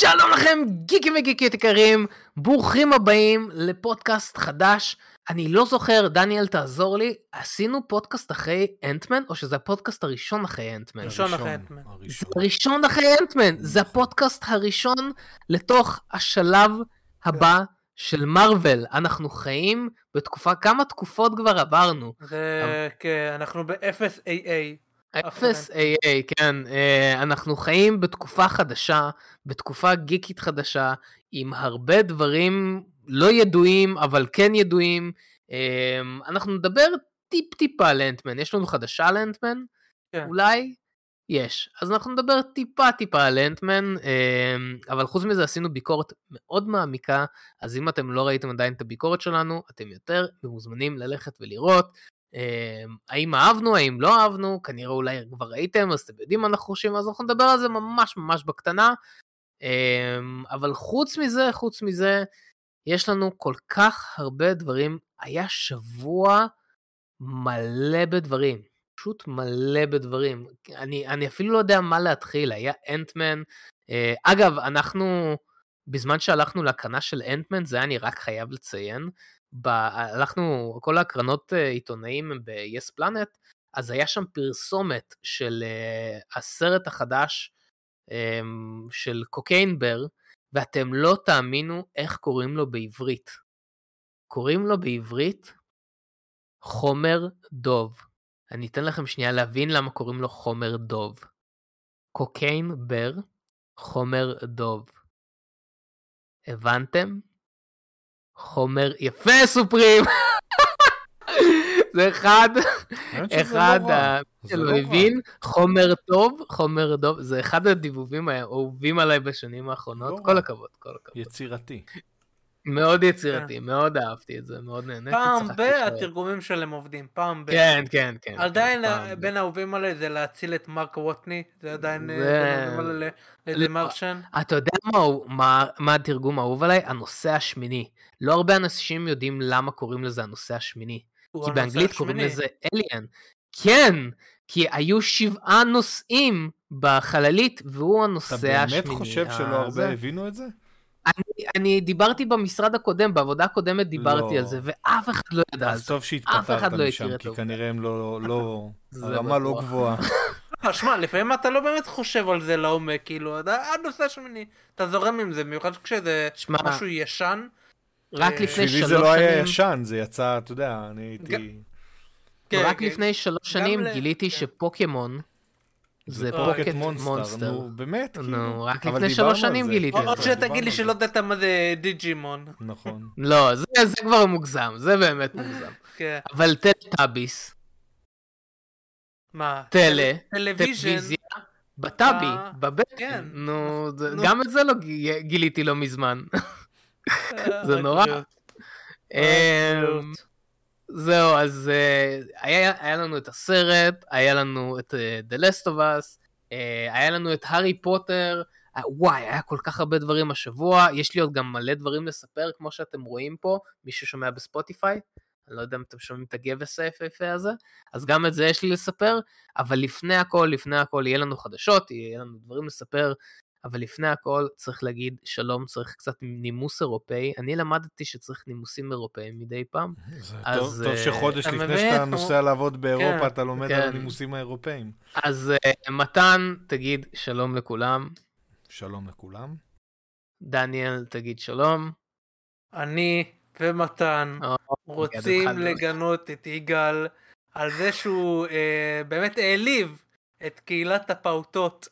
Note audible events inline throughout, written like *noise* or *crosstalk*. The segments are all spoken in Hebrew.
שלום לכם גיקים וגיקיות יקרים, ברוכים הבאים לפודקאסט חדש. אני לא זוכר, דניאל תעזור לי, עשינו פודקאסט אחרי אנטמן, או שזה הפודקאסט הראשון אחרי אנטמן? ראשון אחרי אנטמן. זה הראשון אחרי אנטמן, זה הפודקאסט הראשון לתוך השלב הבא של מארוול. אנחנו חיים בתקופה, כמה תקופות כבר עברנו? זה, כן, אנחנו ב-0 AA. אפס AA, כן. אה, אנחנו חיים בתקופה חדשה, בתקופה גיקית חדשה, עם הרבה דברים לא ידועים, אבל כן ידועים. אה, אנחנו נדבר טיפ-טיפה על אנטמן. יש לנו חדשה על אנטמן? כן. אולי? יש. אז אנחנו נדבר טיפה-טיפה על אנטמן, אבל חוץ מזה עשינו ביקורת מאוד מעמיקה, אז אם אתם לא ראיתם עדיין את הביקורת שלנו, אתם יותר מוזמנים ללכת ולראות. אמ, האם אהבנו, האם לא אהבנו, כנראה אולי כבר ראיתם, אז אתם יודעים מה אנחנו חושבים, אז אנחנו נדבר על זה ממש ממש בקטנה. אמ, אבל חוץ מזה, חוץ מזה, יש לנו כל כך הרבה דברים. היה שבוע מלא בדברים, פשוט מלא בדברים. אני, אני אפילו לא יודע מה להתחיל, היה אנטמן. אה, אגב, אנחנו, בזמן שהלכנו להקרנה של אנטמן, זה אני רק חייב לציין, ב... הלכנו, כל ההקרנות אה, עיתונאים ב-yes planet, אז היה שם פרסומת של uh, הסרט החדש um, של קוקיינבר, ואתם לא תאמינו איך קוראים לו בעברית. קוראים לו בעברית חומר דוב. אני אתן לכם שנייה להבין למה קוראים לו חומר דוב. קוקיין בר, חומר דוב. הבנתם? חומר יפה סופרים. זה אחד, אחד, שלא הבין, חומר טוב, חומר טוב, זה אחד הדיבובים האהובים עליי בשנים האחרונות, כל הכבוד, כל הכבוד. יצירתי. מאוד יצירתי, כן. מאוד אהבתי את זה, מאוד נהניתי. פעם ב... התרגומים שלהם עובדים, פעם ב... כן, כן, כן. עדיין בין האהובים עליי זה להציל את מרק ווטני, זה עדיין זה מרשן. אתה יודע מה התרגום האהוב עליי? הנושא השמיני. לא הרבה אנשים יודעים למה קוראים לזה הנושא השמיני. כי באנגלית קוראים לזה אליאן. כן, כי היו שבעה נושאים בחללית, והוא הנושא השמיני. אתה באמת חושב שלא הרבה הבינו את זה? אני, אני דיברתי במשרד הקודם, בעבודה הקודמת דיברתי לא. על זה, ואף אחד לא ידע על זה. אז טוב שהתפטרת לא משם, כי כנראה הם לא, לא, *laughs* הרמה לא גבוהה. *laughs* לא, שמע, לפעמים אתה לא באמת חושב על זה לעומק, כאילו, הנושא שמיני, אתה זורם עם זה, במיוחד כשזה שמה, משהו ישן. רק אה, לפני שלוש שנים. בשבילי זה לא היה ישן, זה יצא, אתה יודע, אני הייתי... כן, רק כן. לפני שלוש שנים גיליתי כן. שפוקימון זה פוקט מונסטר. נו, באמת. נו, כאילו. רק לפני שלוש שנים גיליתי את זה. עוד שתגיד לי שלא ידעת מה זה דיג'ימון. נכון. *laughs* לא, זה כבר מוגזם, זה באמת מוגזם. כן. אבל טלטאביס. מה? טלה. טלוויזיה. בטאבי, בבטן. כן. נו, גם את זה לא גיליתי לא מזמן. *laughs* זה נורא. זהו, אז uh, היה, היה לנו את הסרט, היה לנו את uh, The Last of Us, uh, היה לנו את הארי פוטר, uh, וואי, היה כל כך הרבה דברים השבוע, יש לי עוד גם מלא דברים לספר, כמו שאתם רואים פה, מי ששומע בספוטיפיי, אני לא יודע אם אתם שומעים את הגבס היפהפה הזה, אז גם את זה יש לי לספר, אבל לפני הכל, לפני הכל, יהיה לנו חדשות, יהיה לנו דברים לספר, אבל לפני הכל צריך להגיד שלום, צריך קצת נימוס אירופאי. אני למדתי שצריך נימוסים אירופאיים מדי פעם. זה אז, טוב, טוב אה, שחודש לפני מבין, שאתה נוסע לעבוד באירופה, כן, אתה לומד כן. על הנימוסים האירופאיים. אז uh, מתן, תגיד שלום לכולם. שלום לכולם. דניאל, תגיד שלום. אני ומתן oh, רוצים לגנות את יגאל על זה שהוא uh, באמת העליב את קהילת הפעוטות.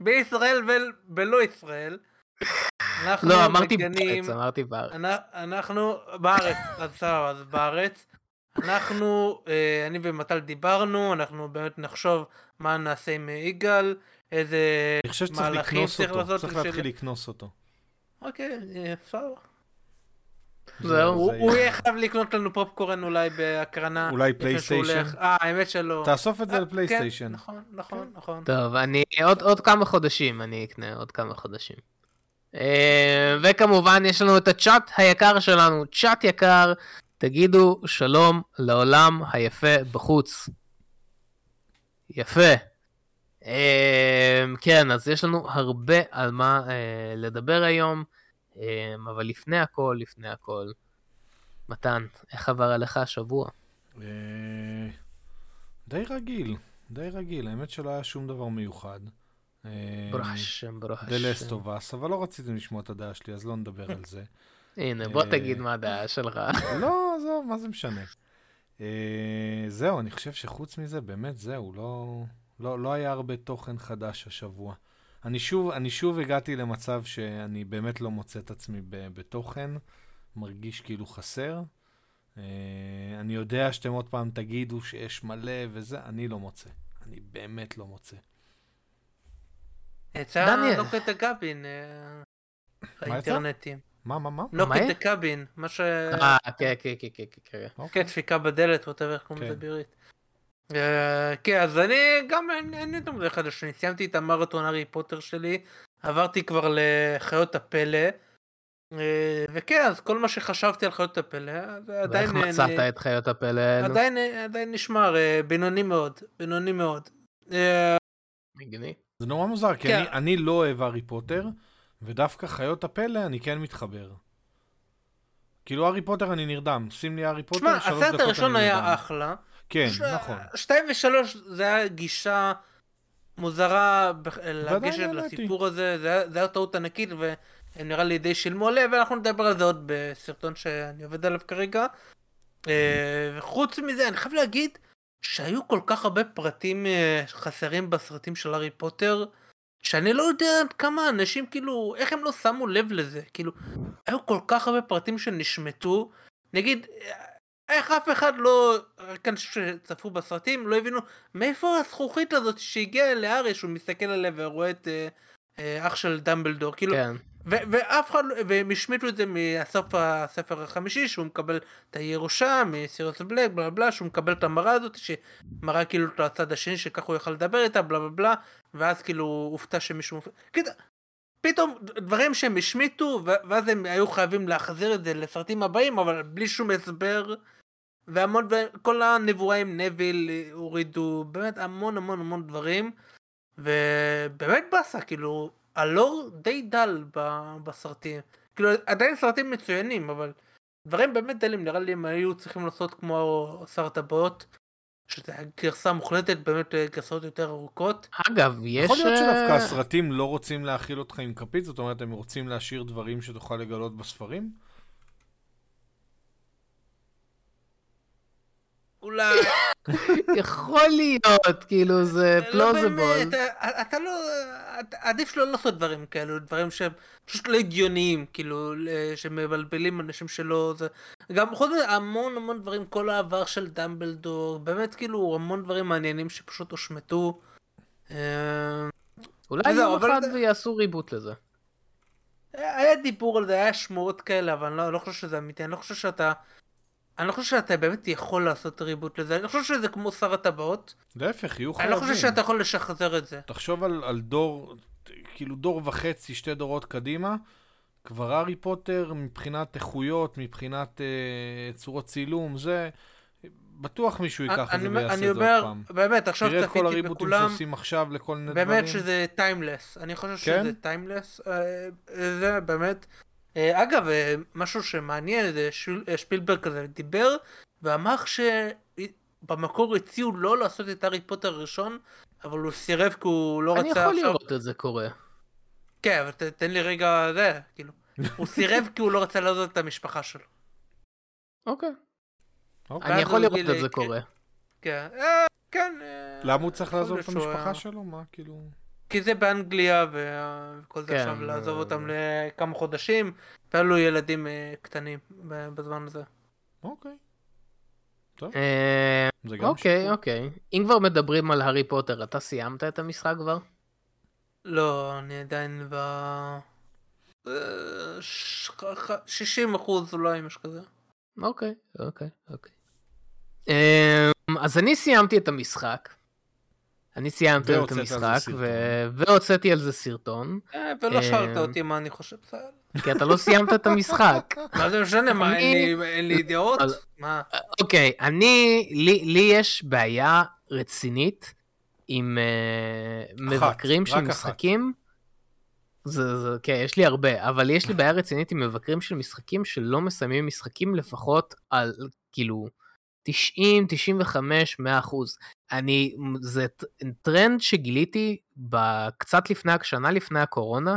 בישראל ולא ישראל. לא, אמרתי בארץ, אמרתי בארץ. אנחנו בארץ, אז סבבה, אז בארץ. אנחנו, אה, אני ומטל דיברנו, אנחנו באמת נחשוב מה נעשה עם יגאל, איזה מהלכים צריך לעשות. צריך להתחיל לקנוס אותו. אוקיי, בסדר. זהו, הוא יהיה חייב לקנות לנו פופקורן אולי בהקרנה. אולי פלייסטיישן. אה, האמת שלא. תאסוף את זה אה, לפלייסטיישן. כן, נכון, נכון, נכון. טוב, אני עוד כמה חודשים אני אקנה, עוד כמה חודשים. אה, וכמובן יש לנו את הצ'אט היקר שלנו, צ'אט יקר, תגידו שלום לעולם היפה בחוץ. יפה. אמ, כן, אז יש לנו הרבה על מה אה, לדבר היום, אבל לפני הכל, לפני הכל, מתן, איך עבר עליך השבוע? אה, די רגיל, די רגיל, האמת שלא היה שום דבר מיוחד. ברוך השם, ברוך השם. דלסטובס, אבל לא רציתם לשמוע את הדעה שלי, אז לא נדבר על זה. *laughs* הנה, בוא תגיד מה הדעה שלך. *laughs* לא, עזוב, מה זה משנה. זהו, אני חושב שחוץ מזה, באמת זהו, לא... לא, לא היה הרבה תוכן חדש השבוע. אני שוב, אני שוב הגעתי למצב שאני באמת לא מוצא את עצמי בתוכן, מרגיש כאילו חסר. Uh, אני יודע שאתם עוד פעם תגידו שיש מלא וזה, אני לא מוצא. אני באמת לא מוצא. יצא נוקט הקאבין האינטרנטים. מה, מה, מה? נוקט הקאבין, מה ש... אה, כן, כן, כן, כן, כן. כן, דפיקה בדלת, ווטאבר, איך קוראים לזה בעברית. אה, כן, אז אני גם, אין לי מדי חדש, אני סיימתי את המרתון הארי פוטר שלי, עברתי כבר לחיות הפלא, אה, וכן, אז כל מה שחשבתי על חיות הפלא, עדיין... ואיך מצאת את חיות הפלא האלו? עדיין, עדיין נשמר, אה, בינוני מאוד, בינוני מאוד. מגניב. זה נורא מוזר, כי כן. אני, אני לא אוהב הארי פוטר, ודווקא חיות הפלא אני כן מתחבר. כאילו הארי פוטר אני נרדם, שים לי הארי פוטר, שלוש דקות אני נרדם. הסרט הראשון היה אחלה. כן, ש... נכון. שתיים ושלוש זה היה גישה מוזרה לגשת לסיפור הזה, זה היה, זה היה טעות ענקית והם נראה לי די שילמו עליה ואנחנו נדבר על זה עוד בסרטון שאני עובד עליו כרגע. אה, וחוץ מזה אני חייב להגיד שהיו כל כך הרבה פרטים אה, חסרים בסרטים של הארי פוטר. שאני לא יודע עד כמה אנשים כאילו איך הם לא שמו לב לזה כאילו היו כל כך הרבה פרטים שנשמטו נגיד איך אף אחד לא, רק אנשים שצפו בסרטים לא הבינו מאיפה הזכוכית הזאת שהגיעה לארי שהוא מסתכל עליה ורואה את אה, אה, אח של דמבלדור כאילו כן. ו- ואף אחד לא, והם השמיטו את זה מהסוף הספר החמישי שהוא מקבל את הירושה מסירוס בלק בלה בלה שהוא מקבל את המראה הזאת שמראה כאילו את הצד השני שככה הוא יוכל לדבר איתה בלה בלה בלה ואז כאילו הופתע שמישהו כאילו, פתאום דברים שהם השמיטו ואז הם היו חייבים להחזיר את זה לסרטים הבאים אבל בלי שום הסבר והמון כל הנבואים נביל הורידו באמת המון המון המון דברים ובאמת באסה כאילו הלור די דל בסרטים כאילו עדיין סרטים מצוינים אבל דברים באמת דלים נראה לי הם היו צריכים לעשות כמו שר הטבעות שזה גרסה מוחלטת באמת גרסאות יותר ארוכות. אגב יש... יכול להיות שדווקא אה, הסרטים לא רוצים להכיל אותך עם כפית זאת אומרת הם רוצים להשאיר דברים שתוכל לגלות בספרים? אולי... *laughs* יכול להיות, כאילו זה פלוזיבול. לא באמת, אתה לא, עדיף לא לעשות דברים כאלו, דברים שהם פשוט לא הגיוניים, כאילו, שמבלבלים אנשים שלא, זה... גם חוץ מזה, המון המון דברים, כל העבר של דמבלדור, באמת כאילו המון דברים מעניינים שפשוט הושמטו. אה, אולי יום אחד ויעשו ריבוט לזה. היה דיבור על זה, היה שמועות כאלה, אבל אני לא, לא חושב שזה אמיתי, אני לא חושב שאתה... אני לא חושב שאתה באמת יכול לעשות reboot לזה, אני לא חושב שזה כמו שר הטבעות. להפך, יהיו חייבים. אני לא חושב שאתה יכול לשחזר את זה. תחשוב על, על דור, כאילו דור וחצי, שתי דורות קדימה, כבר הארי פוטר מבחינת איכויות, מבחינת אה, צורות צילום, זה... בטוח מישהו ייקח את זה ויעשה את זה עוד פעם. באמת, עכשיו צפיתי בכולם. תראה את כל הריבוטים שעושים עכשיו לכל מיני דברים. באמת שזה timeless. אני חושב כן? שזה timeless. אה, זה באמת. אה, אגב, אה, משהו שמעניין, זה אה, שפילברג כזה דיבר, ואמר שבמקור הציעו לא לעשות את הארי פוטר הראשון, אבל הוא סירב כי הוא לא רצה עכשיו... אני יכול לראות את זה קורה. כן, אבל תן לי רגע, זה, כאילו. *laughs* הוא סירב כי הוא לא רצה לעזוב את המשפחה שלו. אוקיי. אני יכול לראות את זה קורה. כן, כן. למה הוא צריך לעזוב את המשפחה שלו? מה, כאילו... כי זה באנגליה וכל זה כן, עכשיו לעזוב אותם לכמה חודשים והיה לו ילדים אה, קטנים בזמן הזה. אוקיי. אה, אוקיי אוקיי אם כבר מדברים על הארי פוטר אתה סיימת את המשחק כבר? לא אני עדיין ב... 60 אחוז אולי משהו כזה. אוקיי אוקיי אוקיי. אז אני סיימתי את המשחק. אני סיימתי את המשחק והוצאתי על זה סרטון. אה, ולא שאלת אותי מה אני חושב. כי אתה לא סיימת את המשחק. *laughs* מה זה משנה? מה, אין לי דעות? מה? אוקיי, אני, לי יש בעיה רצינית עם מבקרים של משחקים. זה, זה, כן, יש לי הרבה, אבל יש לי בעיה רצינית עם מבקרים של משחקים שלא מסיימים משחקים לפחות על, כאילו, 90, 95, 100 אחוז. אני, זה טרנד שגיליתי קצת לפני, שנה לפני הקורונה,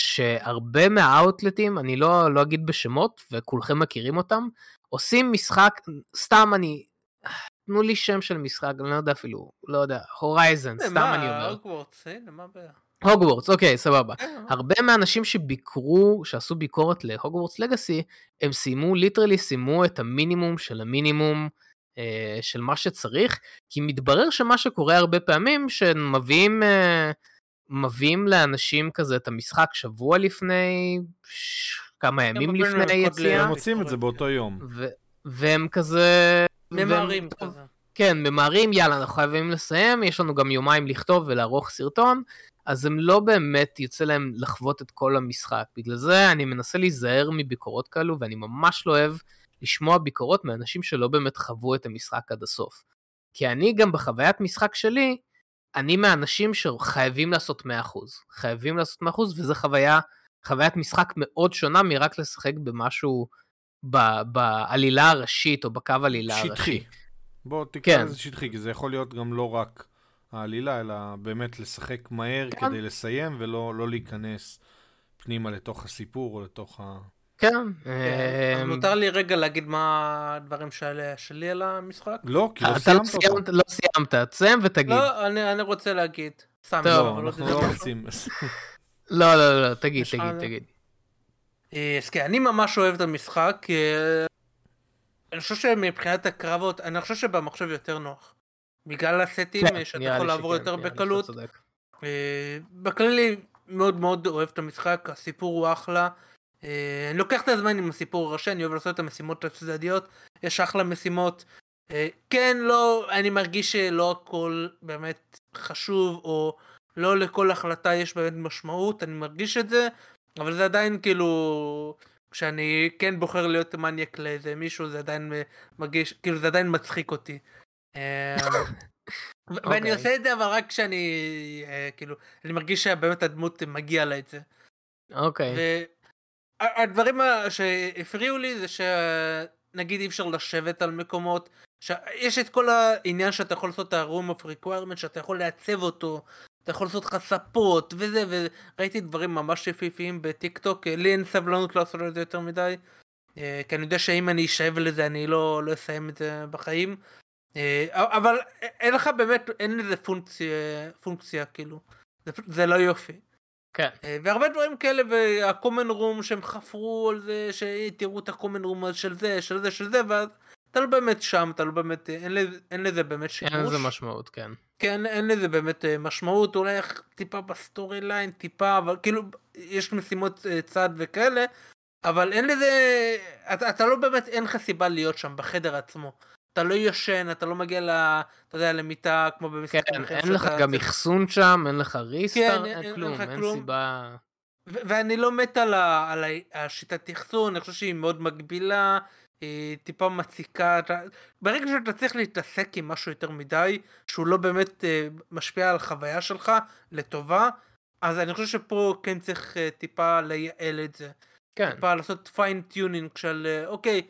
שהרבה מהאוטלטים, אני לא, לא אגיד בשמות, וכולכם מכירים אותם, עושים משחק, סתם אני, תנו לי שם של משחק, אני לא יודע אפילו, לא יודע, Horizon, סתם מה, אני אומר. הוגוורטס, הנה, מה הבעיה? הוגוורטס, אוקיי, סבבה. כן, הרבה מהאנשים שביקרו, שעשו ביקורת ל Hogwarts Legacy, הם סיימו, ליטרלי סיימו את המינימום של המינימום אה, של מה שצריך, כי מתברר שמה שקורה הרבה פעמים, שמביאים אה, מביאים לאנשים כזה את המשחק שבוע לפני, ש... כמה ימים לפני היציאה. הם מוצאים את זה באותו יום. ו- והם כזה... ממהרים כזה. כן, ממהרים, יאללה, אנחנו חייבים לסיים, יש לנו גם יומיים לכתוב ולערוך סרטון, אז הם לא באמת יוצא להם לחוות את כל המשחק. בגלל זה אני מנסה להיזהר מביקורות כאלו, ואני ממש לא אוהב לשמוע ביקורות מאנשים שלא באמת חוו את המשחק עד הסוף. כי אני גם בחוויית משחק שלי, אני מהאנשים שחייבים לעשות 100%. חייבים לעשות 100% וזו חוויה, חוויית משחק מאוד שונה מרק לשחק במשהו ב, בעלילה הראשית או בקו עלילה שטחי. הראשי. שטחי. בוא תקרא כן. לזה שטחי, כי זה יכול להיות גם לא רק העלילה, אלא באמת לשחק מהר כן. כדי לסיים ולא לא להיכנס פנימה לתוך הסיפור או לתוך ה... כן. אז אמ, מותר לי רגע להגיד מה הדברים שלי על המשחק? לא, כי לא סיימת אותו. לא סיימת, תסיים ותגיד. לא, אני רוצה להגיד. טוב, לא, אנחנו לא רוצים. *laughs* לא, לא, לא, תגיד, תגיד, תגיד. אה, אז כן, אני ממש אוהב את המשחק. אה, אני חושב שמבחינת הקרבות, אני חושב שבמחשב יותר נוח. בגלל הסטים כן, שאתה יכול לעבור יותר בקלות. אה, בכללי מאוד מאוד אוהב את המשחק, הסיפור הוא אחלה. אני לוקח את הזמן עם הסיפור הראשי, אני אוהב לעשות את המשימות הצדדיות, יש אחלה משימות. כן, לא, אני מרגיש שלא הכל באמת חשוב, או לא לכל החלטה יש באמת משמעות, אני מרגיש את זה, אבל זה עדיין כאילו, כשאני כן בוחר להיות מניאק לאיזה מישהו, זה עדיין מרגיש, כאילו זה עדיין מצחיק אותי. אמ, *laughs* ואני אוקיי. עושה את זה אבל רק כשאני, אה, כאילו, אני מרגיש שבאמת הדמות מגיע לה את זה. אוקיי. הדברים שהפריעו לי זה שנגיד אי אפשר לשבת על מקומות, יש את כל העניין שאתה יכול לעשות את ה-room of requirement, שאתה יכול לעצב אותו, אתה יכול לעשות לך ספות וזה, וראיתי דברים ממש יפיפיים בטיק טוק, לי אין סבלנות לעשות את זה יותר מדי, אה, כי אני יודע שאם אני אשאב לזה אני לא, לא אסיים את זה בחיים, אה, אבל אין לך באמת, אין לזה פונקציה, פונקציה כאילו, זה, זה לא יופי. כן. אה, והרבה דברים כאלה, וה common room שהם חפרו על זה, שתראו את ה common room של זה, של זה, של זה, ואז אתה לא באמת שם, אתה לא באמת, אין לזה, אין לזה באמת שימוש. אין לזה משמעות, כן. כן, אין לזה באמת אה, משמעות, אולי טיפה ב story line, טיפה, אבל כאילו, יש משימות אה, צד וכאלה, אבל אין לזה, אתה, אתה לא באמת, אין לך סיבה להיות שם בחדר עצמו. אתה לא ישן, אתה לא מגיע ל... אתה יודע, למיטה כמו במשחקים כן, אחרים. אין לך גם אחסון שם, אין לך ריסטארט, כן, אין, אין כלום, אין, אין סיבה... ואני לא מת על, ה- על השיטת אחסון, אני חושב שהיא מאוד מגבילה, היא טיפה מציקה, אתה... ברגע שאתה צריך להתעסק עם משהו יותר מדי, שהוא לא באמת uh, משפיע על החוויה שלך לטובה, אז אני חושב שפה כן צריך אה, טיפה לייעל את זה. כן. טיפה לעשות fine tuning של אה, אוקיי,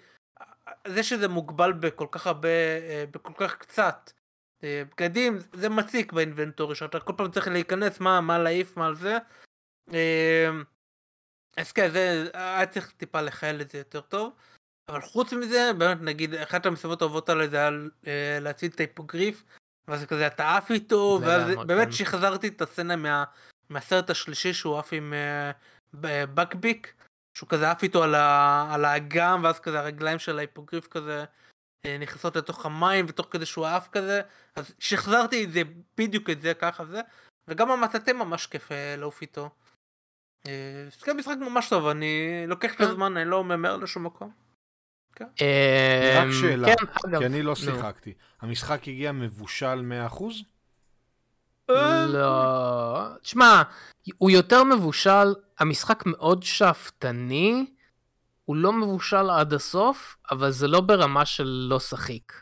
זה שזה מוגבל בכל כך הרבה, אה, בכל כך קצת. אה, בגדים זה מציק ב inventory שאתה כל פעם צריך להיכנס מה מה להעיף מה על זה. אה, אז כן זה היה צריך טיפה לייעל את זה יותר טוב. אבל חוץ מזה, באמת נגיד, אחת המשימות האהובות עליי זה היה אה, להציל טייפוגריף, ואז כזה אתה עף איתו, ואז באמת. שחזרתי את הסצנה מה, מהסרט השלישי שהוא עף עם בקביק, שהוא כזה עף איתו על, ה, על האגם, ואז כזה הרגליים של ההיפוגריף כזה uh, נכנסות לתוך המים, ותוך כדי שהוא עף כזה, אז שחזרתי את זה, בדיוק את זה, ככה זה, וגם המטאטה ממש כיף uh, לעוף איתו. זה כן משחק ממש טוב, אני לוקח את הזמן, אני לא ממהר לשום מקום. כן. רק שאלה, כן, כי אני לא שיחקתי. המשחק הגיע מבושל 100%? לא, תשמע, הוא יותר מבושל, המשחק מאוד שאפתני, הוא לא מבושל עד הסוף, אבל זה לא ברמה של לא שחיק.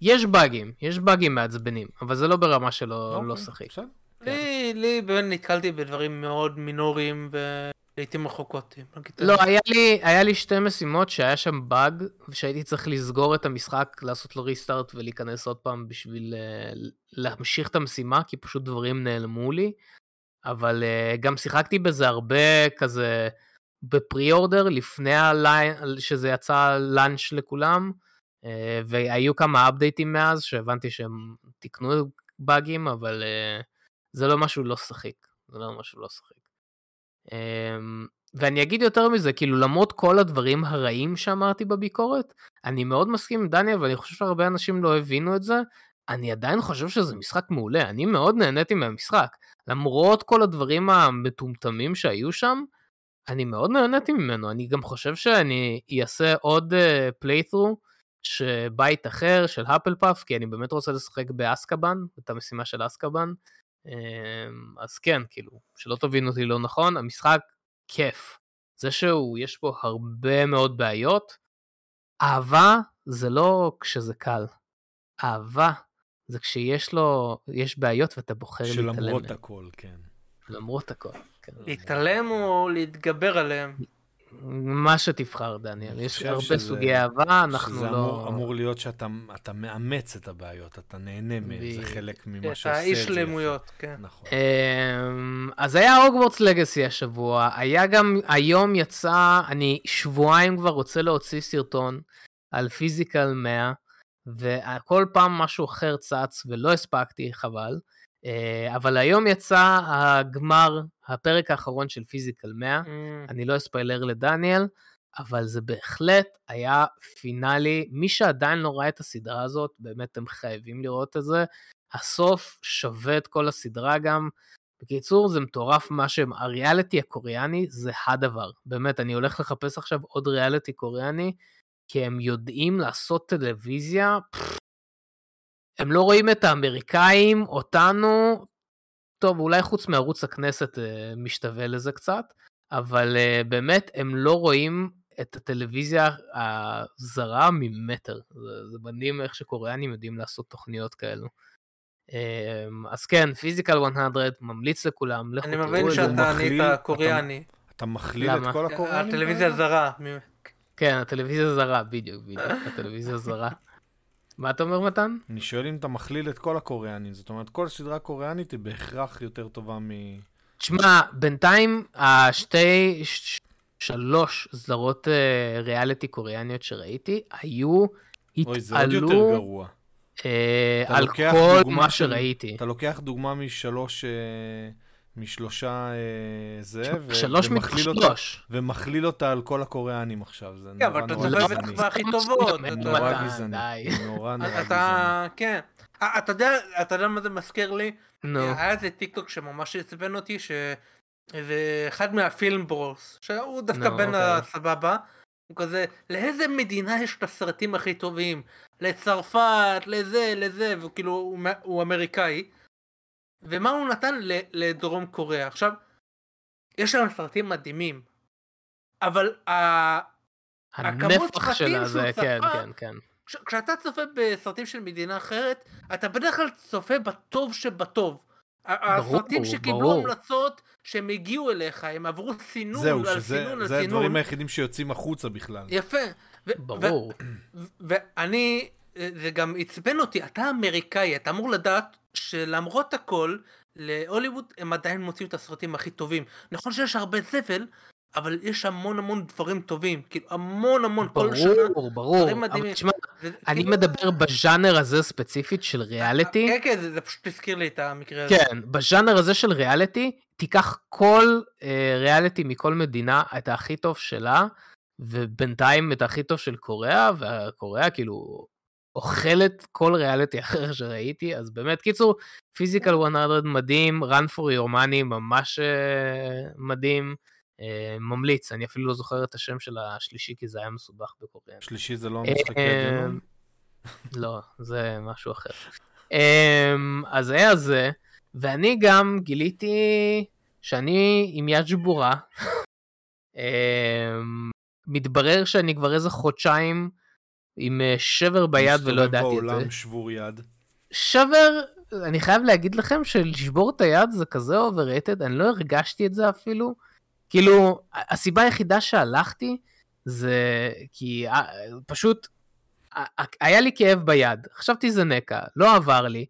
יש באגים, יש באגים מעצבנים, אבל זה לא ברמה שלא אוקיי, לא שחק. בסדר. לי, לי באמת נתקלתי בדברים מאוד מינוריים ולעיתים רחוקות. לא, היה לי, היה לי שתי משימות שהיה שם באג, שהייתי צריך לסגור את המשחק, לעשות לו ריסטארט ולהיכנס עוד פעם בשביל uh, להמשיך את המשימה, כי פשוט דברים נעלמו לי. אבל uh, גם שיחקתי בזה הרבה כזה בפרי אורדר, לפני הליין, שזה יצא לאנץ' לכולם, uh, והיו כמה אפדייטים מאז, שהבנתי שהם תיקנו באגים, אבל uh, זה לא משהו לא שחיק. זה לא משהו לא שחיק. אמ, ואני אגיד יותר מזה, כאילו למרות כל הדברים הרעים שאמרתי בביקורת, אני מאוד מסכים עם דניאל ואני חושב שהרבה אנשים לא הבינו את זה, אני עדיין חושב שזה משחק מעולה, אני מאוד נהניתי מהמשחק. למרות כל הדברים המטומטמים שהיו שם, אני מאוד נהניתי ממנו, אני גם חושב שאני אעשה עוד פליית'רו uh, שבית אחר של הפל פאף, כי אני באמת רוצה לשחק באסקבן, את המשימה של אסקבן. אמ, אז כן, כאילו, שלא תבינו אותי לא נכון, המשחק כיף. זה שהוא, יש פה הרבה מאוד בעיות. אהבה זה לא כשזה קל. אהבה זה כשיש לו, יש בעיות ואתה בוחר להתעלם מהן. שלמרות הכל, כן. למרות הכל, כן. להתעלם או להתגבר עליהם? מה שתבחר, דניאל. יש הרבה שזה- סוגי אהבה, אנחנו שזה לא... אמור, אמור להיות שאתה אתה מאמץ את הבעיות, אתה נהנה מהן, זה. חלק ממה אתה שעושה את זה איש יפה. שלמויות, כן. נכון. אמ, אז היה הוגוורטס לגאסי השבוע, היה גם, היום יצא, אני שבועיים כבר רוצה להוציא סרטון על פיזיקל 100, וכל פעם משהו אחר צץ ולא הספקתי, חבל. אה, אבל היום יצא הגמר, הפרק האחרון של פיזיקל 100, אמ, אני לא אספיילר לדניאל, אבל זה בהחלט היה פינאלי. מי שעדיין לא ראה את הסדרה הזאת, באמת הם חייבים לראות את זה. הסוף שווה את כל הסדרה גם. בקיצור, זה מטורף מה שהם, הריאליטי הקוריאני זה הדבר. באמת, אני הולך לחפש עכשיו עוד ריאליטי קוריאני, כי הם יודעים לעשות טלוויזיה. פפ, הם לא רואים את האמריקאים, אותנו, טוב, אולי חוץ מערוץ הכנסת אה, משתווה לזה קצת, אבל אה, באמת הם לא רואים את הטלוויזיה הזרה ממטר. זה, זה מדהים איך שקוריאנים יודעים לעשות תוכניות כאלו. אה, אז כן, פיזיקל 100, ממליץ לכולם, לכו אני תראו מבין את זה. שאתה מכליל- נהיית אתה- קוריאני. אתה מכליל למה? את כל הקוריאנים? הטלוויזיה האלה? זרה. מ- כן, הטלוויזיה זרה, בדיוק, בדיוק, הטלוויזיה זרה. מה אתה אומר, מתן? אני שואל אם אתה מכליל את כל הקוריאנים, זאת אומרת, כל סדרה קוריאנית היא בהכרח יותר טובה מ... תשמע, בינתיים השתי, ש- שלוש סדרות אה, ריאליטי קוריאניות שראיתי, היו, אוי, זה עוד יותר התעלו גרוע. אה, אתה על כל מה שראיתי. אתה לוקח דוגמה משלוש, אה, משלושה אה, זה, ו- שלוש ומכליל אותה- משלוש. ומכליל אותה על כל הקוריאנים עכשיו, זה כן, אבל נורא אתה נורא צופה גזעני. בתקווה הכי טובות. *laughs* אתה- נורא גזעני. נורא נורא גזעני. אתה, כן. אתה יודע, אתה יודע מה זה מזכיר לי? נו, היה איזה טיק טוק שממש עצבן אותי, שאיזה אחד מהפילם ברורס, שהוא דווקא בן אוקיי. הסבבה, הוא כזה, לאיזה מדינה יש את הסרטים הכי טובים? לצרפת, לזה, לזה, כאילו, מ- הוא אמריקאי. ומה הוא נתן ל- לדרום קוריאה? עכשיו, יש שם סרטים מדהימים, אבל ה- הכמות הנפח שלה שהוא זה, כן, צפה, כן, כן. כש- כשאתה צופה בסרטים של מדינה אחרת, אתה בדרך כלל צופה בטוב שבטוב. ברור, הסרטים שקיבלו ברור. המלצות שהם הגיעו אליך, הם עברו סינון זהו, על שזה סינון על זה סינון. הדברים היחידים שיוצאים החוצה בכלל. יפה. ו- ברור. ו- ואני, זה גם עצבן אותי, אתה אמריקאי, אתה אמור לדעת שלמרות הכל, להוליווד הם עדיין מוציאים את הסרטים הכי טובים. נכון שיש הרבה זבל, אבל יש המון המון דברים טובים. כאילו, המון המון, כל שנה. ברור, ברור. אבל. תשמע, ו- אני כאילו- מדבר בז'אנר הזה ספציפית של ריאליטי. כן, כן, זה, זה פשוט הזכיר לי את המקרה הזה. כן, בז'אנר הזה של ריאליטי, תיקח כל אה, ריאליטי מכל מדינה, את הכי טוב שלה, ובינתיים את הכי טוב של קוריאה, והקוריאה כאילו אוכלת כל ריאליטי *laughs* אחר שראיתי, אז באמת, קיצור, פיזיקל 100 מדהים, run for your money ממש אה, מדהים, אה, ממליץ, אני אפילו לא זוכר את השם של השלישי, כי זה היה מסובך בקוריאה. שלישי זה לא אה, משחקי הגיהנום? *laughs* לא, זה משהו אחר. אמ, אז היה זה, ואני גם גיליתי שאני עם יד שבורה. *laughs* אמ, מתברר שאני כבר איזה חודשיים עם אה, שבר ביד ולא ידעתי את זה. מסתובב בעולם שבור יד. שבר, אני חייב להגיד לכם שלשבור את היד זה כזה overrated, אני לא הרגשתי את זה אפילו. כאילו, הסיבה היחידה שהלכתי זה כי אה, פשוט היה לי כאב ביד, חשבתי זה נקע, לא עבר לי,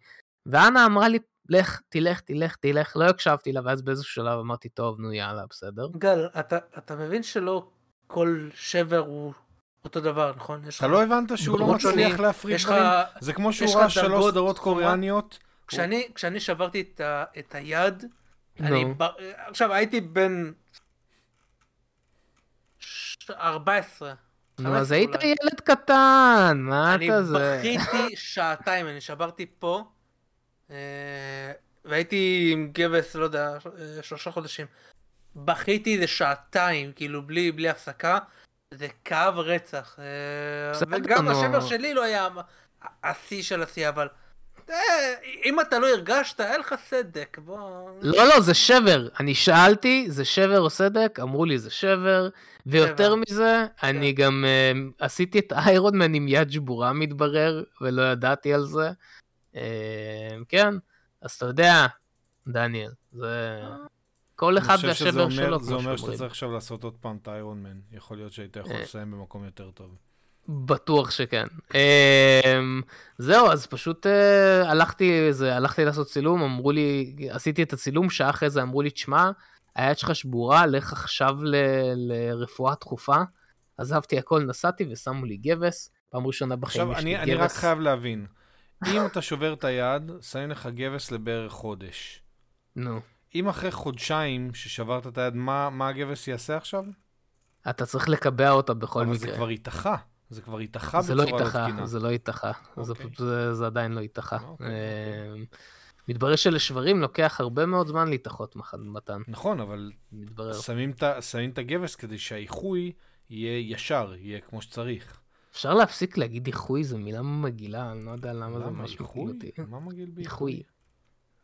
ואנה אמרה לי, לך, תלך, תלך, תלך, לא הקשבתי לה, ואז באיזשהו שלב אמרתי, טוב, נו יאללה, בסדר. גל, אתה, אתה מבין שלא כל שבר הוא אותו דבר, נכון? אתה לא הבנת שהוא לא מצליח להפריד דברים? זה כמו שהוא ראה שלוש סדרות קוריאניות. כשאני, כשאני שברתי את, ה, את היד, אני. עכשיו הייתי בן 14. נו, אז היית ילד קטן, מה אתה זה? אני בכיתי שעתיים, אני שברתי פה, אה, והייתי עם גבס, לא יודע, שלושה חודשים. בכיתי איזה שעתיים, כאילו, בלי, בלי הפסקה. זה כאב רצח. אה, וגם השבר שלי לא היה השיא של השיא, אבל... אם אתה לא הרגשת, היה לך סדק, בוא... לא, לא, זה שבר. אני שאלתי, זה שבר או סדק? אמרו לי, זה שבר. ויותר מזה, אני גם uh, עשיתי את איירון מן עם יד שבורה, מתברר, ולא ידעתי על זה. Uh, כן, אז אתה יודע, דניאל, זה... כל אחד והשבר שלו. זה אומר שאתה צריך עכשיו לעשות עוד פעם את איירון מן. יכול להיות שהיית יכול לסיים במקום יותר טוב. בטוח שכן. אמ, זהו, אז פשוט אה, הלכתי, זה, הלכתי לעשות צילום, אמרו לי, עשיתי את הצילום, שעה אחרי זה אמרו לי, תשמע, היד שלך שבורה, לך עכשיו ל, לרפואה דחופה. עזבתי הכל, נסעתי ושמו לי גבס, פעם ראשונה בחיים יש לי גבס. עכשיו, אני רק חייב להבין, אם אתה שובר את היד, שמים לך גבס לבערך חודש. נו. אם אחרי חודשיים ששברת את היד, מה, מה הגבס יעשה עכשיו? אתה צריך לקבע אותה בכל אבל מקרה. אבל זה כבר ייתכה. זה כבר ייתכה בצורה לא תקינה. זה לא ייתכה, זה, זה, זה עדיין לא ייתכה. אוקיי, אוקיי. מתברר שלשברים לוקח הרבה מאוד זמן להתאחות מתן. נכון, אבל שמים, שמים את הגבס כדי שהאיחוי יהיה ישר, יהיה כמו שצריך. אפשר להפסיק להגיד איחוי, זו מילה מגעילה, אני לא יודע למה זה משהו מגעיל אותי. מה מגעיל באיחוי?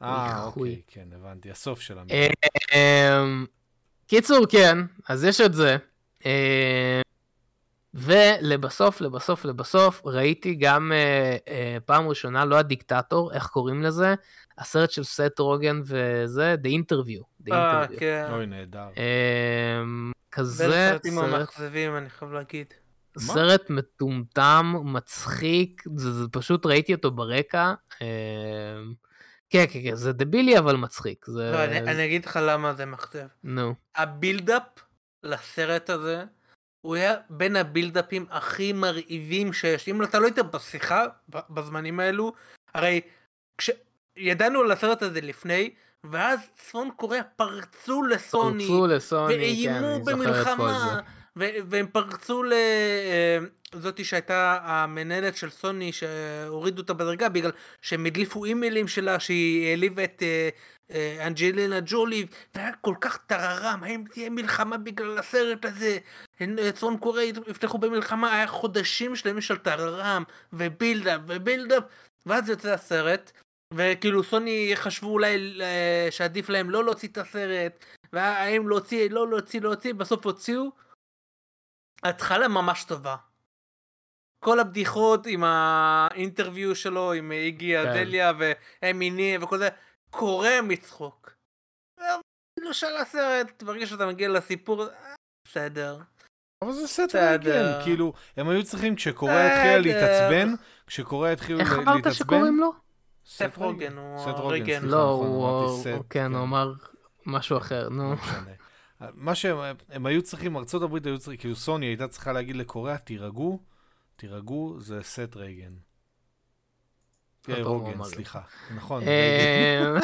אה, אוקיי, כן, הבנתי, הסוף של המילה. אמ, קיצור, כן, אז יש את זה. אמ, ולבסוף, לבסוף, לבסוף, ראיתי גם uh, uh, פעם ראשונה, לא הדיקטטור, איך קוראים לזה? הסרט של סט רוגן וזה, The Interview. אה, כן. אוי, נהדר. Uh, כזה סרט... סרטים המאכזבים, אני חייב להגיד. סרט מטומטם, מצחיק, זה, זה פשוט ראיתי אותו ברקע. כן, כן, כן, זה דבילי אבל מצחיק. זה... לא, אני, אני אגיד לך למה זה מאכזב. נו. הבילדאפ לסרט הזה, הוא היה בין הבילדאפים הכי מרהיבים שיש. אם אתה לא היית בשיחה בזמנים האלו, הרי כש... ידענו על הסרט הזה לפני, ואז צפון קוריאה פרצו לסוני, פרצו לסוני, ואיימו כן, במלחמה, ו- והם פרצו לזאתי אה, שהייתה המנהלת של סוני שהורידו אותה בדרגה בגלל שהם הדליפו אימיילים שלה שהיא העליבה את אה, אה, אנג'לינה ג'ולי והיה כל כך טררם האם תהיה מלחמה בגלל הסרט הזה? צפון קוריאה יפתחו במלחמה היה חודשים שלמים של טררם ובילדאפ ובילדאפ ואז יוצא הסרט וכאילו סוני חשבו אולי שעדיף להם לא להוציא את הסרט והאם להוציא לא להוציא להוציא בסוף הוציאו התחלה ממש טובה. כל הבדיחות עם האינטרוויו שלו עם איגי כן. אדליה ואמיני וכל זה קורע מצחוק. לא של הסרט ברגע שאתה מגיע לסיפור בסדר. אבל זה סט רגל, כאילו, הם היו צריכים, כשקוריאה התחילה להתעצבן, כשקוריאה התחילו להתעצבן... איך אמרת שקוראים לו? סט רוגן, הוא רגן. לא, הוא, כן, הוא אמר משהו אחר, נו. לא מה שהם הם היו צריכים, ארצות הברית היו צריכים, כאילו סוני הייתה צריכה להגיד לקוריאה, תירגעו, תירגעו, זה סט רייגן. רוגן, סליחה. נכון. אה,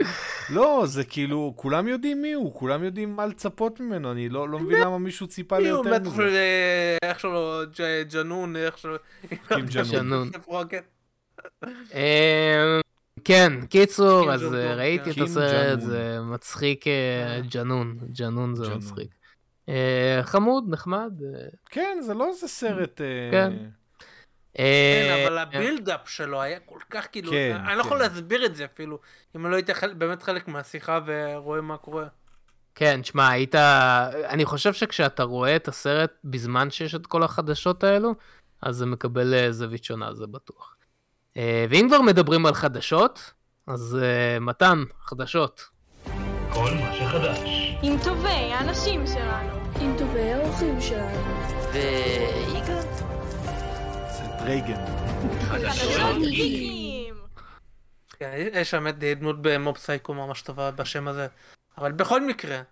*laughs* לא, זה כאילו, כולם יודעים מי הוא, כולם יודעים מה לצפות ממנו, אני לא, לא מבין למה מישהו ציפה ליותר מזה. איך שלו, ג'נון, איך שלו... ג'נון. *laughs* כן, קיצור, אז אה, ראיתי את הסרט, זה מצחיק, אה, אה. ג'נון, ג'נון זה מצחיק. חמוד, נחמד. כן, זה לא איזה סרט... כן. כן, אבל הבילדאפ שלו היה כל כך כאילו, כן, אני לא יכול כן. להסביר את זה אפילו, אם אני לא הייתי באמת חלק מהשיחה ורואה מה קורה. כן, שמע, היית... אני חושב שכשאתה רואה את הסרט בזמן שיש את כל החדשות האלו, אז זה מקבל זווית שונה, זה בטוח. אה, ואם כבר מדברים על חדשות, אז מתן, חדשות. כל מה שחדש. עם טובי האנשים שלנו. עם טובי האורחים שלנו. ויגאל? זה דרייגן. חדשות גיקים. כן, יש שם דמות במוב סייקו ממש טובה בשם הזה. אבל בכל מקרה,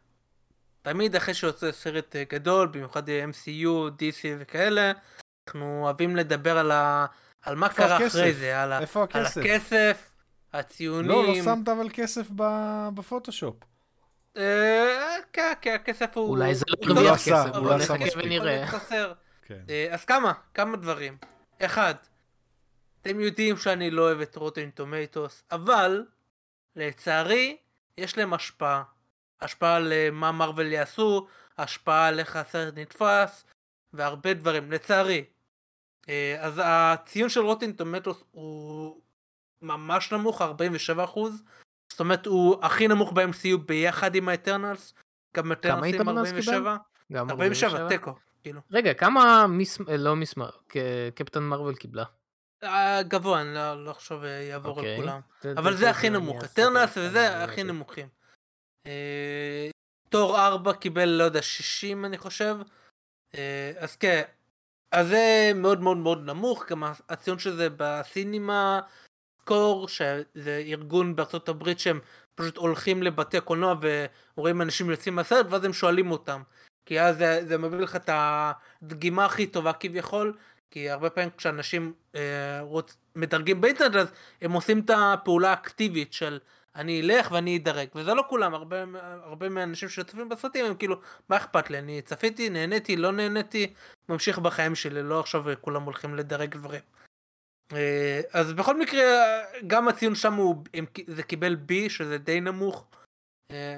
תמיד אחרי שיוצא סרט אה, גדול, במיוחד MCU, DC וכאלה, אנחנו אוהבים לדבר על, ה... על מה קרה הכסף? אחרי זה, על. איפה על הכסף? הכסף, הציונים. לא, לא שמת אבל כסף ב- בפוטושופ. אה, כן, כן, הכסף הוא... אולי זה לא הרוויח לא עשה, כסף, לא עשה נחכה מספיק. ונראה. כן. אה, אז כמה, כמה דברים. אחד, אתם יודעים שאני לא אוהב את רוטן טומטוס, אבל לצערי יש להם השפעה. השפעה על אה, מה מרוויל יעשו, השפעה על איך הסרט נתפס, והרבה דברים, לצערי. אה, אז הציון של Rotten Tomatoes הוא ממש נמוך, 47%. זאת אומרת, הוא הכי נמוך ב-MCU ביחד עם ה Eternals. גם ה Eternals עם Eternals קיבל? 47. גם 47, תיקו, כאילו. רגע, כמה מיס... אה, לא מיס... ק- קפטן מרוויל קיבלה? אה, גבוה, אני לא, לא עכשיו אה, אעבור על אוקיי. כולם. אבל זה הכי נמוך, Eternals וזה הכי. נמוכים. תור 4 קיבל, לא יודע, 60 אני חושב. אז כן, אז זה מאוד מאוד מאוד נמוך, גם הציון של זה בסינימה סקור, שזה ארגון בארצות הברית שהם פשוט הולכים לבתי קולנוע ורואים אנשים יוצאים מהסרט ואז הם שואלים אותם. כי אז זה, זה מביא לך את הדגימה הכי טובה כביכול, כי הרבה פעמים כשאנשים אה, רוצ, מדרגים באינטרנט אז הם עושים את הפעולה האקטיבית של אני אלך ואני אדרג, וזה לא כולם, הרבה, הרבה מהאנשים שצופים בסרטים הם כאילו, מה אכפת לי, אני צפיתי, נהניתי, לא נהניתי, ממשיך בחיים שלי, לא עכשיו כולם הולכים לדרג דברים. אה, אז בכל מקרה, גם הציון שם הוא, זה קיבל B, שזה די נמוך. אה,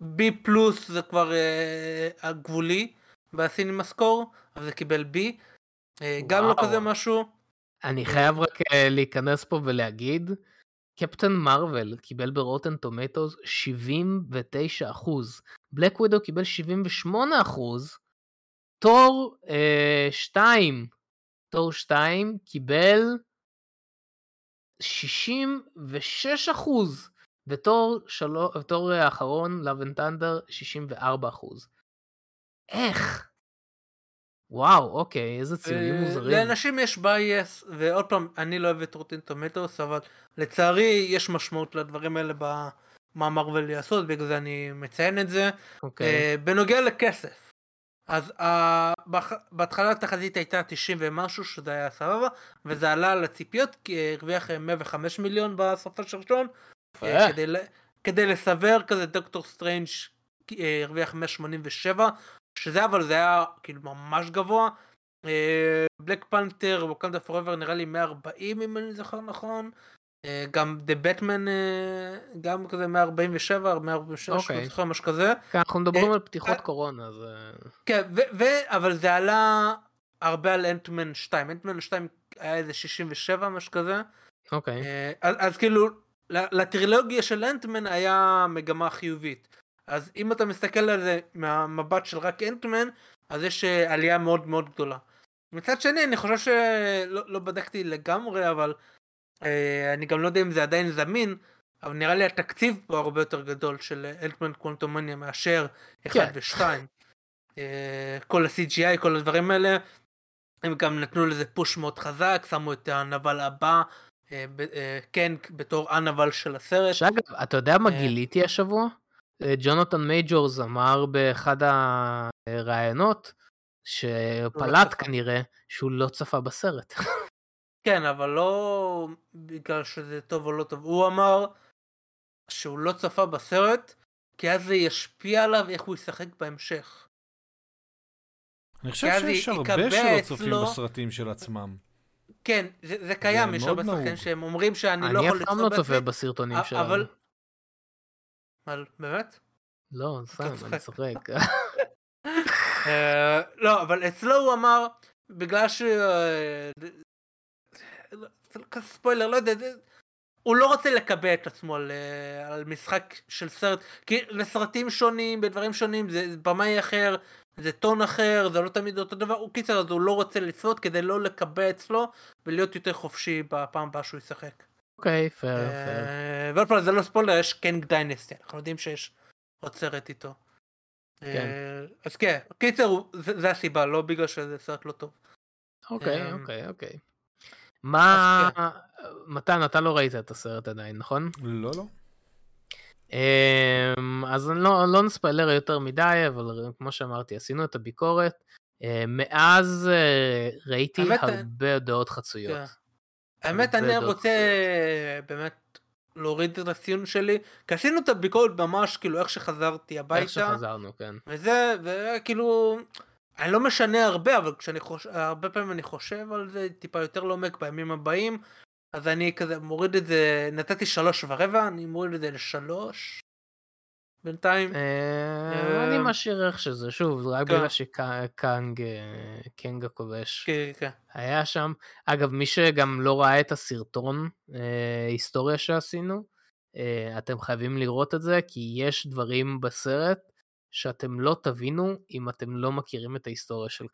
B פלוס זה כבר אה, הגבולי בסינימה סקור, אבל זה קיבל B. גם לא וואו. כזה משהו. אני חייב רק להיכנס פה ולהגיד, קפטן מרוויל קיבל ברוטן טומטוס 79 אחוז, בלק ווידו קיבל 78 אחוז, תור 2, תור 2 קיבל 66 אחוז, ותור שלו- ותור האחרון, and Thunder, 64 אחוז. איך? וואו, אוקיי, איזה ציונים אה, מוזרים. לאנשים יש bias, ועוד פעם, אני לא אוהב את Rotten Tomatoes, אבל לצערי יש משמעות לדברים האלה במה מרוויל יעשו, בגלל זה אני מציין את זה. אוקיי. אה, בנוגע לכסף, אז אה, בהתחלה התחזית הייתה 90 ומשהו, שזה היה סבבה, וזה עלה על הציפיות, כי הרוויח אה, 105 מיליון בסופו של ראשון. כדי, לסבר כזה דוקטור סטרנג' הרוויח 187 שזה אבל זה היה כאילו ממש גבוה. בלק פנתר ווקנדה פוrever נראה לי 140 אם אני זוכר נכון. אה, גם דה בטמן גם כזה 147 146 אוקיי. אני זוכר משהו כזה. כן, אנחנו מדברים אה, על פתיחות אה. קורונה, זה... כן ו- ו- אבל זה עלה הרבה על אנטמן 2 אנטמן 2 היה איזה 67 משהו כזה. אוקיי. אה, אז, אז כאילו לטרילוגיה של אנטמן היה מגמה חיובית. אז אם אתה מסתכל על זה מהמבט של רק אנטמן, אז יש אה, עלייה מאוד מאוד גדולה. מצד שני אני חושב שלא לא בדקתי לגמרי אבל אה, אני גם לא יודע אם זה עדיין זמין אבל נראה לי התקציב פה הרבה יותר גדול של אנטמן קוונטומניה מאשר 1 כן. ו-2. כל ה-CGI כל הדברים האלה הם גם נתנו לזה פוש מאוד חזק שמו את הנבל הבא אה, ב- אה, כן בתור הנבל של הסרט. שאגב, אתה יודע מה אה. גיליתי השבוע? ג'ונתן מייג'ורס אמר באחד הראיונות, שפלט צפה. כנראה, שהוא לא צפה בסרט. *laughs* כן, אבל לא בגלל שזה טוב או לא טוב. הוא אמר שהוא לא צפה בסרט, כי אז זה ישפיע עליו איך הוא ישחק בהמשך. אני חושב כי אז שיש הרבה שלא צופים אצלו- בסרטים של עצמם. כן, זה, זה קיים, זה יש הרבה שחקנים. שהם אומרים שאני לא אני יכול אף פעם לא צופה בעצמי, בסרטונים שלנו. אבל... באמת? לא, סתם, אני צוחק. *laughs* אה, לא, אבל אצלו הוא אמר, בגלל ש... אה, לא, לא ספוילר, לא יודע, הוא לא רוצה לקבע את עצמו על, אה, על משחק של סרט, כי לסרטים שונים, בדברים שונים, זה במאי אחר, זה טון אחר, זה לא תמיד אותו דבר, הוא קיצר, אז הוא לא רוצה לצפות כדי לא לקבע אצלו ולהיות יותר חופשי בפעם הבאה שהוא ישחק. אוקיי, פייר, פייר. אה, ועוד פעם, זה לא ספוילר, יש Kang Dynasty, אנחנו יודעים שיש עוד סרט איתו. כן. אה, אז כן, קיצר, זה זה הסיבה, לא בגלל שזה סרט לא טוב. אוקיי, אמ, אוקיי, אוקיי. מה... אז מתן, אתה לא ראית את הסרט עדיין, נכון? לא, לא. אמ, אז אני לא, לא נספיילר יותר מדי, אבל כמו שאמרתי, עשינו את הביקורת. אה, מאז אה, ראיתי הרבה דעות חצויות. האמת, אני רוצה באמת להוריד את הציון שלי, כי עשינו את הביקורת ממש כאילו איך שחזרתי איך הביתה, שחזרנו, כן. וזה, וכאילו, אני לא משנה הרבה, אבל כשאני חושב, הרבה פעמים אני חושב על זה טיפה יותר לעומק בימים הבאים, אז אני כזה מוריד את זה, נתתי שלוש ורבע, אני מוריד את זה לשלוש, בינתיים. אה, אני אה, משאיר איך שזה, שוב, זה רק כן. בגלל שקאנג, אה, קנג הכובש, כן, כן. היה שם. אגב, מי שגם לא ראה את הסרטון היסטוריה שעשינו, אתם חייבים לראות את זה, כי יש דברים בסרט שאתם לא תבינו אם אתם לא מכירים את ההיסטוריה של.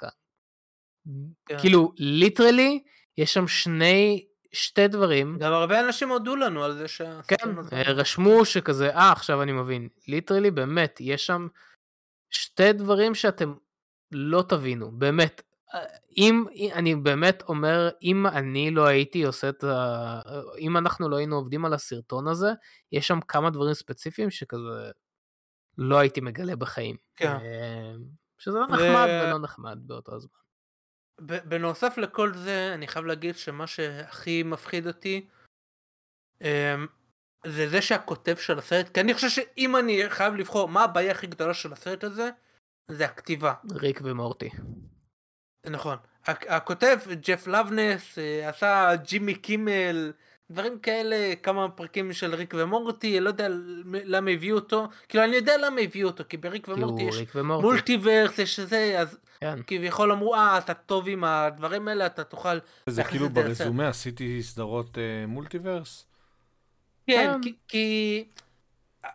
כן. כאילו, literally, יש שם שני, שתי דברים. גם הרבה אנשים הודו לנו על זה כן, שהסרטון הזה... אה, רשמו שכזה, אה, עכשיו אני מבין. literally, באמת, יש שם שתי דברים שאתם לא תבינו, באמת. אה, אם, אני באמת אומר, אם אני לא הייתי עושה את ה... אם אנחנו לא היינו עובדים על הסרטון הזה, יש שם כמה דברים ספציפיים שכזה לא הייתי מגלה בחיים. כן. אה, שזה נחמד ולא נחמד באותו הזמן. בנוסף לכל זה, אני חייב להגיד שמה שהכי מפחיד אותי, אמ, זה זה שהכותב של הסרט, כי אני חושב שאם אני חייב לבחור מה הבעיה הכי גדולה של הסרט הזה, זה הכתיבה. ריק ומורטי. נכון. הכ- הכותב, ג'ף לבנס, אה, עשה ג'ימי קימל, דברים כאלה, כמה פרקים של ריק ומורטי, לא יודע למה הביאו אותו, כאילו אני יודע למה הביאו אותו, כי בריק כי ומורטי יש ומורטי. מולטיברס, יש זה, אז כן. כביכול אמרו, אה, אתה טוב עם הדברים האלה, אתה תוכל... זה כאילו את זה לסרט." ברזומה עשיתי סדרות אה, מולטיברס? כן, כן. כי- כי...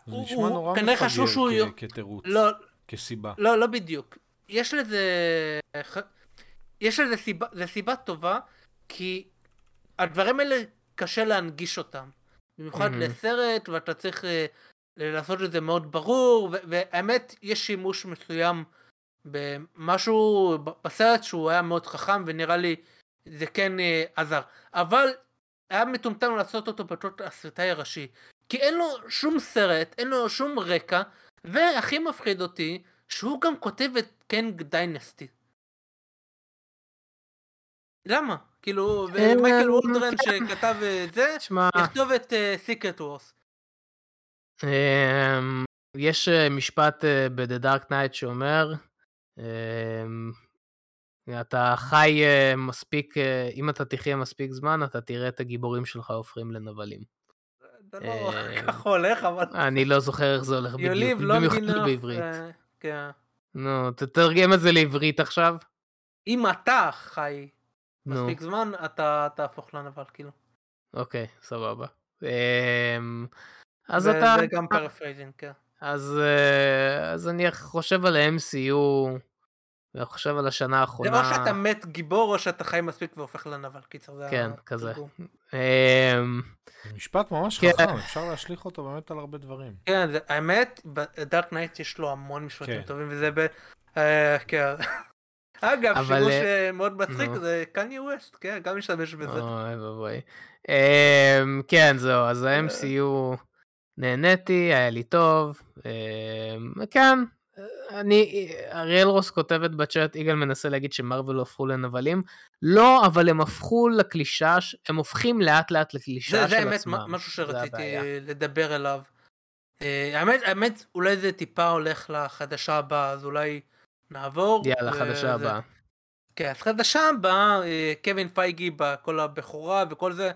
זה נשמע הוא נורא שהוא... מפגר יו- כ- כתירוץ, לא, כסיבה. לא, לא בדיוק. יש לזה... יש לזה סיבה, זה סיבה טובה, כי הדברים האלה קשה להנגיש אותם. במיוחד מהמם. לסרט, ואתה צריך אה, לעשות את זה מאוד ברור, והאמת, יש שימוש מסוים במשהו בסרט שהוא היה מאוד חכם, ונראה לי זה כן אה, עזר. אבל היה מטומטם לעשות אותו בתור התסריטאי הראשי. כי אין לו שום סרט, אין לו שום רקע, והכי מפחיד אותי, שהוא גם כותב את Kang Dynasty. למה? כאילו, ומייקל וולדרן שכתב את זה, יכתוב את Secret Wars. אמ, יש אה, משפט אה, ב-The Dark Knight שאומר, אמ, אתה חי אה, מספיק, אה, אם אתה תחיה מספיק זמן, אתה תראה את הגיבורים שלך הופכים לנבלים. זה לא אה, *laughs* ככה הולך, אבל... *laughs* אני לא זוכר איך זה הולך בדיוק, long במיוחד בעברית. אה, כן. נו, תתרגם את זה לעברית עכשיו. אם אתה חי מספיק זמן, אתה תהפוך לנבל, כאילו. אוקיי, סבבה. אמ, אז זה- אתה... זה גם paraphrasing, כן. אז, אה, אז אני חושב על ה-MCU, ואני חושב על השנה זה האחרונה. או שאתה מת גיבור, או שאתה חי מספיק והופך לנבל, קיצר, זה כן, כזה. אמ, זה משפט ממש כן. חכם, אפשר להשליך אותו באמת על הרבה דברים. כן, זה- האמת, ב Dark Knight יש לו המון משפטים כן. טובים, וזה ב... אה. אגב, אבל, שימוש אה, אה, מאוד מצחיק נו. זה קניה ווסט, כן, גם משתמש בזה. אוי ואבוי. אמ, כן, זהו, אז ה-MCU נהניתי, היה לי טוב. אמ, כן, אני, אריאל רוס כותבת בצ'אט, יגאל מנסה להגיד שמרוויל הפכו לנבלים. לא, אבל הם הפכו לקלישה, הם הופכים לאט לאט לקלישה זה, של זה עצמם. האמת משהו זה שרציתי. לדבר אליו. אה, האמת, האמת, אולי זה טיפה הולך לחדשה הבאה, אז אולי נעבור. יאללה, וזה- חדשה הבאה. כן, אז חדשה הבאה, אה, קווין פייגי בכל הבכורה וכל זה,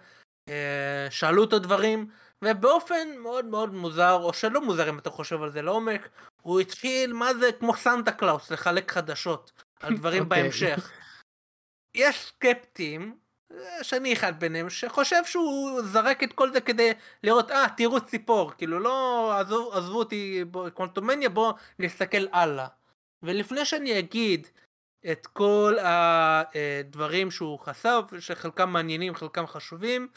אה, שאלו אותו דברים, ובאופן מאוד מאוד מוזר, או שלא מוזר אם אתה חושב על זה לעומק, הוא התחיל, מה זה, כמו סנטה קלאוס, לחלק חדשות על דברים אוקיי. בהמשך. יש סקפטים, אה, שאני אחד ביניהם, שחושב שהוא זרק את כל זה כדי לראות, אה, תראו ציפור, כאילו לא, עזבו, עזבו אותי, בוא- קוונטומניה, בוא נסתכל הלאה. ולפני שאני אגיד את כל הדברים שהוא חשף, שחלקם מעניינים, חלקם חשובים,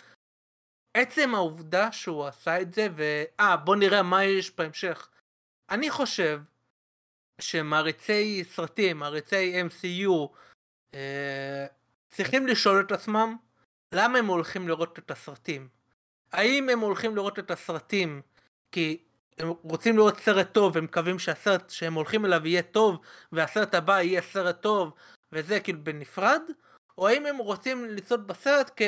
עצם העובדה שהוא עשה את זה, ואה, בוא נראה מה יש בהמשך. אני חושב שמעריצי סרטים, מעריצי MCU, אה, צריכים לשאול את עצמם למה הם הולכים לראות את הסרטים. האם הם הולכים לראות את הסרטים כי הם רוצים לראות סרט טוב והם מקווים שהסרט שהם הולכים אליו יהיה טוב והסרט הבא יהיה סרט טוב וזה כאילו בנפרד או האם הם רוצים לצעוד בסרט כי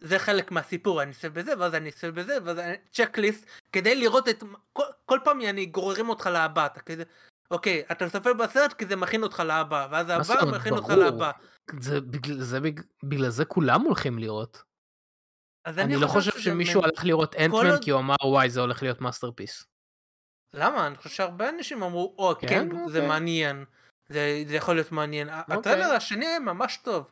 זה חלק מהסיפור אני אעשה בזה ואז אני אעשה בזה ואז אני צ'קליסט כדי לראות את כל, כל פעם אני גוררים אותך להבא אתה כזה אוקיי אתה מספר בסרט כי זה מכין אותך להבא ואז הבא מכין אותך להבא. זה בגלל זה, בגלל זה כולם הולכים לראות. אני, אני לא חושב שמישהו מ... הלך לראות אנטמן עוד... כי הוא אמר וואי זה הולך להיות masterpiece. למה? אני חושב שהרבה אנשים אמרו או כן, כן אוקיי. זה מעניין. זה, זה יכול להיות מעניין. אוקיי. הטריילר השני היה ממש טוב.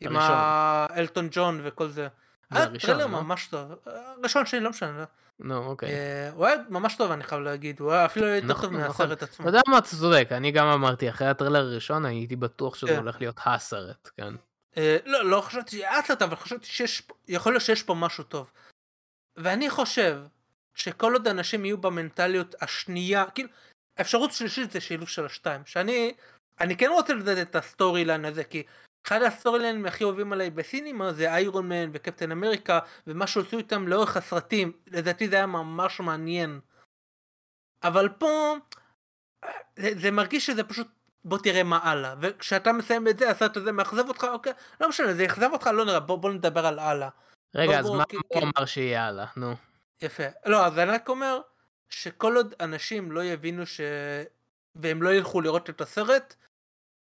עם האלטון ג'ון וכל זה. היה טריילר לא? ממש טוב. הראשון שלי לא משנה. נו אוקיי. אה, הוא היה ממש טוב אני חייב להגיד. הוא היה אפילו יותר נכון, טוב נכון. מהסרט עצמו. אתה יודע מה אתה צודק אני גם אמרתי אחרי הטריילר הראשון הייתי בטוח שזה כן. הולך להיות הסרט. כן. אה, לא, לא חשבתי שהיה סרט, אבל חשבתי שיש, יכול להיות שיש פה משהו טוב. ואני חושב שכל עוד אנשים יהיו במנטליות השנייה, כאילו, אפשרות שלישית זה שילוב של השתיים. שאני, אני כן רוצה לדעת את ה storyline הזה, כי אחד ה storyline ים הכי אהובים עליי ב cinema זה איירון מן וקפטן אמריקה, ומה שעשו איתם לאורך הסרטים, לדעתי זה היה ממש מעניין. אבל פה, זה, זה מרגיש שזה פשוט בוא תראה מה הלאה וכשאתה מסיים את זה הסרט הזה מאכזב אותך אוקיי לא משנה זה יאכזב אותך לא נראה בוא, בוא נדבר על הלאה. רגע אז בוא, מה הוא אמר שיהיה הלאה נו. יפה לא אז אני רק אומר שכל עוד אנשים לא יבינו ש... והם לא ילכו לראות את הסרט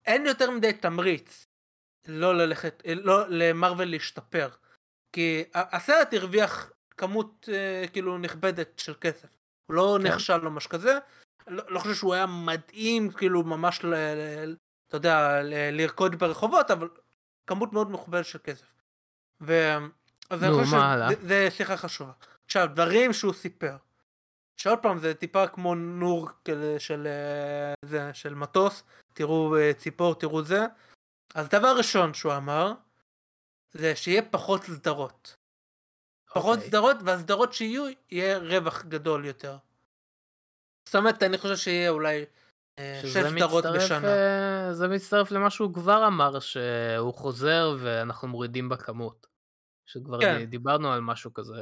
אין יותר מדי תמריץ לא ללכת לא למרוויל להשתפר כי הסרט הרוויח כמות אה, כאילו נכבדת של כסף הוא לא כן. נכשל או משהו כזה לא, לא חושב שהוא היה מדהים כאילו ממש ל, ל, אתה יודע ל, לרקוד ברחובות אבל כמות מאוד מכובדת של כסף. ו... אז אני חושב שזה שיחה חשובה. עכשיו דברים שהוא סיפר. שעוד פעם זה טיפה כמו נור כזה של אה, זה של מטוס תראו אה, ציפור תראו זה. אז דבר ראשון שהוא אמר זה שיהיה פחות סדרות. פחות okay. אוקיי. סדרות והסדרות שיהיו יהיה רווח גדול יותר. זאת אומרת אני חושב שיהיה אולי אה, שש סדרות בשנה. אה, זה מצטרף למה שהוא כבר אמר שהוא חוזר ואנחנו מורידים בכמות. שכבר כן. דיברנו על משהו כזה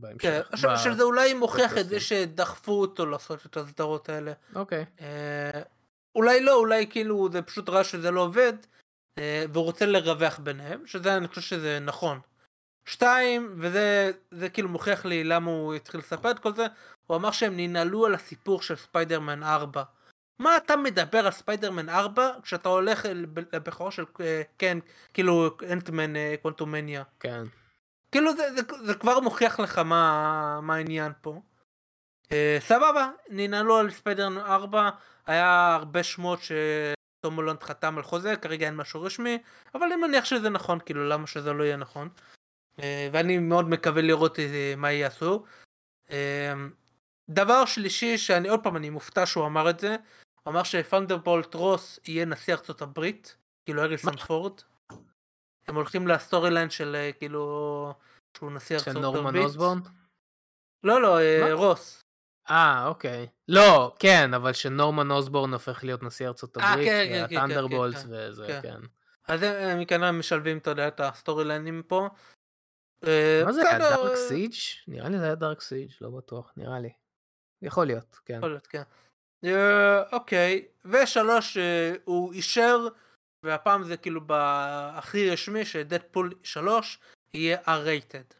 בהמשך. כן, ב... שזה אולי מוכיח את זה שדחפו אותו לעשות את הסדרות האלה. אוקיי. אה, אולי לא, אולי כאילו זה פשוט רע שזה לא עובד, אה, והוא רוצה לרווח ביניהם, שזה אני חושב שזה נכון. שתיים, וזה זה כאילו מוכיח לי למה הוא התחיל לספר את כל זה, הוא אמר שהם ננעלו על הסיפור של ספיידרמן 4. מה אתה מדבר על ספיידרמן 4 כשאתה הולך לבכורה של אה, כן כאילו אנטמן אה, קוונטומניה. כן. כאילו זה, זה, זה כבר מוכיח לך מה, מה העניין פה. Uh, סבבה ננעלו על ספיידרמן 4 היה הרבה שמות שתום הולנד חתם על חוזה כרגע אין משהו רשמי אבל אני מניח שזה נכון כאילו למה שזה לא יהיה נכון. Uh, ואני מאוד מקווה לראות uh, מה יעשו. Uh, דבר שלישי שאני עוד פעם אני מופתע שהוא אמר את זה הוא אמר שת'אנדרבולט רוס יהיה נשיא ארצות הברית כאילו האריסון פורד הם הולכים ל storyline של אה, כאילו שהוא נשיא ארצות הברית. של נורמן אוסבורן? לא לא אה, רוס. אה אוקיי לא כן אבל שנורמן אוסבורן הופך להיות נשיא ארצות אה, הברית כן, כן, וה Thunderbolts כן, וזה כן. כן. אז הם כנראה משלבים אתה יודע את ה storyline ים פה. מה זה היה Dark Siege? נראה לי זה היה Dark Siege לא בטוח נראה לי. יכול להיות, כן. יכול להיות, כן. אה, אוקיי, ושלוש אה, הוא אישר, והפעם זה כאילו בהכי רשמי שדדפול שלוש יהיה R-rated.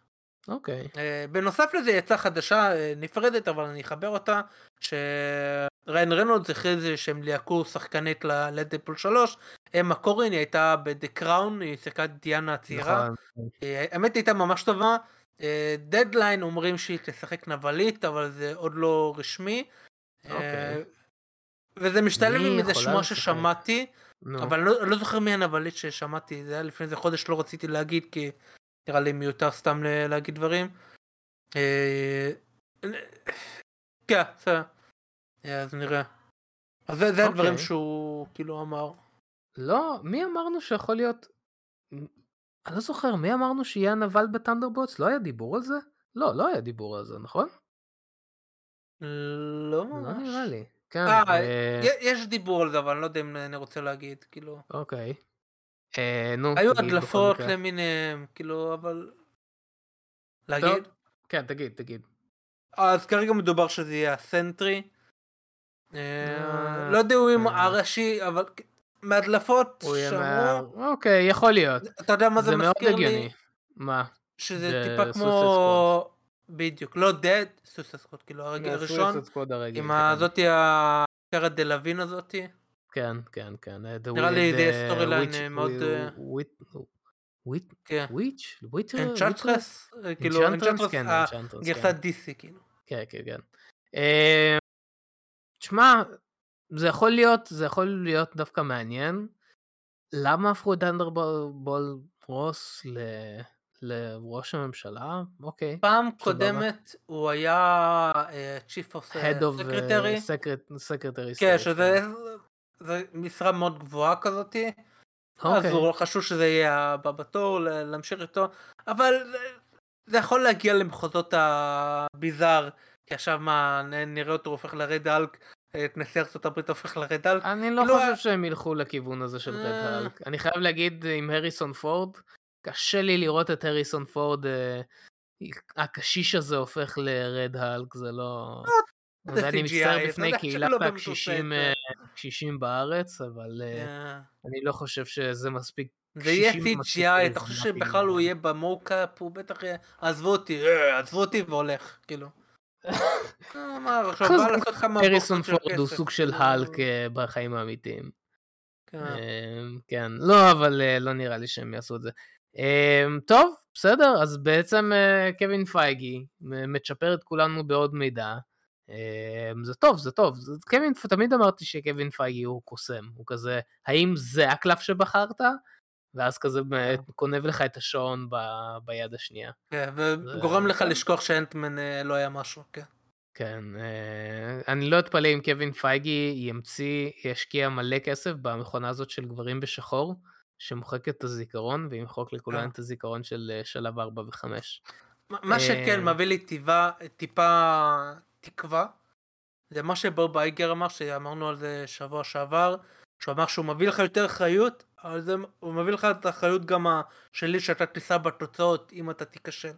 אוקיי. אה, בנוסף לזה יצאה חדשה נפרדת אבל אני אחבר אותה שריין רנולדס הכריז שהם ליהקו שחקנית לדדפול 3 אמה קורין היא הייתה ב "The Crown" היא שיחקה דיאנה הצעירה. נכון. האמת הייתה ממש טובה. דדליין אומרים שהיא תשחק נבלית אבל זה עוד לא רשמי. אוקיי. אה, וזה משתלם עם איזה שמו ששמעתי אבל לא, לא זוכר מי הנבלית ששמעתי זה היה לפני איזה חודש לא רציתי להגיד כי נראה לי מיותר סתם להגיד דברים. אה, כן בסדר. אז נראה. אז זה, זה הדברים אוקיי. שהוא כאילו אמר. לא, מי אמרנו שיכול להיות... אני לא זוכר, מי אמרנו שיהיה הנבל בטנדרבוטס? לא היה דיבור על זה? לא, לא היה דיבור על זה, נכון? לא לא ממש. נראה לי. כן, אה, אה, יש דיבור על זה, אבל אני לא יודע אם אני רוצה להגיד, כאילו. אוקיי. אה, נו, היו הדלפות. למיניהם, כאילו, אבל... להגיד? כן, תגיד, תגיד. אז כרגע מדובר שזה יהיה הסנטרי. אה, לא יודע אם. הראשי, אבל מהדלפות מה... אוקיי, יכול להיות. אתה יודע מה זה זה מאוד מזכיר לי? הגיוני. מה? שזה זה טיפה כמו... בדיוק, לא dead, Suicide Squad, כאילו הרגל הראשון, עם כן. הזאתי הקארה דלווין הזאתי. כן, כן, כן. אה, נראה לי זה אה, storyline, אה, מאוד, אה. Witch? וויטר? Enchantress, כאילו Enchantress? כן, אה, Enchantress, גרסת כן. DC, כאילו. כן, כן, כן. אה, תשמע, זה יכול להיות, זה יכול להיות דווקא מעניין. למה הפכו את ת'אנדרבולט רוס ל- לראש הממשלה? אוקיי. פעם. קודמת הוא היה chief of Head of secretary, secretary כן, שזה זה משרה מאוד גבוהה כזאתי, אז אוקיי. הוא חשוב שזה יהיה הבא בתור, להמשיך איתו, אבל זה- יכול להגיע למחוזות הביזאר, כי עכשיו מה, נראה אותו הופך לרד אלק, את נשיא ארצות הברית הופך לרד אלק, אני לא כאילו, חושב שהם ילכו לכיוון הזה של רד אה. האלק. אני חייב להגיד עם הריסון פורד, קשה לי לראות את הריסון פורד, אה, הקשיש הזה הופך לרד האלק, זה לא... ואני CGI, מצטער בפני קהילת הקשישים זה. אה, הקשישים בארץ, אבל אה, אה, אני לא חושב שזה מספיק זה יהיה CGI, אתה חושב. שבכלל הוא יהיה במוקאפ, הוא בטח יהיה, עזבו אותי, אה, עזבו אותי והולך, כאילו. *laughs* אה, אמר, עכשיו בא לעשות כמה הריסון בוקסות של פורד הוא סוג של כאילו, האלק אה, בחיים האמיתיים. כן. אה, כן, לא, אבל אה, לא נראה לי שהם יעשו את זה. אה, טוב, בסדר, אז בעצם אה, קווין פייגי מצ'פר את כולנו בעוד מידע. אה, זה טוב, זה טוב. זה- קווין, תמיד אמרתי שקווין פייגי הוא קוסם. הוא כזה, האם זה הקלף שבחרת? ואז כזה באמת גונב לך את השעון ב- ביד השנייה. כן, וגורם לך לשכוח שאנטמן אה, לא היה משהו, כן. כן, אה, אני לא אתפלא אם קווין פייגי ימציא, ישקיע מלא כסף במכונה הזאת של גברים בשחור, שמוחקת את הזיכרון, וימחוק לכולם אה. את הזיכרון של שלב 4 ו-5. מה- מה שכן אה, מביא לי טיבה, טיפה תקווה, זה מה שבוב אייגר אמר, שאמרנו על זה שבוע שעבר, שהוא אמר שהוא מביא לך יותר אחריות, אבל זה, הוא מביא לך את האחריות גם שלי שאתה תישא בתוצאות אם אתה תיכשל.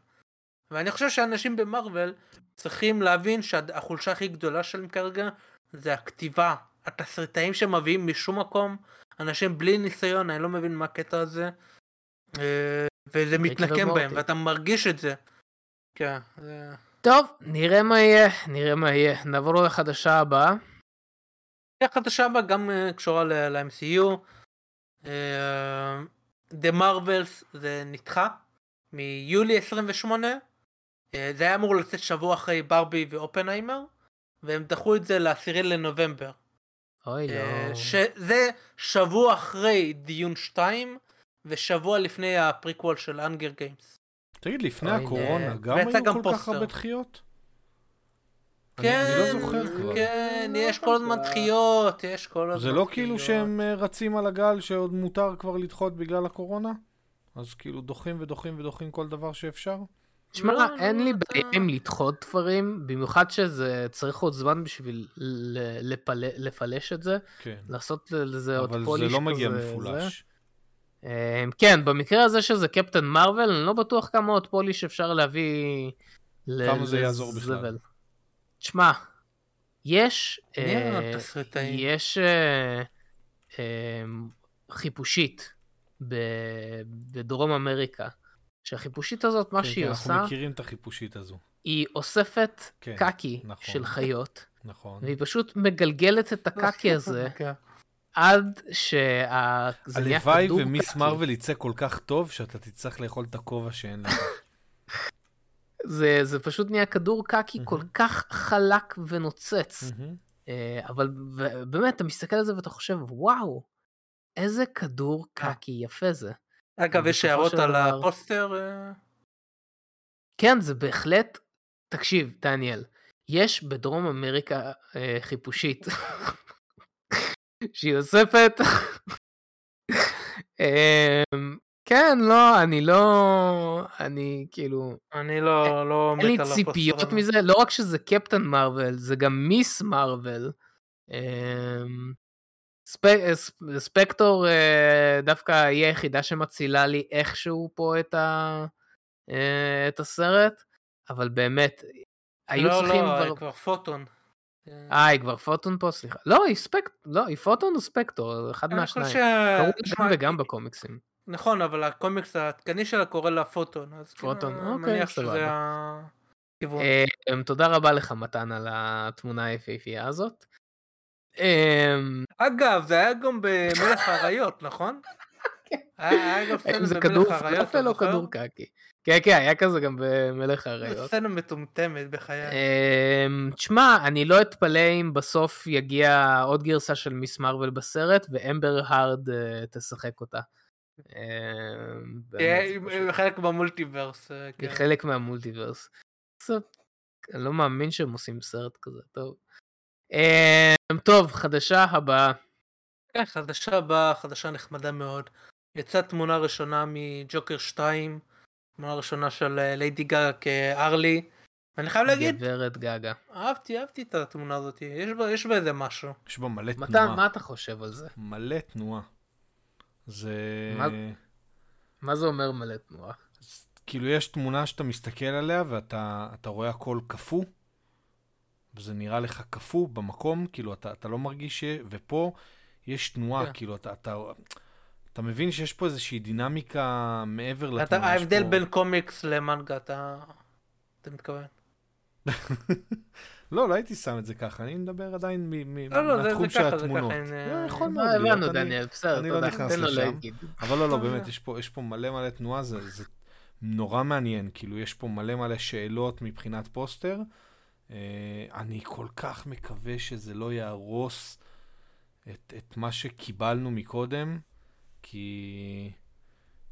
ואני חושב שאנשים במרוויל צריכים להבין שהחולשה הכי גדולה שלהם כרגע זה הכתיבה, התסריטאים שמביאים משום מקום, אנשים בלי ניסיון, אני לא מבין מה הקטע הזה, אה, וזה מתנקם. בהם, ואתה מרגיש את זה. כן, זה... טוב, נראה מה יהיה, נראה מה יהיה. נעבור לחדשה הבאה. החדשה הבאה גם אה, קשורה ל-MCU. אה, The Marvels זה נדחה מיולי 28. אה, זה היה אמור לצאת שבוע אחרי ברבי ואופנהיימר, והם דחו את זה ל-10 לנובמבר. אוי, אה, לא. שזה שבוע אחרי Dune 2 ושבוע לפני הפריקוול של Hunger Games. תגיד, לפני הקורונה. גם היו כל כך. הרבה דחיות? כן, אני לא זוכר כבר. כן, יש כל הזמן דחיות, יש כל הזמן זה לא כאילו. שהם אה, רצים על הגל שעוד מותר כבר לדחות בגלל הקורונה? אז כאילו דוחים ודוחים ודוחים כל דבר שאפשר? תשמע, לא, אין לא, לי אתה- בעיה עם לדחות דברים, במיוחד שזה צריך עוד זמן בשביל ל- לפל- לפלש את זה, כן. לעשות לזה עוד אבל פוליש זה כזה. לא מגיע זה. מפולש. אה, כן, במקרה הזה שזה קפטן מרוויל, אני לא בטוח כמה עוד פוליש אפשר להביא ל- כמה זה יעזור לזבל. בכלל. תשמע, יש... אה? יש אה, אה, חיפושית ב- בדרום אמריקה, שהחיפושית הזאת, מה כן, שהיא כן, עושה, אנחנו מכירים את החיפושית הזו. היא אוספת כן, קקי נכון. של חיות, נכון. והיא פשוט מגלגלת את הקקי *laughs* הזה כן. עד שה... הלוואי ומיס. מרוויל יצא כל כך טוב שאתה תצטרך לאכול את הכובע שאין לך. *laughs* זה, זה פשוט נהיה כדור קקי מהמם. כל כך חלק ונוצץ. אה, אבל באמת, אתה מסתכל על זה ואתה חושב, וואו, איזה כדור אה. קקי יפה זה. אגב, יש הערות על הפוסטר? אה? כן, זה בהחלט... תקשיב, דניאל, יש בדרום אמריקה אה, חיפושית *laughs* שהיא אוספת. *laughs* אמ, כן, לא, אני לא... אני כאילו... אני לא, לא אין לי מת על ציפיות הפוסטר הזה. מזה, לא רק שזה קפטן מרוויל, זה גם מיס מרוויל. אמ, ספ- ספ- ספקטור אה, דווקא היא היחידה שמצילה לי איכשהו פה את, ה, אה, את הסרט, אבל באמת, היו לא, צריכים לא, כבר... כבר פוטון. אה, היא כבר פוטון פה? סליחה. לא, היא ספקט... לא, היא פוטון או ספקטור? אחד מהשניים. ש... קראו גם וגם בקומיקסים. נכון, אבל הקומיקס העדכני שלה קורא לה פוטון. אז כאילו, פוטון, אני אוקיי, מניח שזה סבבה. הכיוון. אמ, תודה רבה לך, מתן, על התמונה היפהפייה הזאת. אמ, אגב, זה היה גם במלך האריות, נכון? היה היה גם סצנה זה כדור במלך האריות, אתה פלאפל או זוכר? כדור קקי? כן, כן, היה כזה גם במלך האריות. סצנה מטומטמת בחיי. אמ, תשמע, אני לא אתפלא אם בסוף יגיע עוד גרסה של מיס מרוויל בסרט, ואמבר הארד אה, תשחק אותה. אמ, עם- חלק במולטיברס. אה, כן. חלק מהמולטיברס. אני לא מאמין שהם עושים סרט כזה, טוב. אמ, טוב, חדשה הבאה. כן, חדשה הבאה, חדשה נחמדה מאוד. יצאה תמונה ראשונה מג'וקר 2, תמונה ראשונה של אה, ליידי גאגה כארלי. ואני חייב להגיד, גברת גגה. אהבתי, אהבתי את התמונה הזאת, יש בה, יש בה איזה משהו. יש בה מלא מתן, תנועה. מה אתה חושב על זה? מלא תנועה. זה... מה- מה זה אומר מלא תנועה? כאילו יש תמונה שאתה מסתכל עליה ואתה אתה רואה הכל קפוא, וזה נראה לך קפוא במקום, כאילו אתה, אתה לא מרגיש ש... ופה יש תנועה, כן. כאילו אתה, אתה, אתה מבין שיש פה איזושהי דינמיקה מעבר לתנועה. אתה, ההבדל פה- בין קומיקס למנגה, אתה... אתה מתכוון? *laughs* לא, לא הייתי שם את זה ככה, אני מדבר עדיין לא, לא, זה- מהתחום זה של ככה, זה התמונות. לא, אה, יכול מאוד להיות, הבנו, דניאל, בסדר, אני לא. נכנס לשם. אבל לא, לא, באמת, זה- יש פה, מלא מלא תנועה, זה, זה נורא מעניין, כאילו, יש פה מלא מלא שאלות מבחינת פוסטר. אה, אני כל כך מקווה שזה לא יהרוס את, את מה שקיבלנו מקודם, כי,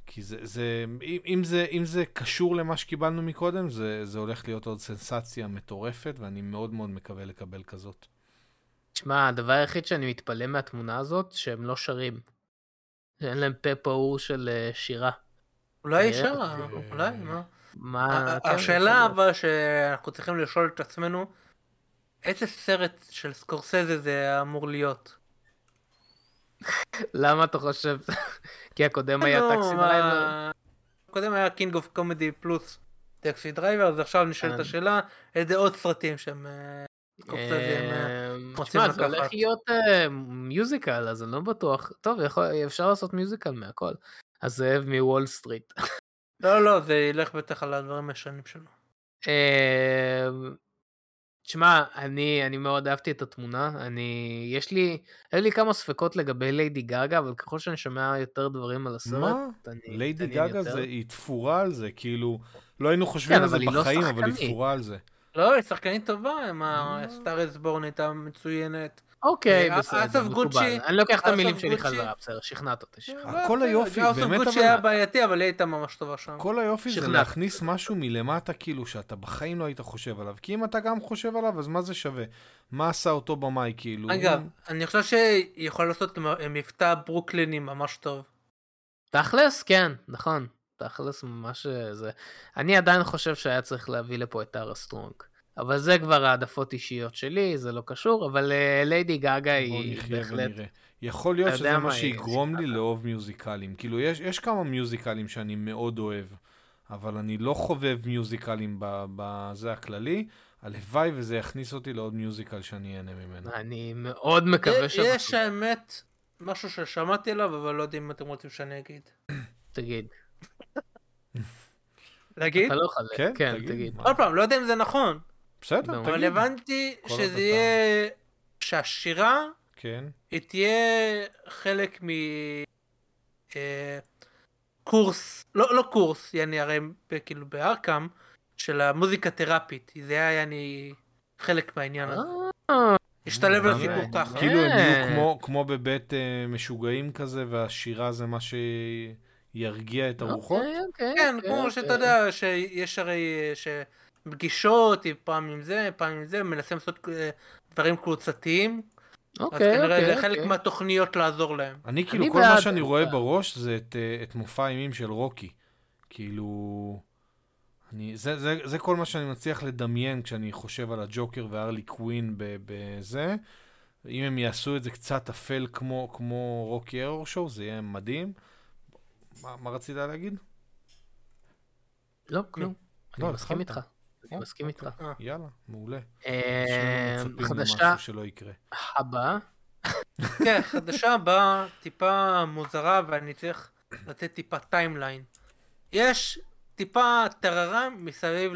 כי זה, זה, אם, אם זה, אם זה קשור למה שקיבלנו מקודם, זה, זה הולך להיות עוד סנסציה מטורפת, ואני מאוד מאוד מקווה לקבל כזאת. תשמע, הדבר היחיד שאני מתפלא מהתמונה הזאת, שהם לא שרים. שאין להם פה פעור של אה, שירה. אולי היא אה, שרה, אה, אולי, מה? מה... כן, השאלה אבל שאנחנו צריכים לשאול את עצמנו, איזה סרט של סקורסזה זה אמור להיות? *laughs* למה אתה חושב? *laughs* כי הקודם היה נו, Taxi Driver. קודם היה King of Comedy פלוס Taxi Driver, אז עכשיו נשאלת. השאלה, איזה עוד סרטים שהם אה, אה, אמ, תשמע, זה. הולך להיות אה, musical, אז אני לא בטוח. טוב, אפשר לעשות musical מהכל. הזאב מוול סטריט. *laughs* לא, לא, זה ילך בטח על הדברים הישנים שלו. אמ, תשמע, אני, אני מאוד אהבתי את התמונה, אני, יש לי, היו לי כמה ספקות לגבי ליידי גאגה, אבל ככל שאני שומע יותר דברים על הסרט, מה? אני ליידי גגה יותר. זה, היא תפורה על זה, כאילו, לא היינו חושבים כן, על זה היא לא בחיים, אבל היא שחקנית. תפורה על זה. לא, היא שחקנית טובה, עם אה. הסטאר בורן הייתה מצוינת. אוקיי, אה, בסדר, אסף מקובל. גוצ'י- אני לוקח את אסף המילים שלי גוצ'י- חזרה, בסדר, שכנעת אותי. הכל היופי, באמת, גוצ'י אבל- היה בעייתי, אבל היא הייתה ממש טובה שם. כל היופי זה. להכניס משהו מלמטה, כאילו, שאתה בחיים לא היית חושב עליו. כי אם אתה גם חושב עליו, אז מה זה שווה? מה עשה אותו במאי, כאילו? אגב, אני חושב שהיא יכולה לעשות מבטא ברוקליני ממש טוב. תכלס, כן, נכון. תכלס ממש אה, זה. אני עדיין חושב שהיה צריך להביא לפה את טרה סטרונג. אבל זה כבר העדפות אישיות שלי, זה לא קשור, אבל ליידי גאגה בוא היא בהחלט... ונראה. יכול להיות שזה מה שיגרום לי לאהוב מיוזיקלים. כאילו, יש, יש כמה מיוזיקלים שאני מאוד אוהב, אבל אני לא חובב מיוזיקלים ב- בזה הכללי. הלוואי וזה יכניס אותי לעוד musical שאני אהנה ממנו. אני מאוד מקווה שאנחנו... יש האמת משהו ששמעתי עליו, אבל לא יודע אם אתם רוצים שאני אגיד. תגיד. להגיד? אתה לא חלק. כן, כן, תגיד? עוד פעם, לא יודע אם זה נכון, בסדר, נו. אבל תגיד. הבנתי שזה יהיה... שהשירה כן. היא תהיה חלק מ... אה, קורס, לא, לא קורס, יעני הרי כאילו בארקאם, של המוזיקה תרפית, זה היה יעני חלק מהעניין הזה. אה, השתלב אה, לסיפור מעניין. ככה. כאילו הם יהיו. כמו, כמו בבית אה, משוגעים כזה, והשירה זה מה שירגיע את הרוחות? אוקיי, אוקיי, כן, אוקיי, כמו אוקיי. שאתה יודע, שיש הרי אה, שפגישות, פעם עם זה, פעם עם זה, מנסים לעשות אה, דברים קבוצתיים. אז אוקיי, כנראה אוקיי, זה חלק אוקיי. מהתוכניות לעזור להם. אני כאילו, אני כל מה שאני אני רואה בעד. בראש זה את, אה, את מופע האימים של רוקי. כאילו... אני, זה, זה, זה כל מה שאני מצליח לדמיין כשאני חושב על הג'וקר והרלי קווין בזה. אם הם יעשו את זה קצת אפל כמו, כמו רוקי ארור שואו, זה יהיה מדהים. מה, מה רצית להגיד? לא, כלום. אני לא, מסכים התחלת. איתך. אני אה, מסכים איתך. יאללה, מעולה. אה, חדשה למשהו שלא יקרה. הבאה. *laughs* כן, חדשה הבאה טיפה מוזרה ואני צריך לתת טיפה timeline. יש טיפה טררם מסביב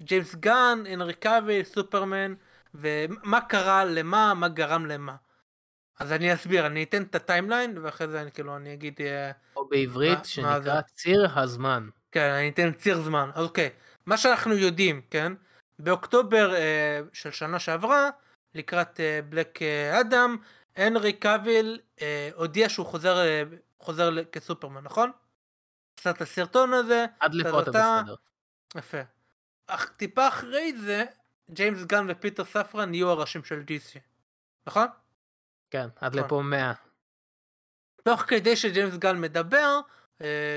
לג'יימס גן, הנרי קאביל, סופרמן, ומה קרה למה, מה גרם למה. אז אני אסביר, אני אתן את ה timeline ואחרי זה אני כאילו אני אגיד, אה, או בעברית מה- שנקרא? ציר הזמן. כן, אני אתן ציר זמן. אוקיי, מה שאנחנו יודעים, כן? באוקטובר אה, של שנה שעברה, לקראת אה, Black אה, Adam, הנרי קאביל אה, הודיע שהוא חוזר, אה, חוזר כסופרמן, נכון? עשה את הסרטון הזה, עד לפה אתה בסדר. יפה. אך טיפה אחרי זה, ג'יימס גן ופיטר ספרן נהיו הראשים של DC, נכון? כן, עד נכון. לפה 100. תוך כדי שג'יימס גן מדבר,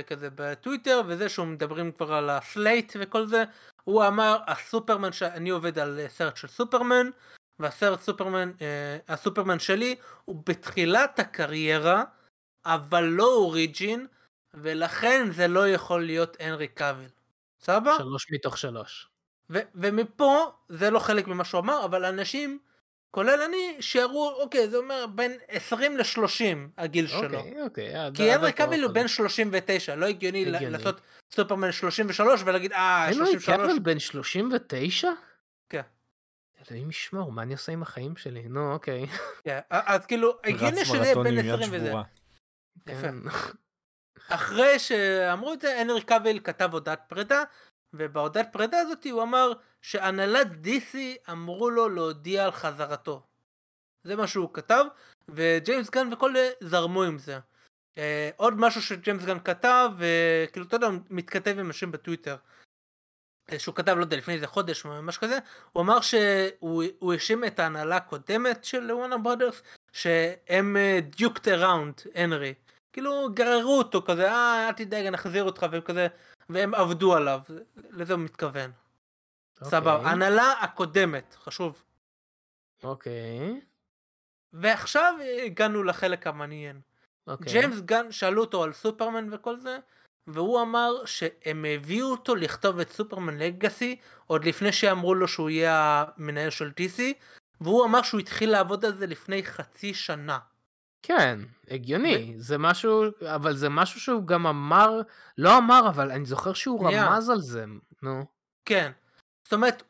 כזה בטוויטר, וזה שהוא מדברים כבר על ה slate וכל זה, הוא אמר, הסופרמן, ש... אני עובד על אה, סרט של סופרמן, והסרט סופרמן, אה, הסופרמן שלי, הוא בתחילת הקריירה, אבל לא origin, ולכן זה לא יכול להיות הנרי קאביל. סבבה? שלוש מתוך שלוש. ו- ומפה זה לא חלק ממה שהוא אמר אבל אנשים כולל אני שיערו אוקיי זה אומר בין 20 ל-30 הגיל שלו. אוקיי, אוקיי. כי עד הנרי קאביל הוא בן 39 לא הגיוני, ל- הגיוני. לעשות סופרמן 33 ולהגיד אה הנרי 33 קאבל בן 39? כן. אלוהים ישמור, מה אני עושה עם החיים שלי? נו, אוקיי. כן, אז כאילו *laughs* הגיוני שזה יהיה בין עם יד 20 וזה. יפה. כן. אחרי שאמרו את זה הנרי קאביל כתב הודעת פרידה ובהודעת פרידה הזאת הוא אמר שהנהלת DC אמרו לו להודיע על חזרתו. זה מה שהוא כתב וג'יימס גן וכל אלה זרמו עם זה. אה, עוד משהו שג'יימס גן כתב וכאילו אתה יודע מתכתב עם אנשים בטוויטר. אה, שהוא כתב לא יודע לפני איזה חודש או משהו כזה הוא אמר שהוא הוא האשים את ההנהלה הקודמת של וואנה ברודרס שהם דיוקט אראונד הנרי כאילו גררו אותו כזה אה אל תדאג נחזיר אותך וכזה והם עבדו עליו לזה הוא מתכוון. סבבה אוקיי, ההנהלה הקודמת חשוב אוקיי. ועכשיו הגענו לחלק המעניין. אוקיי. ג'יימס גן שאלו אותו על סופרמן וכל זה והוא אמר שהם הביאו אותו לכתוב את סופרמן לגאסי עוד לפני שאמרו לו שהוא יהיה המנהל של DC והוא אמר שהוא התחיל לעבוד על זה לפני חצי שנה. כן, הגיוני. זה משהו, אבל זה משהו שהוא גם אמר, לא אמר, אבל אני זוכר שהוא שנייה. רמז על זה. נו. כן. זאת אומרת,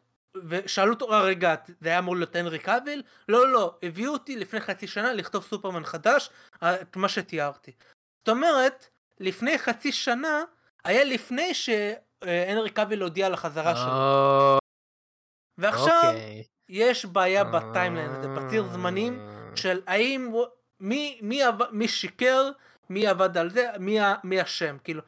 ושאלו אותו, "אה, רגע, זה היה אמור להיות הנרי קאביל? לא, לא, לא, הביאו אותי לפני חצי שנה לכתוב סופרמן חדש, אה, את מה שתיארתי. זאת אומרת, לפני חצי שנה, היה לפני שהנרי קאביל הודיע על החזרה שלו. או, ועכשיו, אוקיי. יש בעיה ב timeline הזה, בציר אה. זמנים, של האם, מי, מי, מי שיקר, מי עבד על זה, מי, מי אשם, כאילו.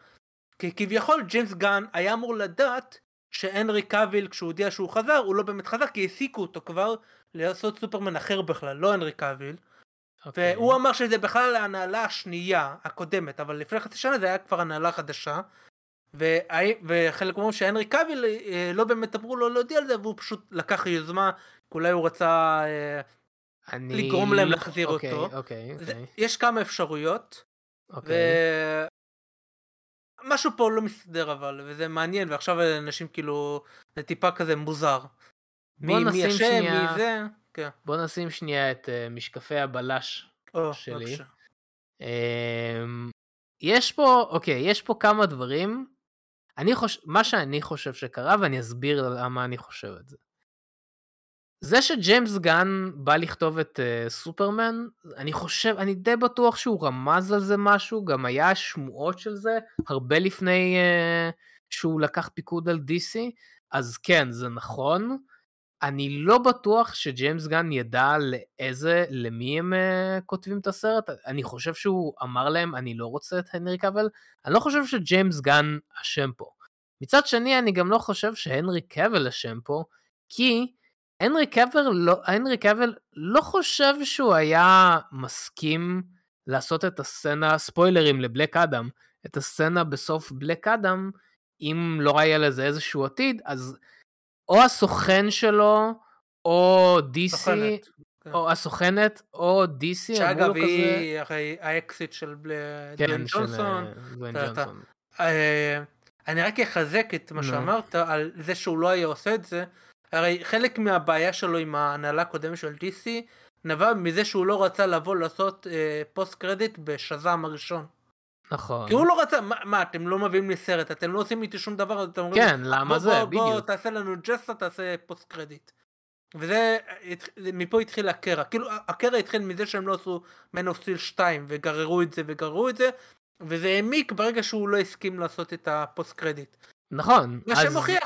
כי כביכול ג'יימס גן היה אמור לדעת שהנרי קאביל כשהוא הודיע שהוא חזר הוא לא באמת חזר כי העסיקו אותו כבר לעשות סופרמן אחר בכלל לא הנרי קאביל אוקיי. והוא אמר שזה בכלל ההנהלה השנייה הקודמת אבל לפני חצי שנה זה היה כבר הנהלה חדשה והי- וחלק אומרים שהנרי קאביל אה, לא באמת אמרו לו להודיע על זה והוא פשוט לקח יוזמה אולי הוא רצה אה, אני לגרום להם לא- להחזיר אוקיי, אותו. אוקיי, זה, אוקיי. יש כמה אפשרויות אוקיי. משהו פה לא מסתדר אבל וזה מעניין ועכשיו אנשים כאילו זה טיפה כזה מוזר. מי, מי אשם שנייה- מי זה כן. בוא נשים שנייה את אה, משקפי הבלש או, שלי. בבקשה. אמ, יש פה, אוקיי, יש פה כמה דברים. אני חושב, מה שאני חושב שקרה, ואני אסביר למה אני חושב את זה. זה שג'יימס גן בא לכתוב את uh, סופרמן, אני חושב, אני די בטוח שהוא רמז על זה משהו, גם היה שמועות של זה הרבה לפני uh, שהוא לקח פיקוד על DC, אז כן, זה נכון. אני לא בטוח שג'יימס גן ידע לאיזה, למי הם uh, כותבים את הסרט. אני חושב שהוא אמר להם, אני לא רוצה את הנרי קאבל. אני לא חושב שג'יימס גן אשם פה. מצד שני, אני גם לא חושב שהנרי קאבל אשם פה, כי הנרי קאבל לא, הנרי קאבל לא חושב שהוא היה מסכים לעשות את הסצנה, ספוילרים לבלק אדם, את הסצנה בסוף בלק אדם, אם לא היה לזה איזשהו עתיד, אז או הסוכן שלו, או DC, סוכנת, כן. או הסוכנת, או DC, שאגב. היא הרי האקסיט של כן, של ג'ונסון. אה. אה, אני רק אחזק את מה. שאמרת על זה שהוא לא היה עושה את זה. הרי חלק מהבעיה שלו עם ההנהלה הקודמת של DC נבע מזה שהוא לא רצה לבוא לעשות אה, post credit בשזם הראשון. נכון. כי הוא לא רצה, מה, מה אתם לא מביאים לי סרט, אתם לא עושים איתי שום דבר, אז אתם אומרים, כן, למה בוא, זה, בוא, בוא, בדיוק. תעשה לנו ג'סטה, תעשה post credit. וזה, התח- מפה התחיל הקרע. כאילו, הקרע התחיל מזה שהם לא עשו Man of Steel 2, וגררו את זה וגררו את זה, וזה העמיק ברגע שהוא לא הסכים לעשות את ה post credit. נכון. מה אז- שמוכיח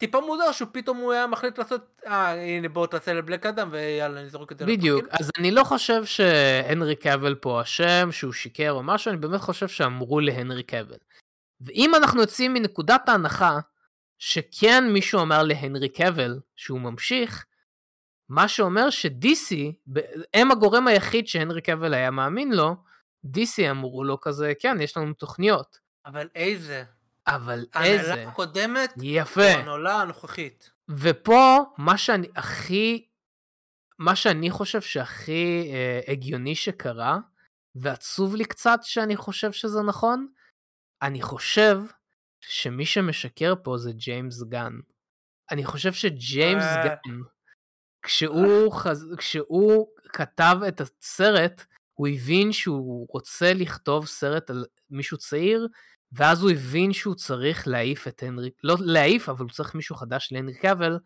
שטיפה מוזר שפתאום הוא היה מחליט לעשות, אה, הנה בוא תעשה לבלק אדם, ויאללה, נזרוק את זה. בדיוק, לפרקים. אז אני לא חושב שהנרי קאבל פה אשם, שהוא שיקר או משהו, אני באמת חושב שאמרו להנרי קאבל. ואם אנחנו יוצאים מנקודת ההנחה שכן מישהו אמר להנרי קאבל שהוא ממשיך, מה שאומר ש-DC, הם הגורם היחיד שהנרי קאבל היה מאמין לו, DC אמרו לו כזה, כן, יש לנו תוכניות. אבל איזה? אבל איזה, ההנהלה הקודמת, יפה. ההנהלה הנוכחית. ופה מה שאני הכי, מה שאני חושב שהכי אה, הגיוני שקרה, ועצוב לי קצת שאני חושב שזה נכון, אני חושב שמי שמשקר פה זה ג'יימס גן. אני חושב שג'יימס אה. גן, כשהוא, חז... כשהוא כתב את הסרט, הוא הבין שהוא רוצה לכתוב סרט על מישהו צעיר, ואז הוא הבין שהוא צריך להעיף את הנרי, לא להעיף, אבל הוא צריך מישהו חדש להנרי קאבל,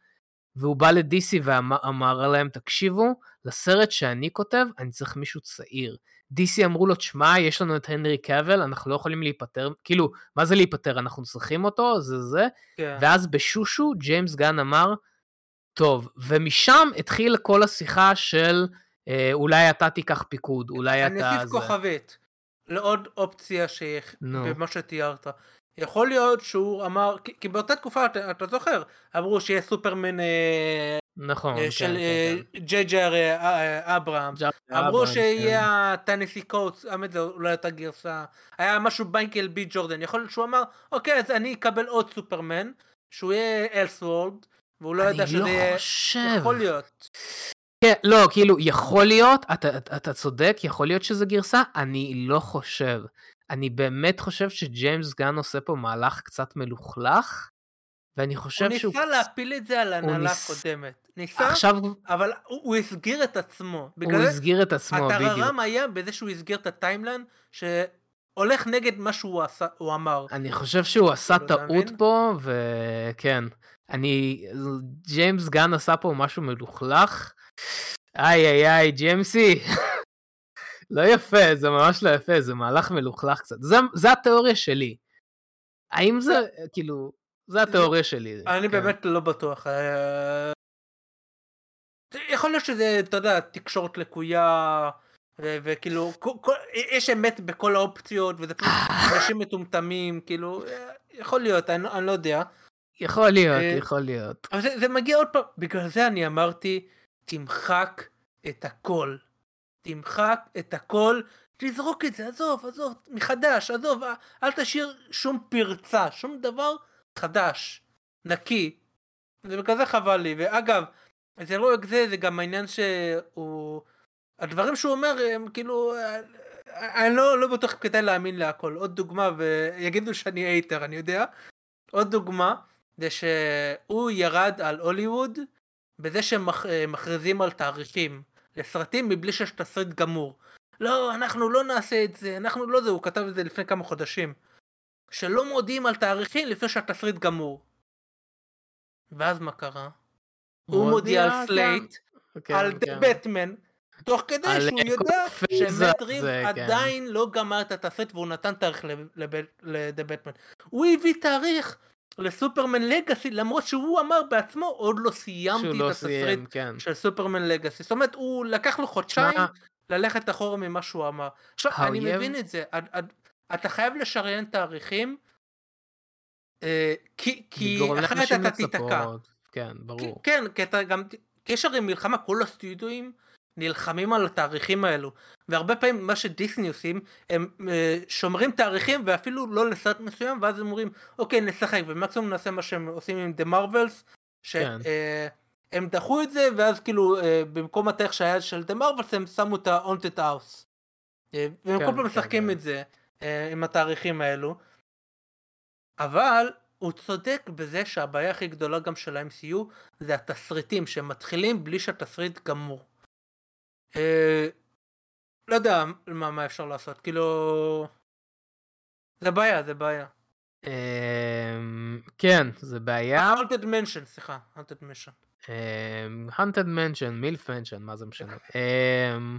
והוא בא ל-DC ואמר להם, תקשיבו, לסרט שאני כותב, אני צריך מישהו צעיר. DC אמרו לו, תשמע, יש לנו את הנרי קאבל, אנחנו לא יכולים להיפטר, כאילו, מה זה להיפטר? אנחנו צריכים אותו, זה זה. כן. ואז בשושו, ג'יימס גן אמר, טוב, ומשם התחילה כל השיחה של אה, אולי אתה תיקח פיקוד, אולי אני אתה... אוסיף זה. כוכבית לעוד אופציה שיש נו. במה שתיארת. יכול להיות שהוא אמר, כי, כי באותה תקופה, אתה, אתה זוכר, אמרו שיהיה סופרמן אה, נכון, אה, כן, של כן, כן. ג'יי ג'י אר אברהם. ג'ארד אמרו אברהמס, כן. שיהיה הטנסי קוטס, האמת זה אולי אותה גרסה. היה משהו ביינקל בי ג'ורדן. יכול להיות שהוא אמר, אוקיי, אז אני אקבל עוד סופרמן, שהוא יהיה אלסוורד, והוא לא ידע אני שזה לא יהיה... חושב. יכול להיות. כן, לא, כאילו, יכול להיות, אתה, אתה, צודק, יכול להיות שזה גרסה, אני לא חושב. אני באמת חושב שג'יימס גן עושה פה מהלך קצת מלוכלך, ואני חושב הוא שהוא... ניסה להפיל את זה על ההנהלה ניס- הקודמת. ניסה, עכשיו אבל הוא הוא הסגיר את עצמו. הוא הסגיר את עצמו, בדיוק. הטררם היה בזה שהוא הסגיר את ה timeline, שהולך נגד מה שהוא עשה, הוא אמר. אני חושב שהוא עשה אתה טעות מבין? פה, וכן. אני... ג'יימס גן עשה פה משהו מלוכלך. איי איי איי, ג'יימסי. לא יפה, זה ממש לא יפה, זה מהלך מלוכלך קצת. זה, זה התיאוריה שלי. האם זה, כאילו, זה התיאוריה שלי. אני כן. באמת לא בטוח. אה, יכול להיות שזה, אתה יודע, תקשורת לקויה, וכאילו, יש אמת בכל האופציות, וזה פשוט *laughs* אנשים מטומטמים, כאילו, אה, יכול להיות, אני אני לא יודע. יכול להיות, אה, יכול להיות. אבל זה, זה מגיע עוד פעם, בגלל זה אני אמרתי, תמחק את הכל. תמחק את הכל, תזרוק את זה, עזוב, עזוב, מחדש, עזוב, אל- אל תשאיר שום פרצה, שום דבר חדש, נקי. זה בגלל זה חבל לי, ואגב, זה לא רק זה, זה גם העניין שהוא... הדברים שהוא אומר הם כאילו... אה, אני לא, לא בטוח כדאי להאמין להכל. עוד דוגמה, ויגידו שאני אייטר, אני יודע. עוד דוגמה, זה שהוא ירד על הוליווד בזה שהם אה, מכריזים על תאריכים לסרטים מבלי שיש תסריט גמור. לא, אנחנו לא נעשה את זה, אנחנו לא זה, הוא כתב את זה לפני כמה חודשים. שלא מודיעים על תאריכים לפני שהתסריט גמור. ואז מה קרה? הוא מודיע על slate, כן, על כן. The Batman, תוך כדי שהוא יודע הפייזה שמט ריבס הזה, כן. עדיין לא גמר את התסריט והוא נתן תאריך לדה בטמן. הוא הביא תאריך לסופרמן לגאסי למרות שהוא אמר בעצמו עוד לא סיימתי את לא התסריט סיים, כן. של סופרמן לגאסי. זאת אומרת הוא לקח לו חודשיים ללכת אחורה ממה שהוא אמר. עכשיו אני האויב- מבין את זה, את- את- אתה חייב לשריין תאריכים אה, כי כי אחרת אתה תיתקע. כן, ברור. כן, כי אתה גם, כי יש הרי מלחמה, כל הסטודיואים נלחמים על התאריכים האלו, והרבה פעמים מה שדיסני עושים, הם אה, שומרים תאריכים ואפילו לא לסרט מסוים, ואז הם אומרים, אוקיי, נשחק, ומקסימום נעשה מה שהם עושים עם דה מרווילס, כן. שהם דחו את זה, ואז כאילו, אה, במקום התאריך שהיה של דה מרווילס, הם שמו את ה-Haunted House. אה, והם כן, כל פעם כן, משחקים כן. את זה, אה, עם התאריכים האלו. אבל הוא צודק בזה שהבעיה הכי גדולה גם של ה-MCU זה התסריטים שמתחילים בלי שהתסריט גמור. אה, לא יודע מה, מה אפשר לעשות, כאילו... זה בעיה, זה בעיה. אמ, כן, זה בעיה. Haunted Mansion, סליחה, Haunted Mansion. אמ, Hunted Mansion, מילף Mansion, מה זה משנה. *laughs* אמ,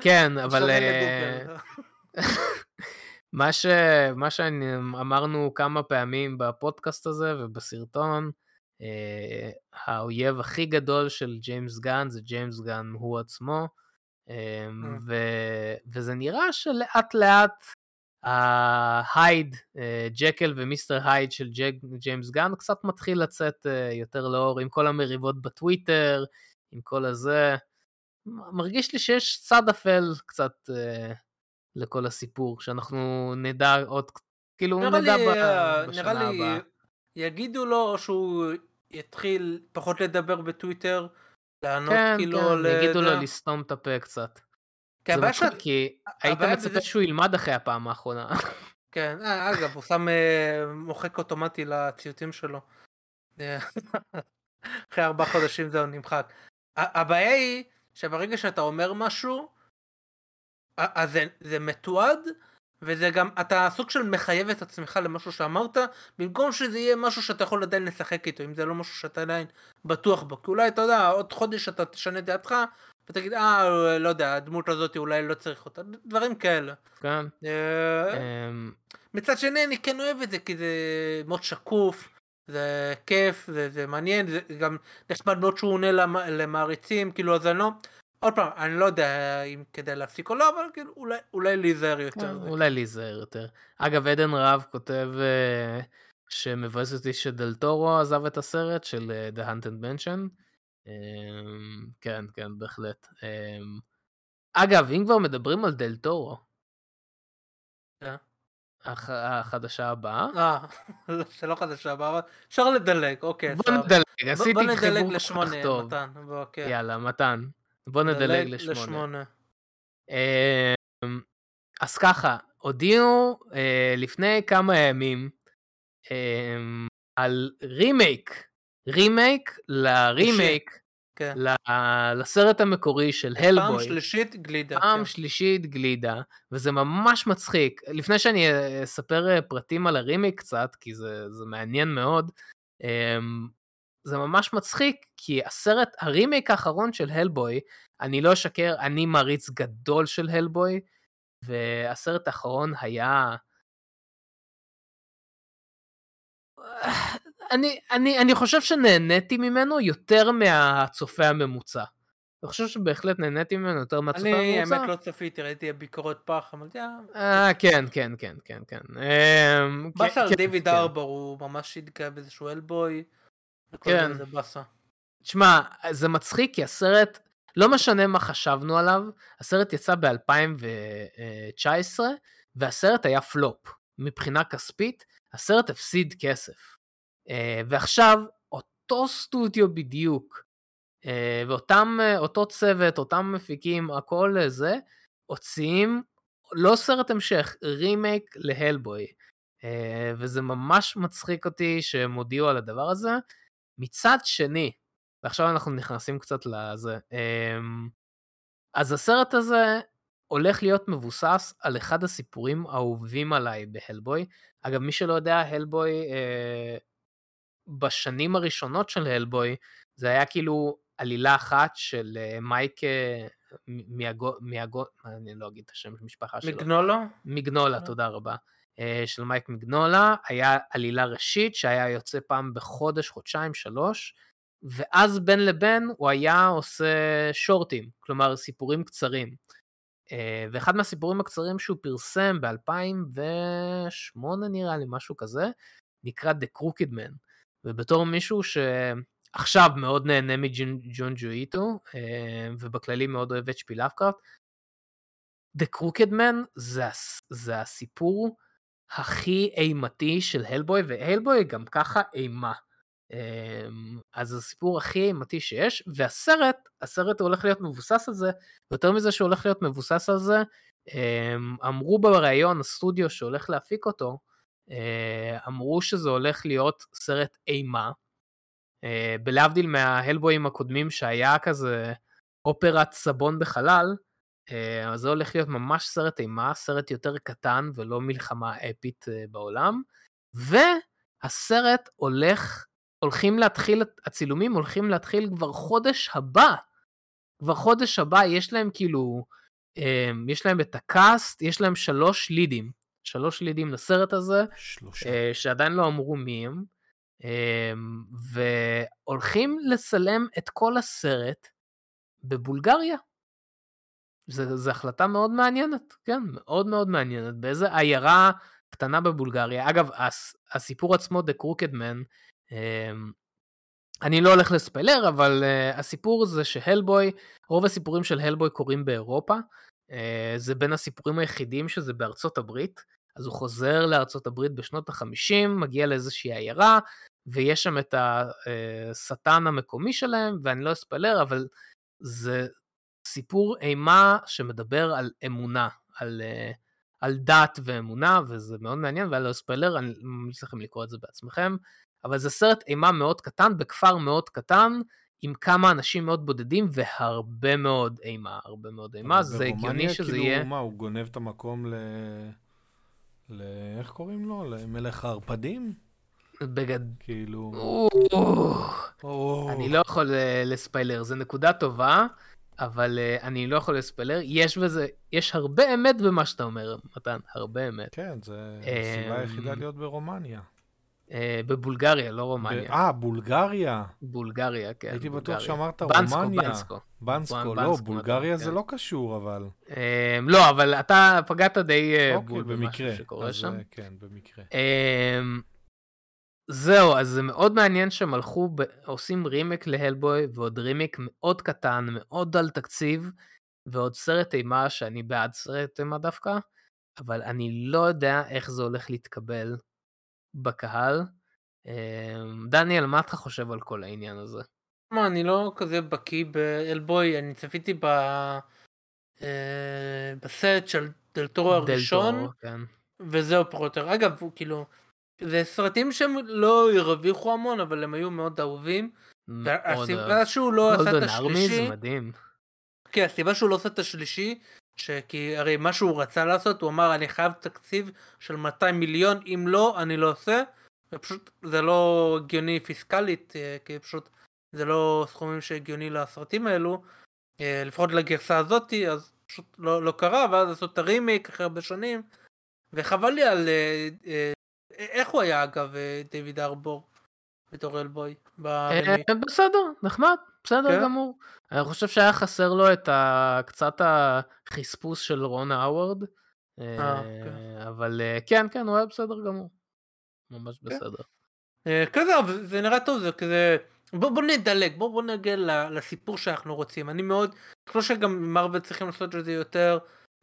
כן, *laughs* אבל... אה. *laughs* מה, ש... מה שאמרנו כמה פעמים בפודקאסט הזה ובסרטון, אה, האויב הכי גדול של ג'יימס גן זה ג'יימס גן הוא עצמו, ו... וזה נראה שלאט לאט ההייד, אה, ג'קל ומיסטר הייד של ג'ק, ג'יימס גן קצת מתחיל לצאת אה, יותר לאור עם כל המריבות בטוויטר, עם כל הזה. מרגיש לי שיש צד אפל קצת אה, לכל הסיפור, שאנחנו נדע עוד, כאילו נדע לי, אה, בשנה נראה לי הבאה. יגידו לו שהוא יתחיל פחות לדבר בטוויטר, לענות כן, כאילו כן, יגידו לו. לסתום את הפה קצת. כי זה מצחיק, כי היית מצפה בזה- שהוא ילמד אחרי הפעם האחרונה. *laughs* כן, אה, אגב, הוא שם אה, מוחק אוטומטי לציוצים שלו. *laughs* אחרי ארבעה חודשים זהו נמחק. הבעיה היא שברגע שאתה אומר משהו, אז זה, זה מתועד, וזה גם, אתה סוג של מחייב את עצמך למשהו שאמרת, במקום שזה יהיה משהו שאתה יכול עדיין לשחק איתו, אם זה לא משהו שאתה עדיין בטוח בו. כי אולי, אתה יודע, עוד חודש אתה תשנה את דעתך, ותגיד, אה, לא יודע, הדמות הזאת אולי לא צריך אותה, דברים כאלה. כן. אה, אמ, מצד שני אני כן אוהב את זה כי זה מאוד שקוף, זה כיף, זה, זה מעניין, זה גם נחמד מאוד שהוא עונה למ, למעריצים, כאילו אז אני לא, עוד פעם, אני לא יודע אם כדאי להפסיק או לא, אבל כאילו אולי, אולי להיזהר יותר. כן, אולי להיזהר יותר. אגב, עדן רהב כותב אה, שמבאס אותי שדל טורו עזב את הסרט של אה, The Hunted Mansion. אמ, כן, כן, בהחלט. אמ, אגב, אם כבר מדברים על דל טורו, אה. הח- החדשה הבאה, אה, *laughs* זה לא חדשה הבאה, אבל אפשר לדלג, אוקיי. בוא. נדלג, בוא- עשיתי בוא נדלג חיבור כל כך לשמונה, טוב. מתן, בוא, כן. יאללה, מתן. בוא נדלג לשמונה. אמ, אז ככה, הודיעו אה, לפני כמה ימים אמ, על רימייק, רימייק לרימייק כן. ל- לסרט המקורי של פעם הלבוי. שלישית גלידה. פעם כן. שלישית גלידה, וזה ממש מצחיק. לפני שאני אספר אה, פרטים על הרימייק קצת, כי זה, זה מעניין מאוד, אמ, זה ממש מצחיק, כי הסרט, הרימייק האחרון של הלבוי, אני לא אשקר, אני מעריץ גדול של הלבוי, והסרט האחרון היה... אני, אני, אני חושב שנהניתי ממנו יותר מהצופה הממוצע. אני חושב שבהחלט נהניתי ממנו יותר מהצופה אני הממוצע. האמת לא צפיתי, ראיתי ביקורות פח, אמרתי, אה, אה, כן, כן, כן, כן, כן. אמ, באסה על כן, דיוויד כן. ארבור, הוא ממש התגאה באיזשהו אלבוי. כן. תשמע, זה מצחיק כי הסרט, לא משנה מה חשבנו עליו, הסרט יצא ב-2019, והסרט היה פלופ. מבחינה כספית, הסרט הפסיד כסף. אה, ועכשיו, אותו סטודיו בדיוק, אה, ואותם, אה, אותו צוות, אותם מפיקים, הכל זה, הוציאים לא סרט המשך, רימייק להלבוי. וזה ממש מצחיק אותי שהם הודיעו על הדבר הזה. מצד שני, ועכשיו אנחנו נכנסים קצת לזה, אמ, אז הסרט הזה הולך להיות מבוסס על אחד הסיפורים האהובים עליי בהלבוי. אגב, מי שלא יודע, הלבוי, אה, בשנים הראשונות של הלבוי, זה היה כאילו עלילה אחת של אה, מייק אה, מיאגו, מיאגו, אני לא אגיד את השם המשפחה שלו. מגנולו? מגנולה, תודה רבה. אה, של מייק מגנולה, היה עלילה ראשית שהיה יוצא פעם בחודש, חודשיים, שלוש, ואז בין לבין הוא היה עושה שורטים, כלומר סיפורים קצרים. אה, ואחד מהסיפורים הקצרים שהוא פרסם ב-2008 נראה לי, משהו כזה, נקרא The Crooked Man. ובתור מישהו עכשיו מאוד נהנה מג'ון ג'ואיטו, אה, ובכללי מאוד אוהב את שפי לאפקראפט. The Crooked Man זה, זה הסיפור הכי אימתי של הלבוי, והלבוי גם ככה אימה. אמ, אז זה הסיפור הכי אימתי שיש, והסרט, הסרט הולך להיות מבוסס על זה, ויותר מזה שהוא הולך להיות מבוסס על זה, אמ, אמרו בריאיון, הסטודיו שהולך להפיק אותו, אה, אמרו שזה הולך להיות סרט אימה, אה, בלהבדיל מההלבויים הקודמים שהיה כזה אופרת סבון בחלל, אז זה הולך להיות ממש סרט אימה, סרט יותר קטן ולא מלחמה אפית אה, בעולם, והסרט הולך, הולכים להתחיל, הצילומים הולכים להתחיל כבר חודש הבא. כבר חודש הבא יש להם כאילו, אה, יש להם את הקאסט, יש להם שלוש לידים, שלוש לידים לסרט הזה, שלושה. אה, שעדיין לא אמרו מי הם, אה, והולכים לצלם את כל הסרט בבולגריה. זו החלטה מאוד מעניינת, כן, מאוד מאוד מעניינת, באיזה עיירה קטנה בבולגריה. אגב, הס, הסיפור עצמו, The Crooked Man, אה, אני לא הולך לספיילר, אבל uh, הסיפור זה שהלבוי, רוב הסיפורים של הלבוי קורים באירופה, uh, זה בין הסיפורים היחידים שזה בארצות הברית, אז הוא חוזר לארצות הברית בשנות ה-50, מגיע לאיזושהי עיירה, ויש שם את השטן המקומי שלהם, ואני לא אספיילר, אבל זה סיפור אימה שמדבר על אמונה, על, uh, על דת ואמונה, וזה מאוד מעניין, ואני לא אספיילר, אני ממליץ לכם לקרוא את זה בעצמכם. אבל זה סרט אימה מאוד קטן, בכפר מאוד קטן, עם כמה אנשים מאוד בודדים והרבה מאוד אימה, הרבה מאוד אימה, זה הגיוני ברומניה, שזה כאילו, יהיה... מה, הוא גונב את המקום ל... ל... איך קוראים לו? למלך הערפדים? בגד... כאילו... אני לא יכול אה, לספיילר, זו נקודה טובה, אבל אה, אני לא יכול לספיילר. יש בזה, יש הרבה אמת במה שאתה אומר, מתן, הרבה אמת. כן, זה אמ, הסיבה היחידה להיות ברומניה. אה, בבולגריה, לא רומניה. אה, בולגריה. בולגריה, כן. הייתי בטוח בולגריה. שאמרת בנסקו, רומניה. בנסקו. בנסקו, בנסקו, לא, מתן, בולגריה זה כן. לא קשור, אבל... אמ, לא, אבל אתה פגעת די אה, אוקיי, בול במקרה. שקורה אז, שם. כן, במקרה. זהו, אז זה מאוד מעניין שהם הלכו, ב... עושים רימק להלבוי, ועוד רימק מאוד קטן, מאוד על תקציב, ועוד סרט אימה, שאני בעד סרט אימה דווקא, אבל אני לא יודע איך זה הולך להתקבל בקהל. אמ, דניאל, מה אתה חושב על כל העניין הזה? מה, אני לא כזה בקיא באלבוי, אני צפיתי ב... אה, בסרט של דלתורו דל הראשון, טורו, כן. וזהו פחות או יותר. אגב, הוא כאילו, זה סרטים שהם לא הרוויחו המון, אבל הם היו מאוד אהובים. והסיבה שהוא לא עשה את השלישי. כן, הסיבה שהוא לא עשה את השלישי, שכי הרי מה שהוא רצה לעשות, הוא אמר אני חייב תקציב של 200 מיליון, אם לא, אני לא עושה. ופשוט זה לא הגיוני פיסקלית, אה, כי פשוט זה לא סכומים שהגיוני לסרטים האלו, אה, לפחות לגרסה הזאתי, אז פשוט לא, לא קרה, ואז עשו את הרימיק אחרי הרבה שנים, וחבל לי על... איך הוא היה אגב, אה, דיוויד ארבור, בתור אלבוי? אה, בסדר, נחמד, בסדר כן? גמור. אני חושב שהיה חסר לו את. קצת החספוס של רון האווארד. אה, כן. אבל כן, כן, הוא היה בסדר גמור. ממש כן. בסדר. כזה, אבל זה נראה טוב, זה כזה... בוא, בוא נדלג, בוא, בוא נגיע לסיפור שאנחנו רוצים. אני מאוד, חושב שגם מרוויל צריכים לעשות את זה יותר.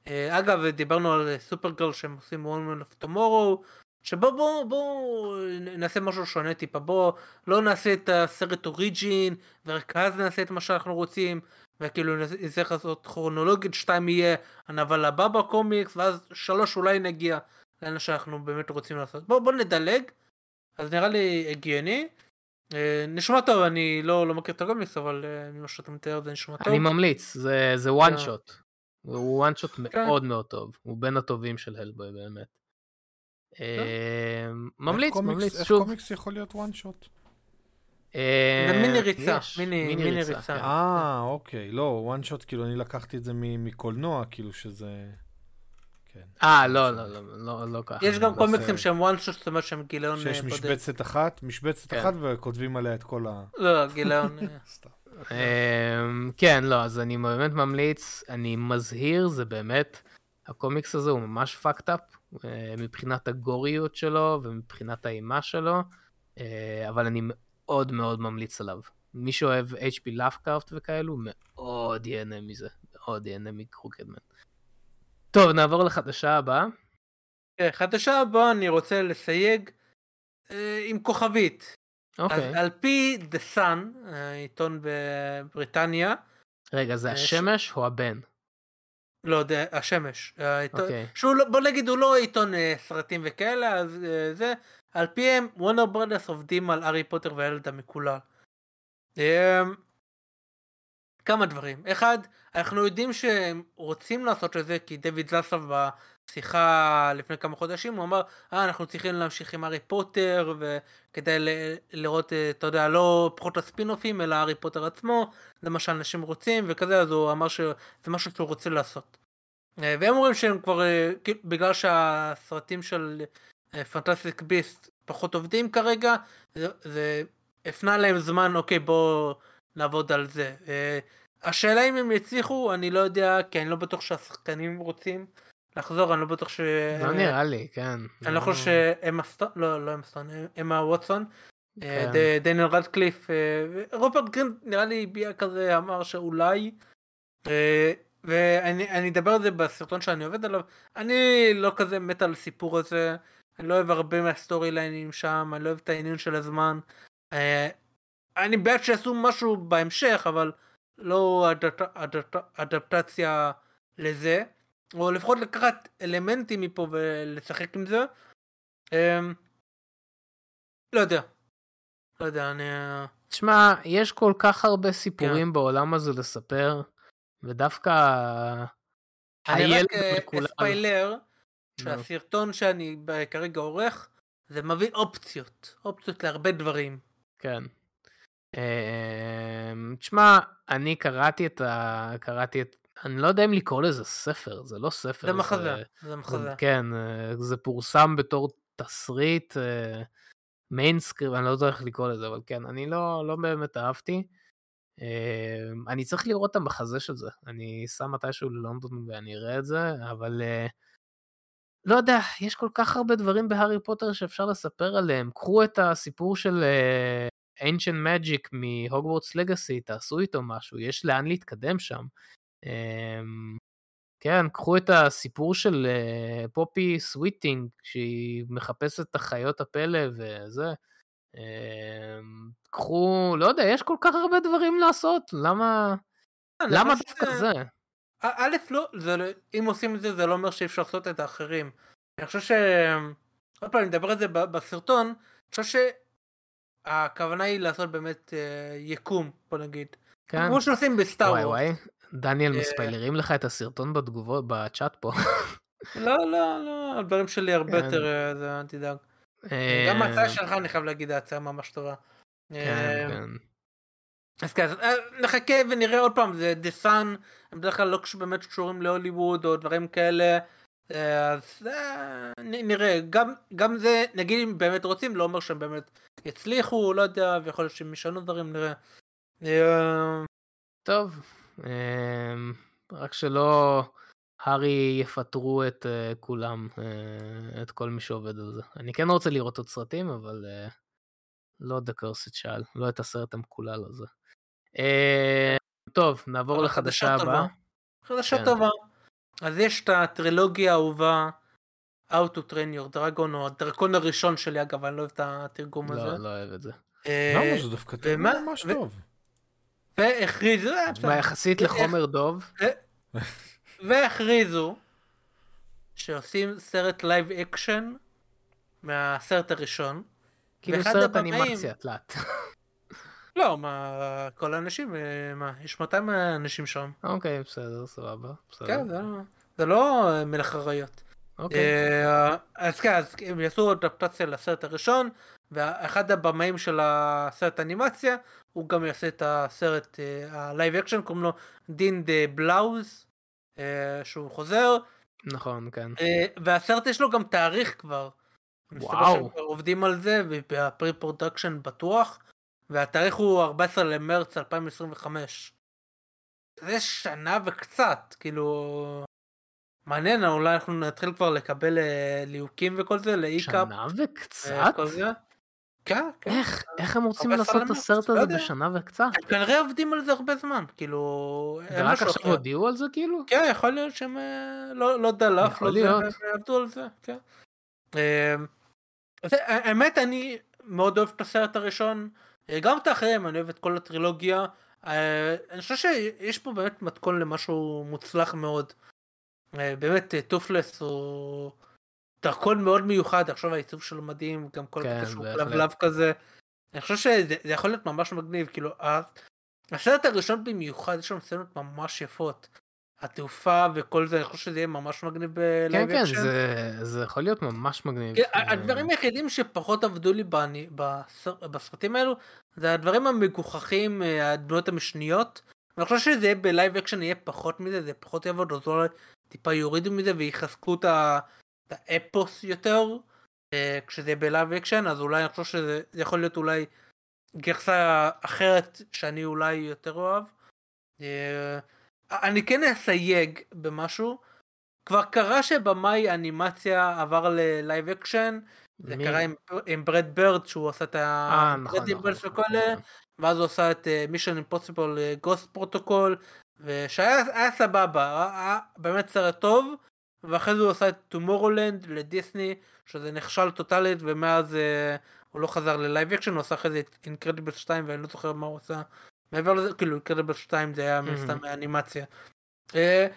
אגב, דיברנו על סופרגרל שהם עושים Woman of Tomorrow, שבוא בוא בוא נעשה משהו שונה טיפה, בוא לא נעשה את הסרט אוריג'ין, ורק אז נעשה את מה שאנחנו רוצים, וכאילו נצטרך לעשות כרונולוגית, שתיים יהיה הנבל הבא בקומיקס, ואז שלוש אולי נגיע לאן שאנחנו באמת רוצים לעשות. בוא בוא נדלג, אז נראה לי הגיוני. אה, נשמע טוב, אני לא, לא מכיר את הקומיקס, אבל אה, ממה שאתה מתאר זה נשמע טוב. אני ממליץ, זה- זה וואן כן. שוט. הוא וואן שוט כן. מאוד מאוד טוב. הוא בין הטובים של הלבוי באמת. אה, ממליץ, איך ממליץ, איך שוב. קומיקס יכול להיות? אה, זה מיני ריצה, מיני- ריצה. כן. אה, אוקיי. לא, one shot, כאילו, אני לקחתי את זה מ- מקולנוע, כאילו שזה... כן. אה, לא, לא, לא, לא, לא ככה. יש גם לא קומיקסים שהם one shot, זאת אומרת שהם גיליון אה, שיש. משבצת אחת, משבצת כן. אחת, וכותבים עליה את כל ה... לא, גיליון... אה, *laughs* סתם. אמ, כן, לא, אז אני באמת ממליץ, אני מזהיר, זה באמת, הקומיקס הזה הוא ממש fucked up, אה, מבחינת הגוריות שלו ומבחינת האימה שלו, אה, אבל אני מאוד מאוד ממליץ עליו. מי שאוהב HP לאפקראפט וכאלו, מאוד ייהנה מזה, מאוד ייהנה מקרוקדמן. טוב, נעבור לחדשה הבאה. כן, חדשה הבאה אני רוצה לסייג אה, עם כוכבית. אוקיי. אז על פי The Sun, העיתון בבריטניה, רגע, זה אה, השמש או הבן? לא יודע, השמש. העיתון, אוקיי. שהוא לא, בוא נגיד הוא לא עיתון אה, סרטים וכאלה, אז אה, זה, על פיהם וונר ברודרס עובדים על הארי פוטר והילד המקולל. אה, כמה דברים. אחד, אנחנו יודעים שהם רוצים לעשות את זה כי דויד זסוב בשיחה לפני כמה חודשים הוא אמר אה אנחנו צריכים להמשיך עם הארי פוטר וכדי ל- לראות אה, אתה יודע לא פחות הספינופים אלא הארי פוטר עצמו זה מה שאנשים רוצים וכזה אז הוא אמר שזה משהו שהוא רוצה לעשות. אה, והם אומרים שהם כבר אה, כאילו, בגלל שהסרטים של פנטסטיק ביסט פחות עובדים כרגע זה, זה הפנה להם זמן אוקיי בוא לעבוד על זה. השאלה אם הם יצליחו אני לא יודע כי אני לא בטוח שהשחקנים רוצים לחזור אני לא בטוח ש... לא נראה לי, כן. אני לא חושב שאמה סטון לא לא אמה סטון אמה ווטסון. אה, כן. ד- דניאל רדקליף אה, רופרט גרינט נראה לי הביע כזה אמר שאולי. אה, ואני אני אדבר על זה בסרטון שאני עובד עליו אני לא כזה מת על הסיפור הזה אני לא אוהב הרבה מהסטורי ליינים שם אני לא אוהב את העניין של הזמן. אה, אני בעד שיעשו משהו בהמשך אבל לא אדפ- אדפ- אדפטציה לזה או לפחות לקחת אלמנטים מפה ולשחק עם זה. אמ, לא יודע. לא יודע אני תשמע, יש כל כך הרבה כן. סיפורים בעולם הזה לספר, ודווקא אני רק אה, מקולל- אספיילר. שהסרטון שאני כרגע עורך זה מביא אופציות אופציות להרבה דברים. כן. אמ, תשמע, אני קראתי את ה... קראתי את... אני לא יודע אם לקרוא לזה ספר, זה לא ספר. זה מחזה. זה זה- מחזה. כן, אה, זה פורסם בתור תסריט, manuscript, אני לא יודע איך לקרוא לזה, אבל כן, אני לא, לא באמת אהבתי. אמ, אני צריך לראות את המחזה של זה, אני שם מתישהו ללונדון ואני אראה את זה, אבל אה, לא יודע, יש כל כך הרבה דברים בהארי פוטר שאפשר לספר עליהם. קחו את הסיפור של אה, Ancient Magic מ Hogwarts Legacy, תעשו איתו משהו, יש לאן להתקדם שם. אמ, כן, קחו את הסיפור של אה, פופי סוויטינג, שהיא מחפשת את החיות הפלא וזה. אמ, קחו, לא יודע, יש כל כך הרבה דברים לעשות, למה, אני למה דווקא זה? א- א' לא, זה, לא- אם עושים את זה זה לא אומר שאי אפשר לעשות את האחרים. אני חושב ש... עוד פעם אני מדבר על זה בסרטון, אני חושב שהכוונה היא לעשות באמת אה, יקום בוא נגיד. כן, כמו שעושים בסטאר וורס. דניאל אה, מספיילרים לך את הסרטון בתגובות, בצ'אט פה. לא לא לא הדברים שלי הרבה כן. יותר אה, אל תדאג. גם אה, ההצעה שלך אני חייב להגיד ההצעה ממש טובה. כן, כן. אז כן, אז, אה, נחכה ונראה עוד פעם, זה דה סאן, הם בדרך כלל לא באמת קשורים להוליווד או דברים כאלה, אז אה, נראה, גם, גם זה, נגיד אם באמת רוצים, לא אומר שהם באמת יצליחו, לא יודע, ויכול להיות שהם ישנו דברים, נראה. אה, טוב, רק שלא הארי יפטרו את אה, כולם, אה, את כל מי שעובד על זה. אני כן רוצה לראות עוד סרטים, אבל אה, לא The Cursed Child, לא את הסרט המקולל הזה. טוב, נעבור לחדשה חדשה הבאה. חדשה כן. טובה. אז יש את הטרילוגיה האהובה, How to Train Your Dragon, או הדרקון הראשון שלי, אגב, אני לא אוהב את התרגום הזה. לא, לא אוהב את זה. למה? זה דווקא תרגום ממש טוב. והכריזו, אה, תשמע, יחסית איך- לחומר דוב, והכריזו שעושים סרט live action מהסרט הראשון. כאילו סרט אנימציה, תלת. *laughs* לא, מה, כל האנשים, אה, מה, יש 200 אנשים שם. אוקיי, בסדר, סבבה. כן, זה לא- לא אה, מלך אריות. אוקיי. אה, אז כן, אז הם יעשו אדפטציה לסרט הראשון, ואחד הבמאים של הסרט אנימציה, הוא גם יעשה את הסרט ה live action, קוראים לו דין דה-בלואה, אה, שהוא חוזר, נכון, כן. אה, והסרט יש לו גם תאריך כבר. וואו. עובדים על זה, וב pre-production בטוח, והתאריך הוא 14 למרץ 2025. זה שנה וקצת, כאילו... מעניין, אולי אנחנו נתחיל כבר לקבל אה, ליהוקים וכל זה, לאי-קאפ. שנה וקצת? כן, כן. איך, איך הם רוצים לעשות את הסרט לא הזה. בשנה וקצת? הם כנראה עובדים על זה הרבה זמן, כאילו... ורק עכשיו. הודיעו על זה כאילו? כן, יכול להיות שהם אה, לא, לא דלף, לא זה, עבדו על זה, כן. זה- האמת, אני מאוד אוהב את הסרט הראשון, אה, גם את האחרים, אני אוהב את כל הטרילוגיה. אה, אני חושב שיש פה באמת מתכון למשהו מוצלח מאוד. באמת, טופלס הוא דרכון מאוד מיוחד, עכשיו העיצוב שלו מדהים, גם כל כן, בהחלט. כלבלב כזה. אני חושב שזה זה יכול להיות ממש מגניב, כאילו, הסרט הראשון במיוחד, יש שם סצנות ממש יפות. התעופה וכל זה, אני חושב שזה יהיה ממש מגניב כן, ב live כן, אקשן. זה, זה יכול להיות ממש מגניב. כן, אה, הדברים היחידים שפחות עבדו לי בני- בסר- בסרטים האלו, זה הדברים המגוחכים, אה, הדמויות המשניות. אני חושב שזה יהיה ב live action יהיה פחות מזה, זה פחות יעבוד, אז אולי טיפה יורידו מזה ויחזקו את ה- את האפוס יותר, אה, כשזה ב live action, אז אולי אני חושב שזה זה יכול להיות אולי גרסה אחרת שאני אולי יותר אוהב. אה, אני כן אסייג במשהו, כבר קרה שבמאי אנימציה עבר ל live action, זה? קרה עם, עם בראד בירד שהוא עשה את אה, נכון, נכון, וכל נכון, אלה, נכון. ואז הוא עשה את Mission Impossible Ghost Protocol, ושהיה היה סבבה, באמת סרט טוב, ואחרי זה הוא עשה את Tomorrowland לדיסני, שזה נכשל טוטאלית, ומאז אה, הוא לא חזר ל live action, הוא עשה אחרי זה את Incredible 2, ואני לא זוכר מה הוא עשה. מעבר לזה, כאילו Incredible 2 זה היה מן מהמם. סתם אנימציה. אה,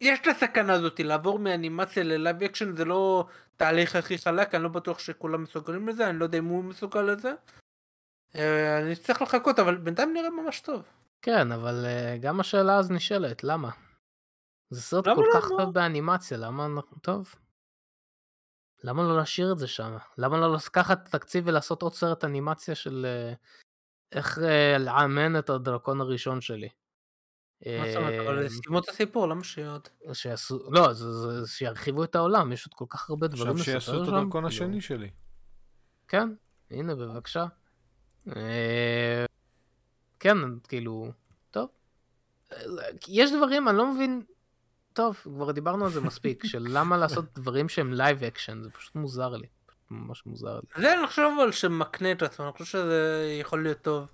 יש את הסכנה הזאת, לעבור מאנימציה ל live action זה לא תהליך הכי חלק, אני לא בטוח שכולם מסוגלים לזה, אני לא יודע אם הוא מסוגל לזה. אה, אני צריך לחכות, אבל בינתיים נראה ממש טוב. כן, אבל אה, גם השאלה אז נשאלת, למה? זה סרט כל לא? כך מה? טוב באנימציה, למה אנחנו... טוב. למה לא להשאיר את זה שם? למה לא לקחת תקציב ולעשות עוד סרט אנימציה של אה, איך אה, לאמן את הדרקון הראשון שלי? מה זאת אומרת, אבל אה, סיימו את הסיפור, למה שיעוד? שיעשו, לא, שירחיבו את העולם, יש עוד כל כך הרבה דברים עכשיו לספר שיעשו את שם. הדרקון כאילו. השני שלי. כן, הנה בבקשה. אה, כן, כאילו, טוב. אה, יש דברים, אני לא מבין, טוב, כבר דיברנו על זה מספיק, *laughs* של למה לעשות דברים שהם live action, זה פשוט מוזר לי. ממש מוזר לי. זה אני חושב אבל שמקנה את עצמו, אני חושב שזה יכול להיות טוב.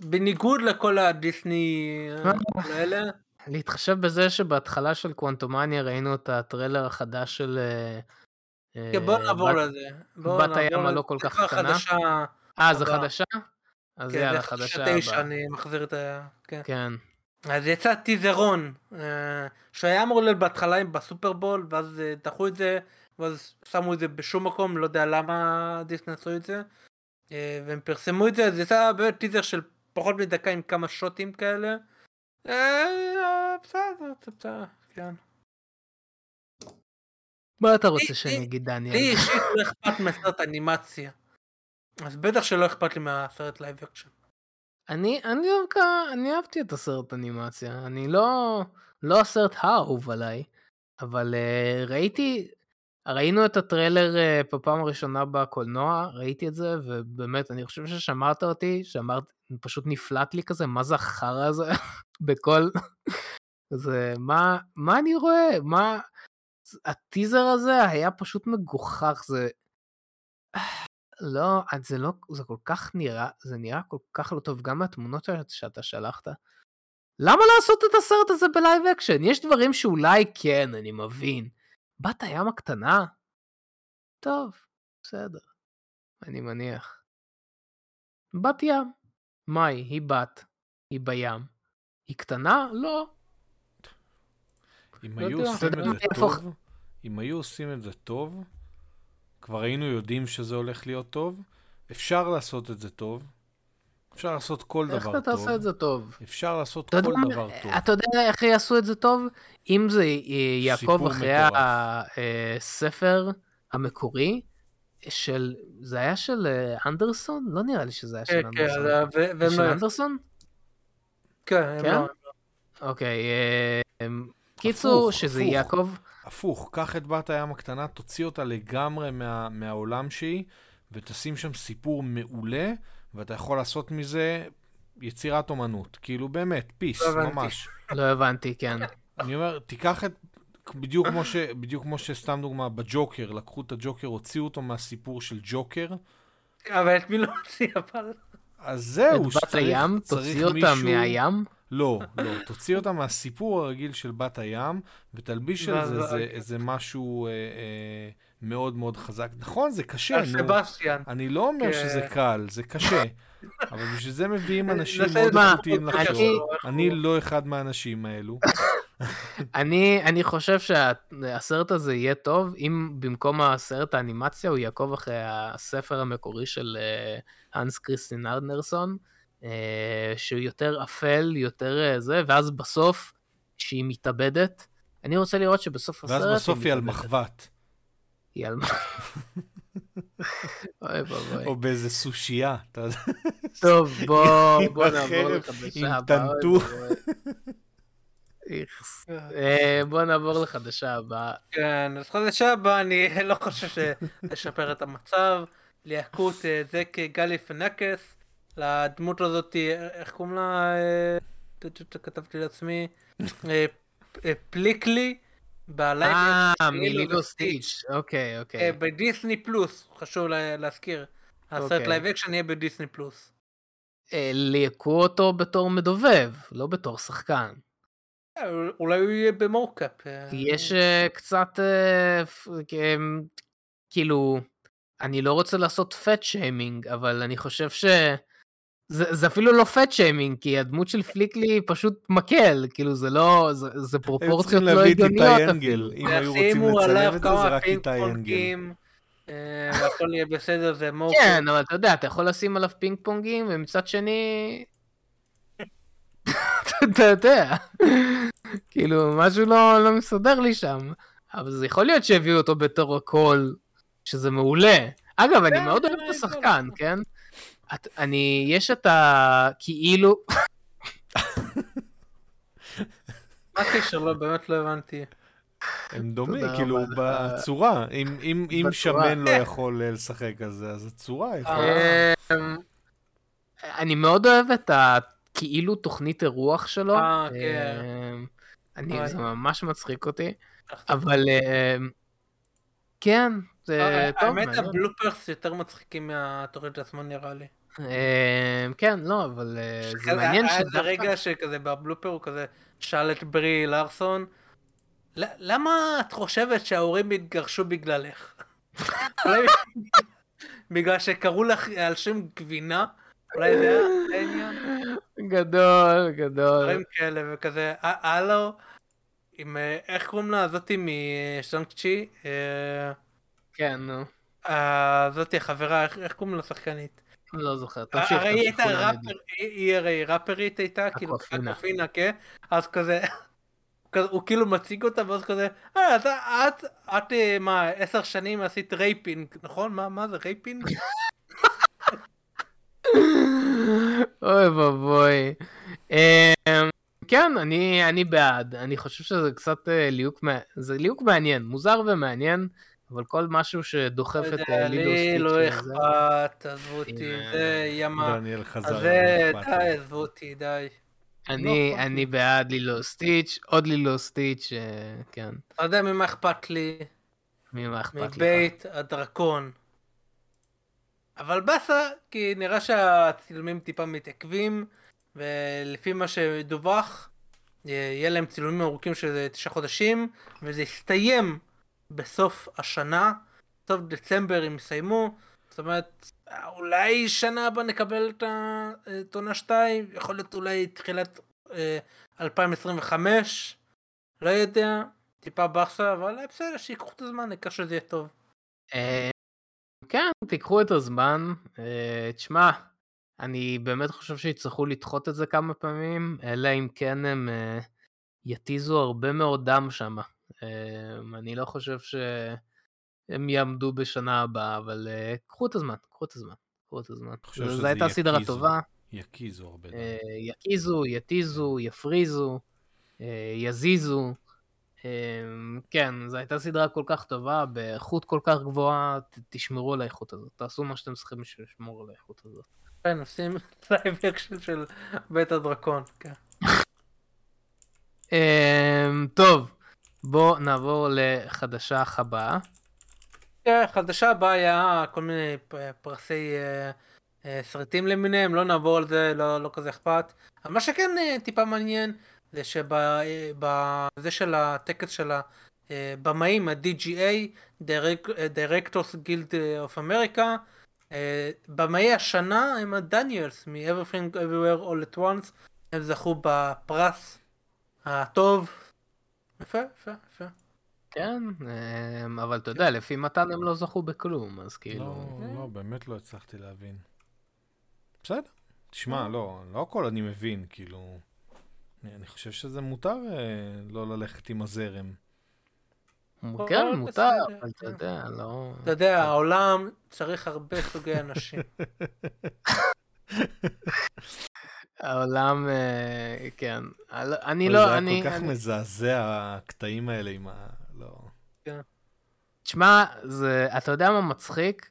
בניגוד לכל הדיסני אה, האלה, להתחשב בזה שבהתחלה של קוונטומניה ראינו את הטריילר החדש של... אה, אה, כן, בוא נעבור לזה. בת הים. הלא כל כך קטנה. אה, זה. חדשה? אז כן, יאללה, חדשה הבאה. אני מחזיר את ה... כן. אז יצא טיזרון, אה, שהיה אמור להיות בהתחלה בסופרבול, ואז אה, דחו את זה, ואז שמו את זה בשום מקום, לא יודע למה דיסני עשו את זה, אה, והם פרסמו את זה, אז יצא באמת טיזר של פחות מדקה עם כמה שוטים כאלה. בסדר, בסדר, כן. מה אתה רוצה שאני אגיד, דניאל? לי אישית לא אכפת מסרט אנימציה. אז בטח שלא אכפת לי מהסרט live action. אני, אני דווקא, אני אהבתי את הסרט אנימציה. אני לא, לא הסרט האהוב עליי, אבל uh, ראיתי, ראינו את הטריילר uh, בפעם הראשונה בקולנוע, ראיתי את זה, ובאמת, אני חושב ששמעת אותי, שאמרת, פשוט נפלט לי כזה, מה זה החרא הזה *laughs* בכל... זה, מה, מה אני רואה? מה... הטיזר הזה היה פשוט מגוחך, זה... לא, זה לא, זה כל כך נראה, זה נראה כל כך לא טוב, גם מהתמונות שאתה שלחת. למה לעשות את הסרט הזה ב live action? יש דברים שאולי כן, אני מבין. בת הים הקטנה? טוב, בסדר, אני מניח. בת ים. מאי, היא בת, היא בים. היא קטנה? לא. אם לא היו. עושים את זה טוב, אם היו עושים את זה טוב, כבר היינו יודעים שזה הולך להיות טוב, אפשר לעשות את זה טוב, אפשר לעשות כל איך דבר אתה טוב, תעשה את זה טוב? אפשר לעשות אתה יודע, כל דבר טוב. אתה יודע איך יעשו את זה טוב? אם זה י- יעקוב סיפור אחרי. הספר המקורי של, זה היה של אה, אנדרסון? לא נראה לי שזה היה של כן, כן, אנדרסון. של לא... אנדרסון? כן, כן? לא... אוקיי, אה, קיצור, הפוך, שזה. יעקב, הפוך, קח את בת הים הקטנה, תוציא אותה לגמרי מה, מהעולם שהיא, ותשים שם סיפור מעולה, ואתה יכול לעשות מזה יצירת אומנות. כאילו באמת, פיס, לא. ממש. לא הבנתי, כן. אני אומר, תיקח את... בדיוק כמו, ש, בדיוק כמו שסתם דוגמה, בג'וקר, לקחו את הג'וקר, הוציאו אותו מהסיפור של ג'וקר, אבל את מי לא הוציא אבל? אז זהו, את בת הים, תוציא אותה מהים? לא, לא, תוציא אותה מהסיפור הרגיל של בת הים, ותלביש על זה איזה- איזה משהו אה, אה, מאוד מאוד חזק. נכון, זה קשה, על נו. סבסטיאן. אני לא אומר כן. שזה קל, זה קשה. אבל בשביל זה מביאים אנשים נעשה מאוד איכותיים לחשוב. אני לא אחד מהאנשים האלו. אני, אני חושב שהסרט הזה יהיה טוב אם במקום הסרט האנימציה הוא יעקוב אחרי הספר המקורי של אה, האנס קריסטין ארנרסון, אה, שהוא יותר אפל, יותר אה, זה, ואז בסוף, שהיא מתאבדת, אני רוצה לראות שבסוף הסרט ואז בסוף היא על מתאבדת. מחבת, היא על מחבת. אוי ואבוי. או באיזה סושייה. טוב, *laughs* בוא, עם בוא נעבור לחדשה עם הבאה. אוי טנטור. אה, בוא נעבור לחדשה הבאה. כן, אז חדשה הבאה אני לא חושב *laughs* לשפר את המצב. ליעקות אה, זק גלי פנקס, לדמות הזאת, איך קוראים לה? אה, כתבתי לעצמי. *laughs* אה, אה, פליקלי. אה, לילו סטיץ', אוקיי, אוקיי. בדיסני פלוס, חשוב לה- להזכיר. הסרט אוקיי. live action יהיה בדיסני פלוס. ליהקו אותו בתור מדובב, לא בתור שחקן. אולי הוא יהיה ב mocap. יש קצת, אה, כאילו, אני לא רוצה לעשות fat shaming, אבל אני חושב ש... זה, זה אפילו לא fat shaming, כי הדמות של פליקלי פשוט מקל, כאילו זה לא, זה, זה פרופורציות צריכים לא להביא את הגיוניות איתי. אנגל. אם היו רוצים לצלם את זה, זה רק איתי אנגל. אה, והכל יהיה בסדר, זה mocap. כן, אבל אתה יודע, אתה יכול לשים עליו פינג פונגים, ומצד שני... אתה יודע, כאילו, משהו לא, לא מסתדר לי שם. אבל זה יכול להיות שהביאו אותו בתור הכל, שזה מעולה. אגב, אני מאוד אוהב את כן, השחקן, כן? את, אני, יש את ה... כאילו... מה הקשר? לא, באמת לא הבנתי. הם דומים, כאילו. בצורה. אם- אם אם בצורה. שמן לא יכול אה, לשחק על זה, אז הצורה יכולה. אמ, אני מאוד אוהב את הכאילו תוכנית אירוח שלו. אה, כן. אמ, אני. זה ממש מצחיק אותי. אבל אמ, כן, זה אה, טוב, האמת. הבלופרס יותר מצחיקים מהתוכנית עצמה נראה לי. אמ, כן, לא, אבל אה, זה שכזה, מעניין היה איזה שדווקא... רגע שכזה בבלופר הוא כזה שאל את ברי לארסון, "ל- למה את חושבת שההורים התגרשו בגללך? *laughs* בגלל שקראו לך על שם גבינה? אולי זה היה העניין? גדול, גדול. דברים כאלה וכזה, "ה- הלו, עם, אה, איך קוראים לה? זאתי משאנג צ'י? אה, כן, נו. אה, זאתי החברה, איך קוראים לה שחקנית? לא זוכר. תמשיך, הרי היא. הייתה ראפר. היא הרי ראפרית הייתה, כאילו. אקוואפינה, כן? אז כזה, *laughs* כזה, הוא כאילו מציג אותה ואז כזה, אה, את, את, את, אה, מה, עשר שנים עשית rapping, נכון? מה, מה זה rapping? *laughs* אוי ואבוי. אמ, כן, אני, אני בעד. אני חושב שזה קצת אה, ליהוק, זה ליהוק מעניין, מוזר ומעניין, אבל כל משהו שדוחף את אה, לילו לי לא וזה- אכפת, עזבו אותי. זה ימה. דניאל חזר. אז זה, לא אכפת די. עזבו אותי, די. אני, לא, אני בעד לילו סטיץ', עוד לילו סטיץ', אה, כן, לא יודע ממה אכפת לי, ממה אכפת לך? מבית הדרקון. אבל באסה, כי נראה שהצילומים טיפה מתעכבים, ולפי מה שדווח, אה, יהיה להם צילומים ארוכים של תשעה חודשים, וזה יסתיים בסוף השנה, סוף דצמבר הם יסיימו, זאת אומרת, אולי שנה הבאה נקבל את ה- את עונה 2, יכול להיות אולי תחילת אה, 2025, לא יודע, טיפה באסה, אבל בסדר, שיקחו את הזמן, העיקר שזה יהיה טוב. אה, כן, תיקחו את הזמן. אה, תשמע, אני באמת חושב שיצטרכו לדחות את זה כמה פעמים, אלא אם כן הם אה, יתיזו הרבה מאוד דם שם. אני לא חושב שהם יעמדו בשנה הבאה, אבל אה, קחו את הזמן, קחו את הזמן, קחו את הזמן. זו הייתה סדרה. טובה. יקיזו הרבה. דברים. אה, יקיזו, יתיזו, יפריזו, אה, יזיזו. אה, כן, זו הייתה סדרה כל כך טובה, באיכות כל כך גבוהה, תשמרו על האיכות הזאת. תעשו מה שאתם צריכים בשביל לשמור על האיכות הזאת. כן, עושים *laughs* live action של בית הדרקון, כן. *laughs* אה, טוב, בואו נעבור לחדשה הבאה. כן, הבאה היה כל מיני פרסי אה, אה, סרטים למיניהם, לא נעבור על זה, לא, לא כזה אכפת. אבל מה שכן אה, טיפה מעניין, זה שבזה של הטקס של הבמאים, ה-DGA, Directors Guild of America, במאי השנה הם הדניאלס מ-Everything Everywhere All at Once, הם זכו בפרס הטוב. יפה, יפה, יפה. כן, אמ, אבל אתה יודע, לפי מתן הם לא זכו בכלום, אז כאילו... לא, לא, באמת לא הצלחתי להבין. בסדר. תשמע, לא, לא הכל אני מבין, כאילו... אני חושב שזה מותר אה, לא ללכת עם הזרם. כן, מותר, אבל אתה כן. יודע, לא... אתה יודע, העולם צריך הרבה סוגי אנשים. *laughs* העולם, אה, כן. אני אוי, לא, זה אני... היה כל כך אני- מזעזע, הקטעים האלה עם ה... לא... תשמע, זה, אתה יודע מה מצחיק?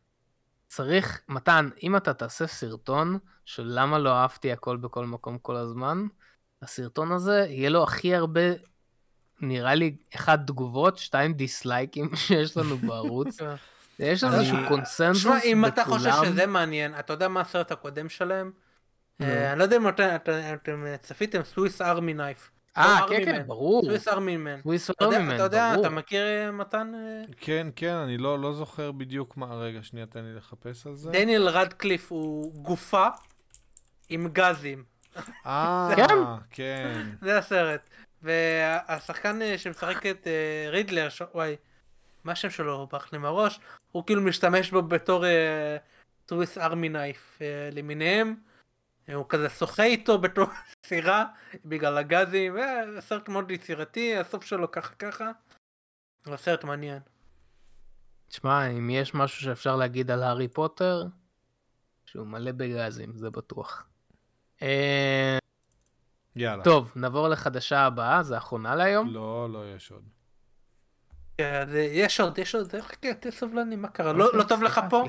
צריך, מתן, אם אתה תעשה סרטון של למה לא אהבתי הכל בכל מקום כל הזמן, הסרטון הזה יהיה לו הכי הרבה, נראה לי, אחד תגובות, שתיים דיסלייקים *laughs* שיש לנו בערוץ. כן. יש אני- איזשהו קונסנזוס בכולם. אם אתה חושב שזה מעניין, אתה יודע מה הסרט הקודם שלהם? אה, אני לא יודע אם אתם- אתם צפיתם, Swiss Army Knife. אה, כן, כן. ברור. Swiss Army Man. סוויס אתה יודע- Army Man, אתה יודע, ברור. אתה מכיר אה, מתן? אה? כן, כן, אני לא, לא זוכר בדיוק מה... רגע, שנייה, תן לי לחפש על זה. דניאל רדקליף הוא גופה עם גזים. אה, *laughs* כן. כן. זה הסרט. והשחקן אה, שמשחק את אה, רידלר. וואי, מה השם שלו? ברח לי מהראש. הוא כאילו משתמש בו בתור אה, סוויס ארמי נייף אה, למיניהם. אה, הוא כזה שוחה איתו בתור סירה בגלל הגזים. אה, סרט מאוד יצירתי, הסוף שלו ככה ככה. אבל סרט מעניין. תשמע, אם יש משהו שאפשר להגיד על הארי פוטר, שהוא מלא בגזים, זה בטוח. אה, יאללה. טוב, נעבור לחדשה הבאה, זה האחרונה להיום. לא, לא, יש עוד. אה, יש עוד, יש עוד, חכה, תהיה סבלני, מה קרה? לא- אוקיי, לא טוב לך פה?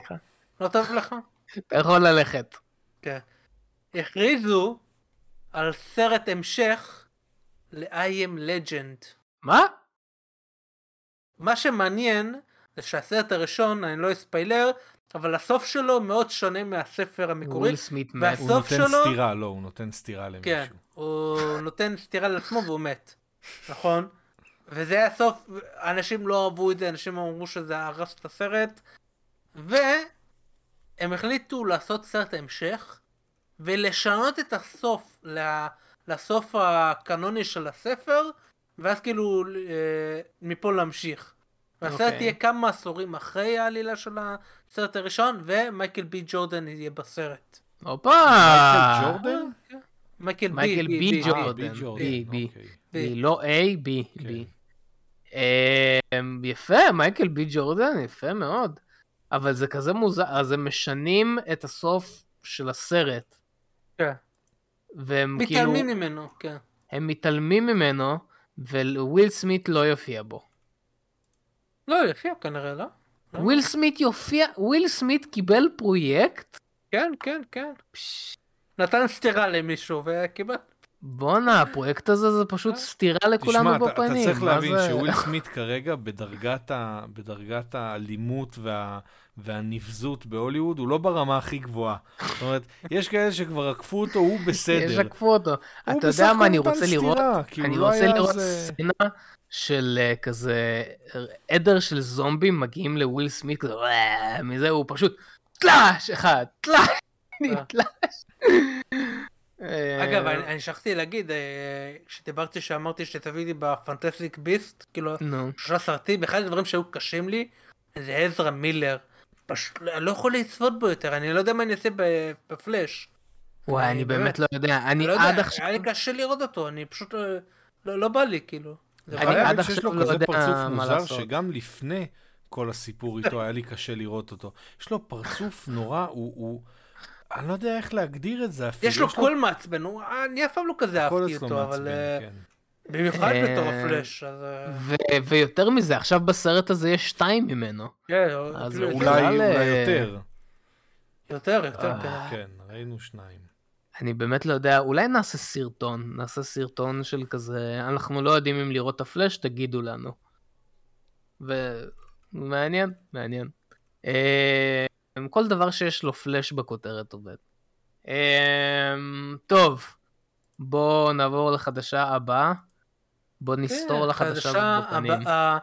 לא טוב לך? אתה יכול ללכת. כן. הכריזו על סרט המשך ל-I am Legend. מה? מה שמעניין זה שהסרט הראשון, אני לא אספיילר, אבל הסוף שלו מאוד שונה מהספר המקורי. וויל סמית מת. הוא נותן שלו- סטירה, לא, הוא נותן סטירה למישהו. כן, הוא נותן סטירה לעצמו והוא מת, נכון? וזה היה הסוף, אנשים לא אהבו את זה, אנשים אמרו שזה הרס את הסרט, והם החליטו לעשות סרט המשך, ולשנות את הסוף ל- לסוף הקנוני של הספר, ואז כאילו אה, מפה להמשיך. והסרט אוקיי. יהיה כמה עשורים אחרי העלילה של הסרט הראשון, ומייקל בי ג'ורדן יהיה בסרט. הופה! מייקל ג'ורדן? מייקל בי, מייקל בי אה, ג'ורדן. בי, בי. אוקיי. בי, לא A, בי, כן. בי. יפה, מייקל בי ג'ורדן, יפה מאוד. אבל זה כזה מוזר, אז הם משנים את הסוף של הסרט. כן. והם כאילו, מתעלמים ממנו, כן. הם מתעלמים ממנו, וויל סמית לא יופיע בו. לא, יופיע כנראה, לא? לא. וויל סמית יופיע, וויל סמית קיבל פרויקט? כן, כן, כן. פש, נתן סטירה למישהו וקיבל. בואנה, הפרויקט הזה זה פשוט סטירה לכולנו תשמע, אתה, אתה בפנים. צריך להבין זה? שוויל סמית *laughs* כרגע בדרגת, ה, בדרגת האלימות וה, והנבזות בהוליווד, הוא לא ברמה הכי גבוהה. זאת אומרת, יש כאלה שכבר עקפו אותו, הוא בסדר. ישקפו אותו. הוא אתה יודע מה אני רוצה לראות? סטירה, כאילו, אני לא רוצה לראות איזה- סצנה של אה, כזה עדר של זומבים מגיעים לוויל סמית כזה מזה הוא פשוט טלאש אחד טלאש טלאש. אה, אגב, אני אני שכחתי להגיד, אה, כשדיברתי שאמרתי שתביא לי בפנטסטיק ביסט, כאילו, שלושה סרטים, אחד הדברים שהיו קשים לי, זה עזרא מילר. פשוט, אני לא יכול לצפות בו יותר, אני לא יודע מה אני אעשה בפלאש. וואי אני באמת לא יודע אני לא עד יודע, עכשיו היה לי קשה לראות אותו, אני פשוט, אה, לא לא בא לי, כאילו. אני. עד האמת שיש עכשיו לו לא כזה יודע פרצוף מה מוזר, לעשות. שגם לפני כל הסיפור איתו היה לי קשה לראות אותו. יש לו פרצוף נורא, הוא... אני לא יודע איך להגדיר את זה אפילו. יש לו קול מעצבן, אני אף פעם לא כזה אהבתי אותו, אבל אה, כן. במיוחד אה, בתור הפלאש. אה, ויותר מזה עכשיו בסרט הזה יש שתיים ממנו כן, יותר. אולי יותר. יותר, יותר, כן. כן, ראינו שניים. אני באמת לא יודע אולי נעשה סרטון נעשה סרטון של כזה אנחנו לא יודעים אם לראות את הפלאש תגידו לנו. ומעניין מעניין. אה, כל דבר שיש לו פלאש בכותרת עובד. אה, טוב, בואו נעבור לחדשה הבאה. בואו נסתור כן, לחדשה בפנים. הבאה.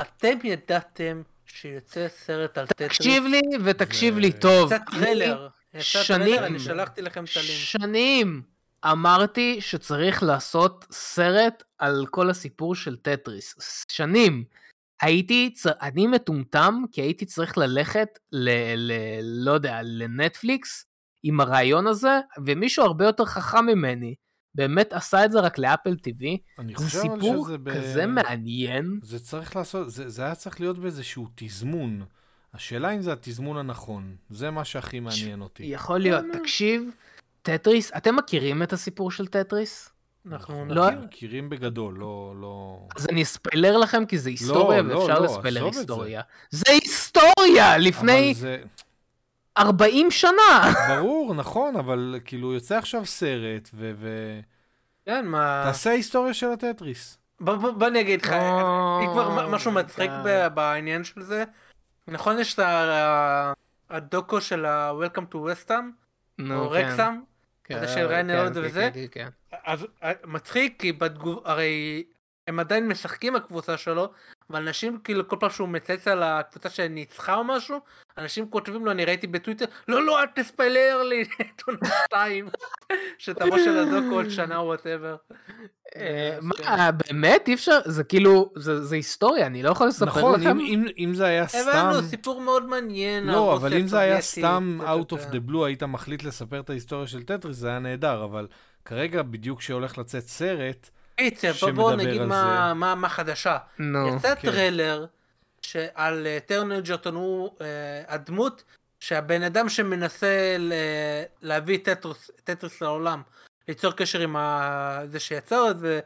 אתם ידעתם שיוצא סרט על טטריס? תקשיב לי ותקשיב זה- לי טוב. יצא טריילר. שנים- אני שלחתי לכם את הלינק. שנים אמרתי שצריך לעשות סרט על כל הסיפור של טטריס. שנים. הייתי. אני מטומטם כי הייתי צריך ללכת ל... ל... לא יודע, לנטפליקס עם הרעיון הזה, ומישהו הרבה יותר חכם ממני באמת עשה את זה רק לאפל TV. אני זה חושב אבל סיפור שזה ב... כזה מעניין. זה צריך לעשות, זה, זה היה צריך להיות באיזשהו תזמון. השאלה אם זה התזמון הנכון. זה מה שהכי מעניין אותי. יכול להיות, תקשיב, טטריס, אתם מכירים את הסיפור של טטריס? אנחנו לא- נכיר. מכירים בגדול, לא... לא... אז אני אספיילר לכם כי זה היסטוריה לא, ואפשר לא, לספיילר עזוב את זה. היסטוריה. זה היסטוריה! לפני זה... 40 שנה! *laughs* ברור, נכון, אבל כאילו יוצא עכשיו סרט, ו... ו... כן, מה... תעשה היסטוריה של הטטריס. בוא, אני אגיד לך, או, אם כבר משהו מצחיק God. ב- בעניין של זה, נכון יש את הדוקו של ה-Welcome to Westham, נו, או כן. כן, הזה של ריין כן, כן, וזה? כן, כן, כן. אז אה, מצחיק כי בתגוב... הרי הם עדיין משחקים הקבוצה שלו, ואנשים כאילו כל פעם שהוא מצייץ על הקבוצה שניצחה או משהו, אנשים כותבים לו, אני ראיתי בטוויטר, לא לא אל תספיילר לי *laughs* את עונה 2, שתבוא של הדוקו עוד שנה או whatever. אה, מה, באמת? אי אפשר? זה כאילו, זה זה היסטוריה, אני לא יכול לספר נכון, לכם? אם, אם, זה היה סתם... הבנו, סיפור מאוד מעניין. לא, אבל אם זה היה סתם out of the blue, היית מחליט לספר את ההיסטוריה של טטריס, זה היה נהדר, אבל כרגע, בדיוק כשהולך לצאת סרט, שמדבר בואו נגיד מה-. מה מה חדשה. נו, יצא כן. טריילר שעל אה, טרון אג'רטון הוא אה, הדמות שהבן אדם שמנסה ל- להביא טטריס- טטריס לעולם, ליצור קשר עם ה- זה שיצר את זה.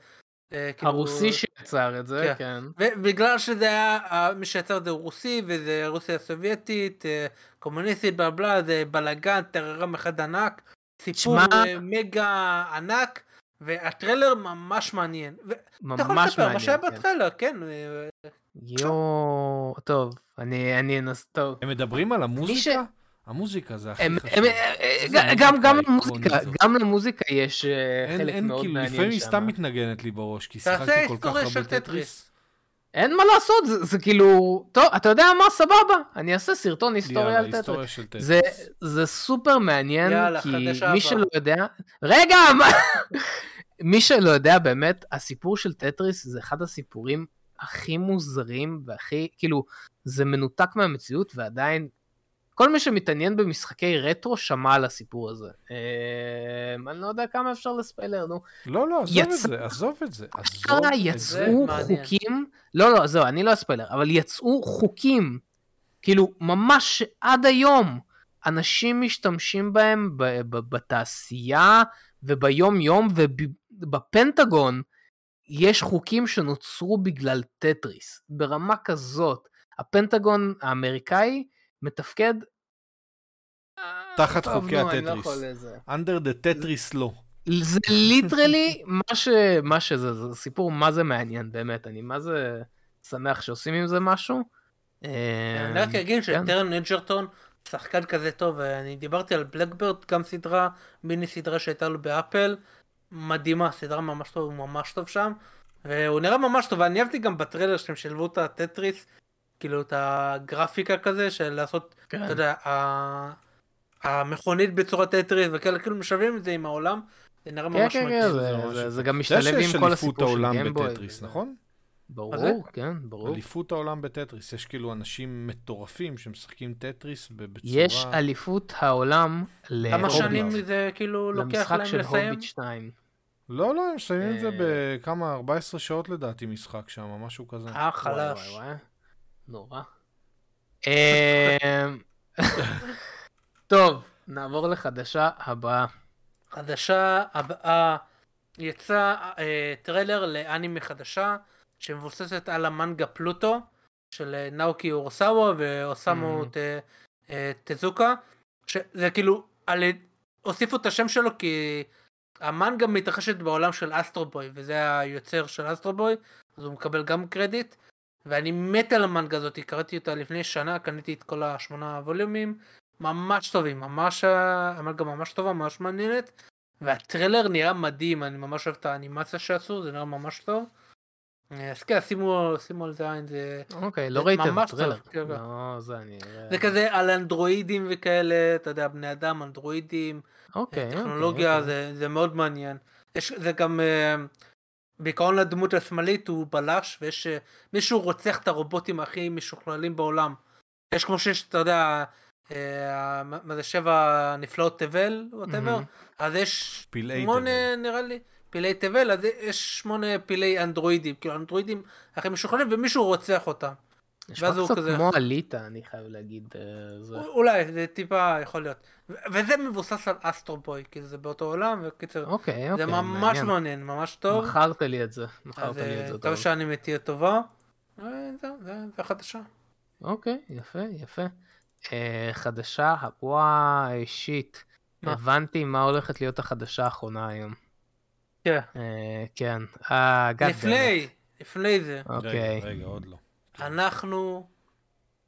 אה, כאילו- הרוסי שיצר את זה, כן. כן. ובגלל שזה היה, אה, מי שיצר את זה הוא רוסי, וזה רוסיה הסובייטית, אה, קומוניסטית, בלה בלה, זה בלאגן, טררם אחד ענק, סיפור אה, מגה ענק, והטריילר ממש מעניין. ו- אתה יכול ממש לספר מה שהיה מעניין, כן. בטריילר, כן. אה, יואו, טוב, אני אני אנס... טוב. הם מדברים על המוזיקה? ש- המוזיקה זה הכי הם- חשוב. גם- גם מוזיקה גם איקונית למוזיקה. גם למוזיקה יש אה, אין, חלק אין, מאוד כאילו, מעניין לפעמים היא סתם שם. מתנגנת לי בראש, כי שיחקתי כל כך היסטוריה הרבה של טטריס. אין מה לעשות, זה, זה כאילו, טוב, אתה יודע מה, סבבה, אני אעשה סרטון היסטוריה יאללה, על טטריס. היסטוריה של טטריס. זה, זה סופר מעניין, יאללה, כי מי הבאה. שלא יודע, רגע, מה? *laughs* מי שלא יודע, באמת, הסיפור של טטריס זה אחד הסיפורים הכי מוזרים והכי, כאילו, זה מנותק מהמציאות ועדיין, כל מי שמתעניין במשחקי רטרו שמע על הסיפור הזה. אה, אני לא יודע כמה אפשר לספיילר, נו. לא, לא, עזוב את זה, עזוב את זה. עזוב אשכרה את זה. יצאו מעניין. חוקים, לא לא זהו אני לא אספיילר, אבל יצאו חוקים, כאילו ממש עד היום אנשים משתמשים בהם ב- ב- בתעשייה וביום יום ובפנטגון יש חוקים שנוצרו בגלל טטריס ברמה כזאת. הפנטגון האמריקאי מתפקד תחת טוב, חוקי לא הטטריס. under the Tetris לא. זה ליטרלי מה, ש... מה שזה, זה סיפור מה זה מעניין, באמת, אני מה זה שמח שעושים עם זה משהו. אה, אני רק אגיד כן. שטרן אג'רטון שחקן כזה טוב, אני דיברתי על בלקברד, גם סדרה, מיני סדרה שהייתה לו באפל, מדהימה, סדרה ממש טוב, הוא ממש טוב שם, והוא נראה ממש טוב, ואני אהבתי גם בטריילר שהם שילבו את הטטריס, כאילו את הגרפיקה כזה של לעשות, כן. אתה יודע, ה- המכונית בצורת טטריס וכאלה, כאילו משלבים את זה עם העולם, זה נראה כן, ממש כן, מדהים. כן, זה זה- זה-. זה גם משתלב עם כל הסיפור של העולם. בטטריס, וזה- נכון? ברור, זה? כן, ברור. אליפות העולם בטטריס. יש כאילו אנשים מטורפים שמשחקים טטריס בצורה... יש אליפות העולם כמה להוביט, שנים זה כאילו לוקח למשחק להם של לסיים? הוביט 2. לא, לא, הם מסיימים את זה אה. בכמה, 14 שעות לדעתי משחק שם, משהו כזה. אה, חלש. נורא. אמ, טוב, נעבור לחדשה הבאה. חדשה הבאה יצא אה, טריילר לאנימה חדשה שמבוססת על המנגה פלוטו של אה, נאוקי אורסאווה ואוסמו Mhm. ט- אה, טזוקה שזה כאילו על... הוסיפו את השם שלו כי המנגה מתרחשת בעולם של אסטרובוי וזה היוצר של אסטרובוי אז הוא מקבל גם קרדיט ואני מת על המנגה הזאת, קראתי אותה לפני שנה, קניתי את כל השמונה ווליומים, ממש טובים, ממש, המנגה ממש טובה, ממש מעניינת, והטריילר נראה מדהים, אני ממש אוהב את האנימציה שעשו, זה נראה ממש טוב. אה, אז כן, שימו, שימו על זה עין, זה, אוקיי, לא הטריילר. טוב, כן, כן. לא, זה אני... זה כזה על אנדרואידים וכאלה, אתה יודע, בני אדם, אנדרואידים, אוקיי, אוקיי, טכנולוגיה, אוקיי. זה, זה מאוד מעניין. יש, זה גם, אה, בעיקרון לדמות השמאלית הוא בלש, ויש אה, מישהו רוצח את הרובוטים הכי משוכללים בעולם. יש כמו שיש, אתה יודע, אה, מה זה שבע נפלאות תבל, ווטאבר. אז יש שמונה נראה לי, פילי תבל, אז יש שמונה פילי אנדרואידים, כאילו אנדרואידים הכי משוכללים, ומישהו רוצח אותם. נשמע קצת כזה- כמו אליטה, אני חייב להגיד. אה, זה. אולי, זה טיפה יכול להיות. ו- וזה מבוסס על אסטרובוי, כי זה באותו עולם, וקיצר, אוקיי, אוקיי, זה ממש מעניין. מעניין, ממש טוב. מכרת לי את זה, מכרת לי את אה, זה טוב. שהאנימה תהיה טובה. אה, זהו, זה זה החדשה. אוקיי, יפה, יפה. אה, חדשה, וואי, שיט. מה? הבנתי מה הולכת להיות החדשה האחרונה היום. כן. אה, כן. אה. לפני, לפני זה, אוקיי. רגע, רגע, עוד לא. אנחנו,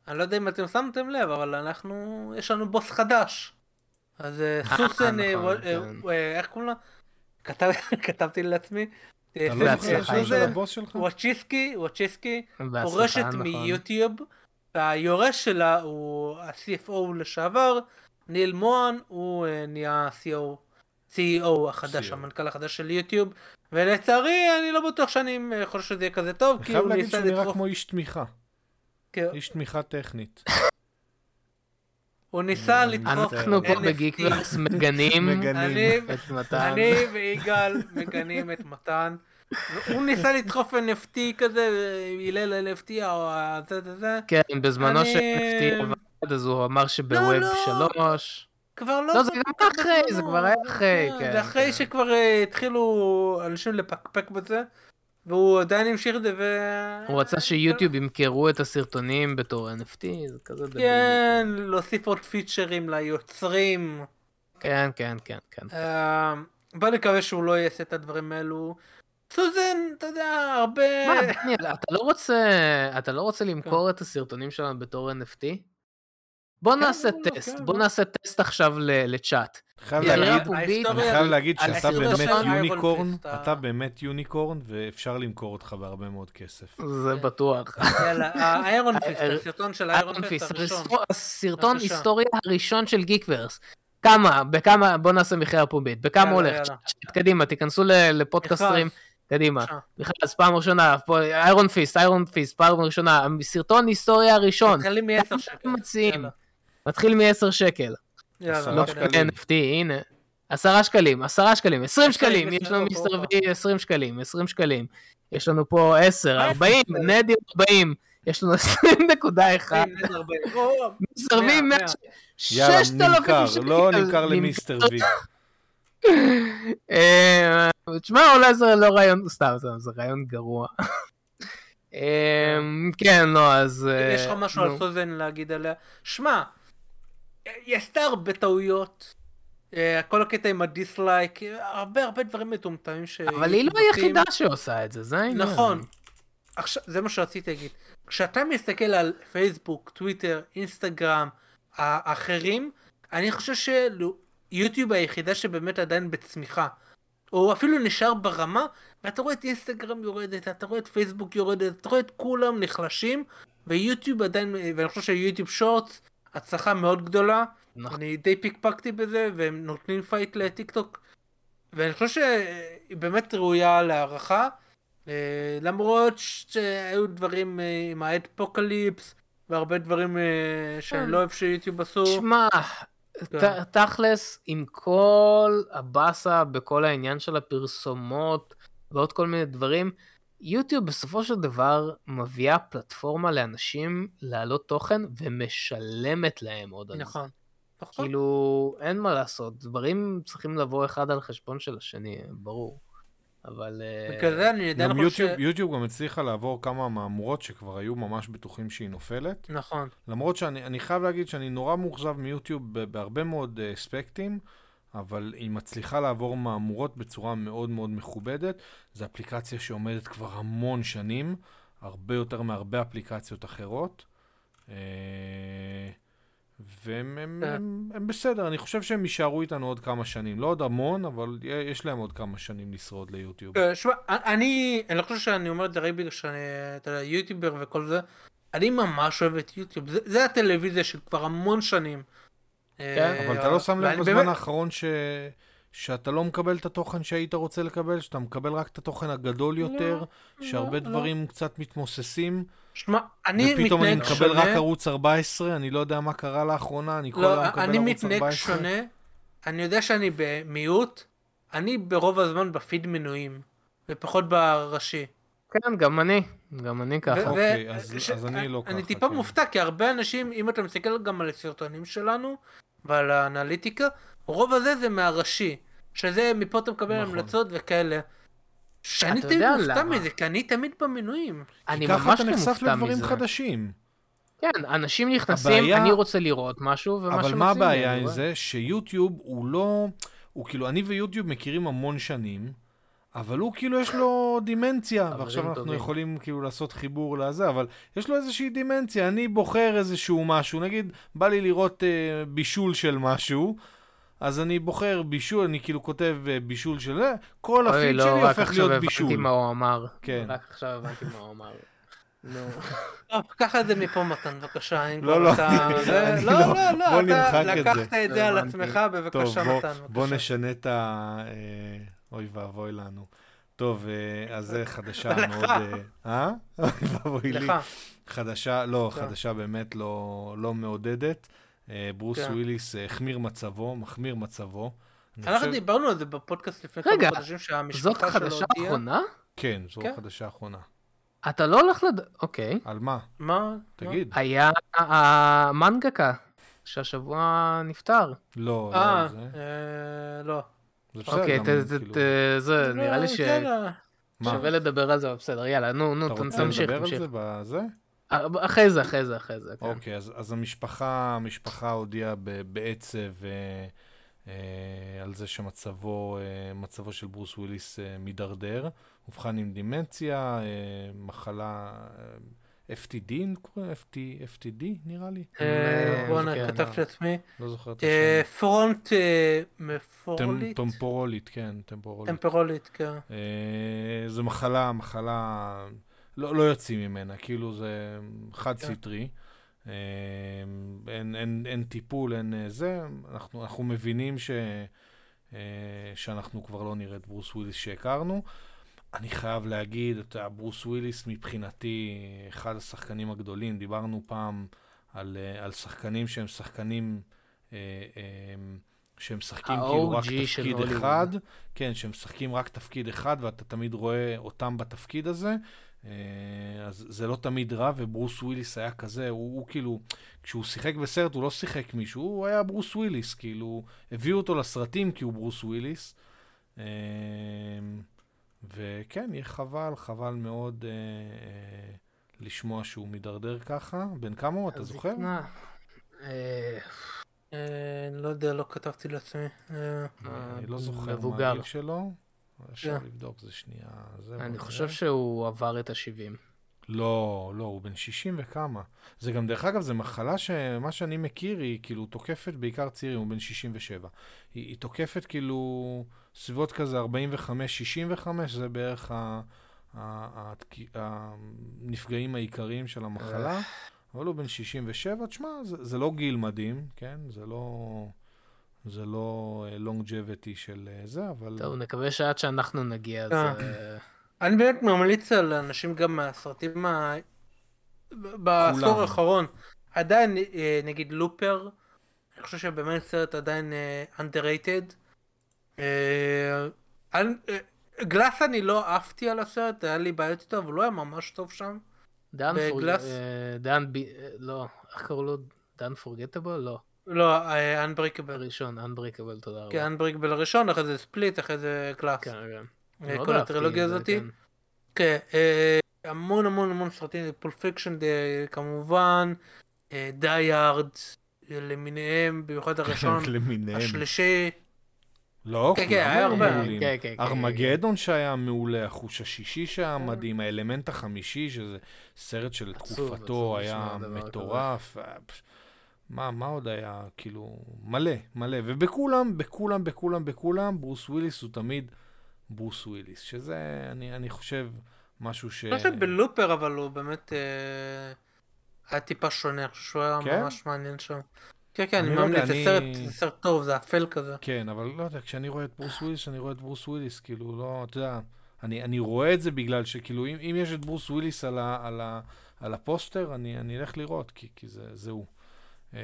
אני לא יודע אם אתם שמתם לב, אבל אנחנו, יש לנו בוס חדש. אז אה, סוסן, אה, נכון, אה, כן. אה, איך קוראים לה? כתב- *laughs* כתבתי לעצמי. אה, סוזן- לא? וואצ'יסקי, וואצ'יסקי, פורשת נכון. מיוטיוב, והיורש שלה הוא ה-CFO לשעבר, ניל מוהן, הוא אה, נהיה CEO, CEO החדש, CEO. המנכ"ל החדש של יוטיוב, ולצערי אני לא בטוח שאני חושב שזה יהיה כזה טוב, אני כי חייב הוא להגיד ניסה שהוא נראה לדחוף, כמו איש תמיכה. כן, איש תמיכה טכנית. הוא ניסה אני לדחוף אנחנו פה. בגיקוורס *laughs* מגנים. אני- את מתן. אני ויגאל מגנים את מתן. הוא ניסה לדחוף NFT כזה, הלל NFT או זה זה זה, כן, בזמנו אני- ש-NFT עבד, אז הוא אמר שבווב לא. 3. כבר לא... לא, זה גם אחרי, זה כבר היה אחרי, כן, זה אחרי כן. שכבר אה, התחילו אנשים לפקפק בזה, והוא עדיין המשיך את זה ו... הוא רצה שיוטיוב ימכרו את הסרטונים בתור NFT, זה כזה דבילי. כן, להוסיף עוד פיצ'רים ליוצרים. כן, כן, כן, כן. אה, בוא נקווה שהוא לא יעשה את הדברים האלו. סוזן, אתה יודע, הרבה... מה, דניאל, אתה לא רוצה, אתה לא רוצה למכור את הסרטונים שלנו בתור NFT? בוא נעשה לא, לא, טסט, כן, בוא. נעשה טסט עכשיו ל- לצ'אט. אני חייב להגיד שאתה באמת יוניקורן, אתה באמת יוניקורן, ואפשר למכור אותך בהרבה מאוד כסף. זה בטוח. יאללה, האיירון פיסט, אה, הסרטון של האיירון איירון פיסט הראשון. הסרטון בבקשה. היסטוריה הראשון של גיקוורס. כמה, בכמה, בוא נעשה מכירה פומבית, בכמה הולך? קדימה, תיכנסו ל- לפודקאסטרים, קדימה. בכלל, אז פעם ראשונה, איירון פיסט, איירון פיסט, פעם ראשונה, סרטון היסטוריה הראשון, מתחילים מ-10 כמה שקל. מציעים? מתחיל מ-10 שקל. יאללה, עשרה לא קדימה. שקלים. NFT, הנה. עשרה שקלים, עשרה שקלים, עשרים שקלים, שקלים, יש לנו פה, וי עשרים שקלים, עשרים שקלים. יש לנו פה עשר, ארבעים, נדי ארבעים. יש לנו עשרים נקודה אחד. אין, אין הרבה. או, מיסטר וי מאה, מאה מאה. יאללה, ששת אלפים נמכר, שקל. לא נמכר למיסטר וי. אה, תשמע, אולי זה לא רעיון, סתם, סתם, זה רעיון גרוע. אה, כן, לא, אז... אה, יש לך משהו נו. על סוזן להגיד עליה? שמע, היא עשתה הרבה טעויות. אה, כל הקטע עם ה dislike, הרבה הרבה דברים מטומטמים ש... אבל היא לא היחידה שעושה את זה, זה העניין. נכון. עכשיו, זה מה שרציתי להגיד. כשאתה מסתכל על פייסבוק, טוויטר, אינסטגרם, האחרים, אני חושב שיוטיוב היחידה שבאמת עדיין בצמיחה. או אפילו נשאר ברמה, ואתה רואה את אינסטגרם יורדת, אתה רואה את פייסבוק יורדת, אתה רואה את כולם נחלשים, ויוטיוב עדיין, ואני חושב שיוטיוב שורטס, הצלחה מאוד גדולה. נכון. אני די פיקפקתי בזה, והם נותנים fight לטיק טוק, ואני חושב שהיא באמת ראויה להערכה, אה, למרות שהיו דברים אה, עם ה adpocalypse, והרבה דברים אה, שאני לא אוהב שיוטיוב עשו. שמע, כן. ת- תכלס, עם כל הבאסה בכל העניין של הפרסומות ועוד כל מיני דברים, יוטיוב בסופו של דבר מביאה פלטפורמה לאנשים להעלות תוכן ומשלמת להם עוד על זה. נכון. נכון. כאילו, אין מה לעשות, דברים צריכים לבוא אחד על חשבון של השני, ברור. אבל... אה, בגלל זה אני עדיין גם חושב... יוטיוב, יוטיוב גם הצליחה לעבור כמה מהמורות שכבר היו ממש בטוחים שהיא נופלת. נכון. למרות שאני אני חייב להגיד שאני נורא מאוכזב מיוטיוב בהרבה מאוד אה, אספקטים, אבל היא מצליחה לעבור מהמורות בצורה מאוד מאוד מכובדת. זו אפליקציה שעומדת כבר המון שנים, הרבה יותר מהרבה אפליקציות אחרות. אה, והם הם, כן. הם, הם בסדר, אני חושב שהם יישארו איתנו עוד כמה שנים. לא עוד המון, אבל יש להם עוד כמה שנים לשרוד ליוטיוב. אה, שמע, אני, אני לא חושב שאני אומר את זה רק בגלל שאני, אתה יודע, יוטיובר וכל זה. אני ממש אוהב את יוטיוב. זה, זה הטלוויזיה של כבר המון שנים. אה, אבל אתה לא שם לב בזמן האחרון ש... שאתה לא מקבל את התוכן שהיית רוצה לקבל, שאתה מקבל רק את התוכן הגדול יותר, שהרבה לא. דברים קצת מתמוססים, שמע, אני ופתאום אני מתנהג מקבל רק שונה. ערוץ 14, אני לא יודע מה קרה לאחרונה, אני כל לא, היום מקבל אני ערוץ מתנהג 14. שונה. אני יודע שאני במיעוט. אני ברוב הזמן בפיד מנויים. ופחות בראשי. כן, גם אני, גם אני ככה. אוקיי, אז- ש- אז אני לא אני ככה, טיפה כן. מופתע, כי הרבה אנשים, אם אתה מסתכל גם על הסרטונים שלנו ועל האנליטיקה, רוב הזה זה מהראשי. שזה, מפה אתה מקבל נכון. המלצות וכאלה. שאני אתה תמיד מופתע? מזה, כי אני תמיד במנויים. אני ככה ממש אתה לא נחשף מופתע לדברים מזה. חדשים. כן, אנשים נכנסים, הבעיה- אני רוצה לראות משהו, ומה אבל שמציעים מה הבעיה עם. זה? שיוטיוב הוא לא... הוא כאילו, אני ויוטיוב מכירים המון שנים, אבל הוא כאילו יש לו דימנציה, ועכשיו אנחנו טובים. יכולים כאילו לעשות חיבור לזה, אבל יש לו איזושהי דימנציה, אני בוחר איזשהו משהו, נגיד, בא לי לראות אה, בישול של משהו, אז אני בוחר בישול, אני כאילו כותב אה, בישול של זה, כל אוי, הפיד לא, שלי רק הופך עכשיו להיות הבנתי בישול. מה הוא אמר. כן. רק עכשיו הבנתי מה הוא אמר. נו. טוב, *laughs* קח את זה מפה מתן, בבקשה. אם לא, כבר לא, אתה- *laughs* לא, לא- לא, בוא לא, אתה נמחק את זה. לקחת את זה על הבנתי. עצמך, טוב, בבקשה בוא, מתן. בוא בבקשה. נשנה את ה... אוי ואבוי לנו. טוב, אה, אז זה חדשה. *laughs* מאוד... אה? אה? אוי ואבוי לי. לך. חדשה, לא, כן. חדשה באמת לא, לא מעודדת. אה, ברוס כן. וויליס החמיר מצבו, מחמיר מצבו. אנחנו חושב- דיברנו על זה בפודקאסט לפני רגע, כמה חודשים שהמשפחה זאת שלו החדשה הודיעה. האחרונה? כן, זו כן. החדשה האחרונה. אתה לא הולך לד... אוקיי. על מה? מה? תגיד. היה המנגקה, שהשבוע נפטר. לא, לא אה, זה. אה, לא. זה בסדר, אוקיי, כאילו, זה, נראה לי לא? ששווה לדבר על זה, אבל בסדר, יאללה, נו, נו, אתה ת- רוצה תמשיך, לדבר על תמשיך. זה בזה? אה, אחרי זה, אחרי זה, אחרי זה, כן. אוקיי, אז, המשפחה, המשפחה הודיעה ב- בעצב אה, אה, על זה שמצבו מצבו של ברוס וויליס מידרדר. אובחן עם דימנציה, מחלה FTD, FTD נראה לי? אה, בואנה, כן, כתבתי לעצמי. לא זוכר את אה, השם. פרונט אה, מפורולית? טמפורולית, כן, טמפורולית. טמפרולית, כן. אה, זו מחלה, מחלה, לא, לא יוצאים ממנה, כאילו זה חד כן. סטרי. אה, אין, אין, אין טיפול, אין זה, אנחנו, אנחנו מבינים ש, אה, שאנחנו כבר לא נראה את ברוס וויליס שהכרנו. אני חייב להגיד, אתה ברוס וויליס מבחינתי אחד השחקנים הגדולים, דיברנו פעם על, אה, על שחקנים שהם שחקנים אה, אה, שהם משחקים כאילו רק תפקיד הוליווד. אחד, כן, שהם משחקים רק תפקיד אחד ואתה תמיד רואה אותם בתפקיד הזה, אה, אז זה לא תמיד רע, וברוס וויליס היה כזה, הוא, הוא כאילו, כשהוא שיחק בסרט הוא לא שיחק מישהו, הוא היה ברוס וויליס, כאילו, הביאו אותו לסרטים כי הוא ברוס וויליס. אה, וכן, יהיה חבל, חבל מאוד אה, אה, לשמוע שהוא מידרדר ככה. בן כמה הוא, אתה זוכר? הזקנה. אה, אה, לא יודע, לא כתבתי לעצמי. אה, אני לא זוכר מה מבוגר. הגיל שלו. אפשר כן. לבדוק, זה שנייה. זה אני חושב נראה. שהוא עבר את ה-70. לא, לא, הוא בן 60 וכמה. זה גם, דרך אגב, זו מחלה שמה שאני מכיר, היא כאילו תוקפת בעיקר צעירים, הוא בן 67. היא, היא תוקפת כאילו סביבות כזה 45-65, זה בערך ה, ה, ה, הנפגעים העיקריים של המחלה. אבל הוא בן 67, תשמע, זה, זה לא גיל מדהים, כן? זה לא... זה לא לונגג'ביטי של אה, זה, אבל... טוב, נקווה שעד שאנחנו נגיע, אז... אני באמת ממליץ על אנשים גם מהסרטים ה... בעשור. האחרון. עדיין, אה, נגיד לופר, אני חושב שבאמת סרט עדיין אה, underrated. אה, גלאס אני לא עפתי על הסרט, היה לי בעיות איתו, אבל הוא היה ממש טוב שם. דן פורג... בגלאס? אה, דן ב... אה, לא, איך קראו לו? דן פורגטבל? לא. לא, Unbreakable. הראשון, Unbreakable, תודה רבה. כן, Unbreakable הראשון, אחרי זה ספליט, אחרי זה גלאס. כן, כן. אה, מאוד כל הטרילוגיה את זה, הזאתי. כן. כן, אה, המון המון המון סרטים, Pulp Fiction כמובן, Die Hard למיניהם, במיוחד *laughs* הראשון. השלישי, לא, כן, כולם כן, היו. מעולים. כן, כן, כן. ארמגדון שהיה מעולה, החוש השישי שהיה. מדהים, האלמנט החמישי, שזה סרט של תקופתו היה מטורף. אה, מה, מה עוד היה? כאילו, מלא, מלא. ובכולם, בכולם, בכולם, בכולם, ברוס וויליס הוא תמיד ברוס וויליס, שזה, אני, אני חושב, משהו ש... אני חושב שבלופר אבל הוא באמת אה, היה טיפה שונה, אני חושב שהוא היה כן? ממש מעניין שם. כן, כן, אני אני לא ממליץ, זה אני- סרט, זה סרט טוב, זה אפל כזה. כן, אבל לא יודע, כשאני רואה את ברוס וויליס, אני רואה את ברוס וויליס, כאילו, לא, אתה יודע, אני, אני רואה את זה בגלל שכאילו, אם, אם יש את ברוס וויליס על, ה, על, ה, על הפוסטר, אני, אני אלך לראות, כי, כי זה, זה הוא. אה,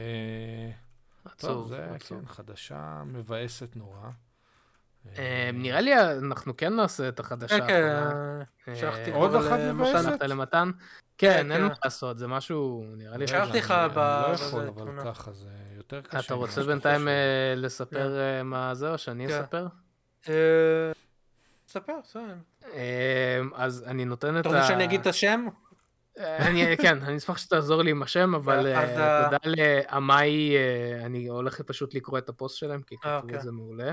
טוב, עצוב, זה, עצוב. כן, חדשה מבאסת נורא. אה, נראה לי אנחנו כן נעשה את החדשה כן, כן. אה, אה, עוד אחת. מבאסת? למתן? כן, כן, אין מה כן. לעשות, זה משהו, נראה לי... שלחתי לך אני- ב- אני לא יכול, אבל. ככה, זה יותר קשה. אתה רוצה בינתיים לספר אה, מה זה, או שאני כן. אספר? ספר, ספר. אה, אז אני נותן את אתה ה... רוצה שאני אגיד את השם? אני, כן, אני אשמח שתעזור לי עם השם, אבל תודה לעמאי, אני הולך פשוט לקרוא את הפוסט שלהם, כי כתבו אוקיי. את זה מעולה.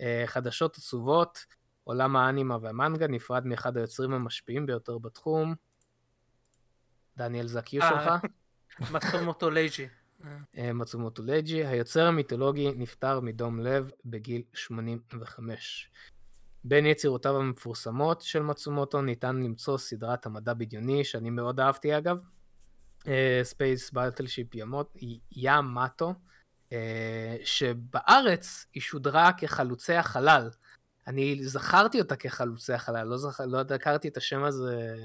אה, חדשות עצובות, עולם האנימה והמנגה נפרד מאחד היוצרים המשפיעים ביותר בתחום. דניאל ה-Q אה. שלך. *laughs* מצומוטו לייג'י. אה, מצומוטו לג'י, היוצר המיתולוגי נפטר מדום לב בגיל 85. בין יצירותיו המפורסמות של מצומוטו ניתן למצוא סדרת המדע בדיוני, שאני מאוד אהבתי אגב, Space Battleship אה, שבארץ היא שודרה כחלוצי החלל. אני זכרתי אותה כחלוצי החלל, לא, זכ... לא הכרתי את השם הזה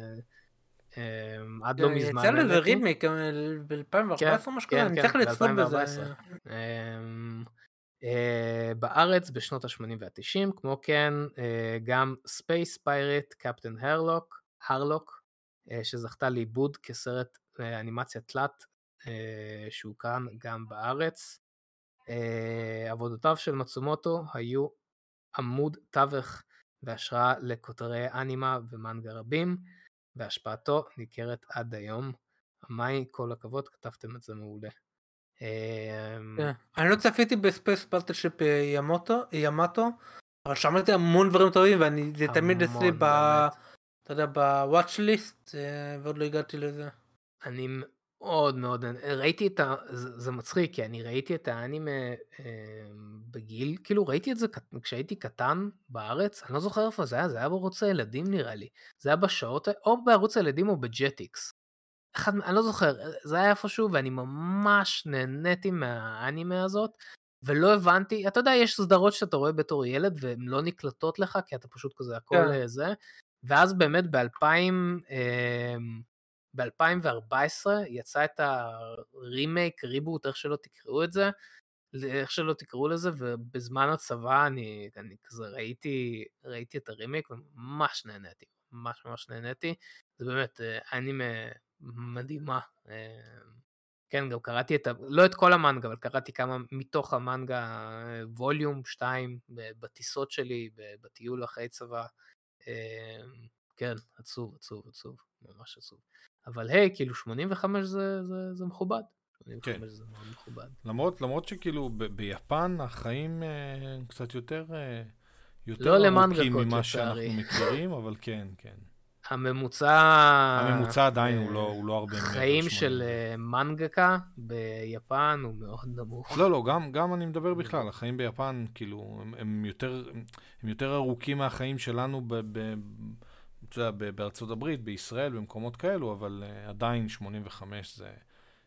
אה, עד לא מזמן. יצא לזה. רימייק ב-2014 או משהו כזה, אני צריך לצפות בזה. אמ, אה, בארץ בשנות ה-80 וה-90, כמו כן אה, גם Space Pirate Captain Harlock, הרלוק, אה, שזכתה לעיבוד כסרט אה, אנימציה תלת אה, שהוקרן גם בארץ. אה, עבודותיו של מצומוטו היו עמוד תווך והשראה לכותרי אנימה ומנגה רבים, והשפעתו ניכרת עד היום. עמאי, כל הכבוד, כתבתם את זה מעולה. אמ, כן. אני לא צפיתי ב Space ימוטו, ימאטו, אבל שמעתי המון דברים טובים ואני זה תמיד אצלי ב... אתה יודע, ב watch list, ועוד לא הגעתי לזה. אני מאוד מאוד, ראיתי את ה... זה, זה מצחיק, כי אני ראיתי את האנימה אה, בגיל, כאילו ראיתי את זה כשהייתי קטן בארץ, אני לא זוכר איפה זה היה, זה היה בערוץ הילדים נראה לי. זה היה בשעות, או בערוץ הילדים או בג'טיקס. אחד, אני לא זוכר, זה היה איפשהו, ואני ממש נהניתי מהאנימה הזאת, ולא הבנתי, אתה יודע, יש סדרות שאתה רואה בתור ילד, והן לא נקלטות לך, כי אתה פשוט כזה הכל כן. אה, זה, ואז באמת ב-2000, ב-2014 יצא את הרימייק, ריבוט, איך שלא תקראו את זה, איך שלא תקראו לזה, ובזמן הצבא אני, אני כזה ראיתי, ראיתי את הרימייק וממש נהניתי, ממש ממש נהניתי. זה באמת אה, אנימה מדהימה. אה, כן, גם קראתי את, ה... לא את כל המנגה, אבל קראתי כמה מתוך המנגה, ווליום 2, בטיסות שלי, בטיול אחרי צבא. אה, כן, עצוב, עצוב, עצוב, ממש עצוב. אבל היי, כאילו 85 זה, זה, זה מכובד. 85 כן. זה מאוד מכובד. למרות, למרות שכאילו ב- ביפן החיים אה, קצת יותר, אה, יותר לא ארוכים ממה לצערי. שאנחנו מכירים, *laughs* אבל כן, כן. הממוצע... הממוצע עדיין הוא לא, הוא לא הרבה מעבר חיים. של אה, מנגקה ביפן הוא מאוד נמוך. לא, לא, גם, גם אני מדבר בכלל, החיים ביפן, כאילו, הם, הם, יותר, הם יותר ארוכים מהחיים שלנו ב, ב, אתה יודע, בארצות הברית, בישראל, במקומות כאלו, אבל uh, עדיין 85 זה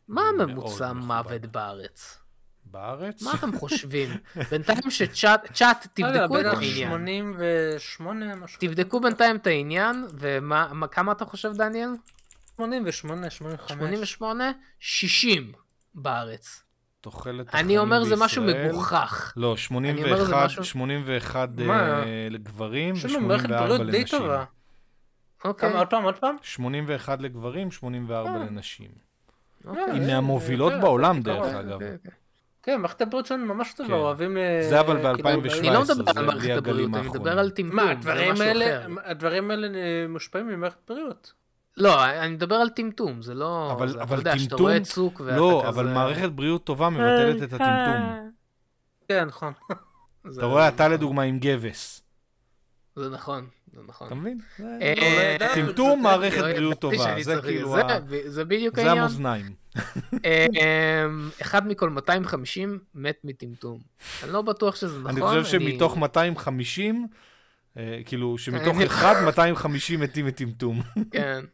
מה הממוצע. מוות בארץ? בארץ. מה אתם *laughs* חושבים? בינתיים שצ'אט, צ'אט, לא תבדקו את העניין. 88, משהו. תבדקו בינתיים את העניין, וכמה אתה חושב, דניאל? 88, 85. 88? 60 בארץ. תוחלת אני החיים אומר זה משהו בישראל- מגוחך. לא, אומר, זה 81, משהו- 81 מה? אה, לגברים יש לנו מערכת ו-84 בריאות די לנשים. טובה. אוקיי. כמה, עוד פעם, עוד פעם? 81 לגברים, 84 אה. לנשים. אוקיי. היא אה, מהמובילות אה, בעולם, אה, דרך אה, אגב. כן, מערכת הבריאות שלנו ממש טובה, כן. אוהבים... ל- זה אבל כאילו, ב-2017. אני לא מדבר זה על מערכת בלי הבריאות, הגלים אני מדבר האחרונים. על טמטום, מה, זה הדברים האלה, אה, מושפעים ממערכת בריאות. לא, אני מדבר על טמטום, זה לא... אבל- זה, אבל אתה יודע, שאתה טמטום- רואה צוק ואתה לא, כזה... אבל מערכת בריאות טובה מבטלת את הטמטום. כן, נכון. *laughs* זה- אתה רואה, אתה לדוגמה עם גבס. זה נכון, זה נכון. אתה מבין? זה- אה, לא, טמטום זה- מערכת בריאות טובה, זה כאילו זה- ה- זה בדיוק זה העניין. המאזניים. אמ, אחד מכל 250 מת מטמטום. אני לא בטוח שזה נכון. אני חושב שמתוך 250, אה, כאילו, שמתוך אחד, 250 מתים מטמטום. כן.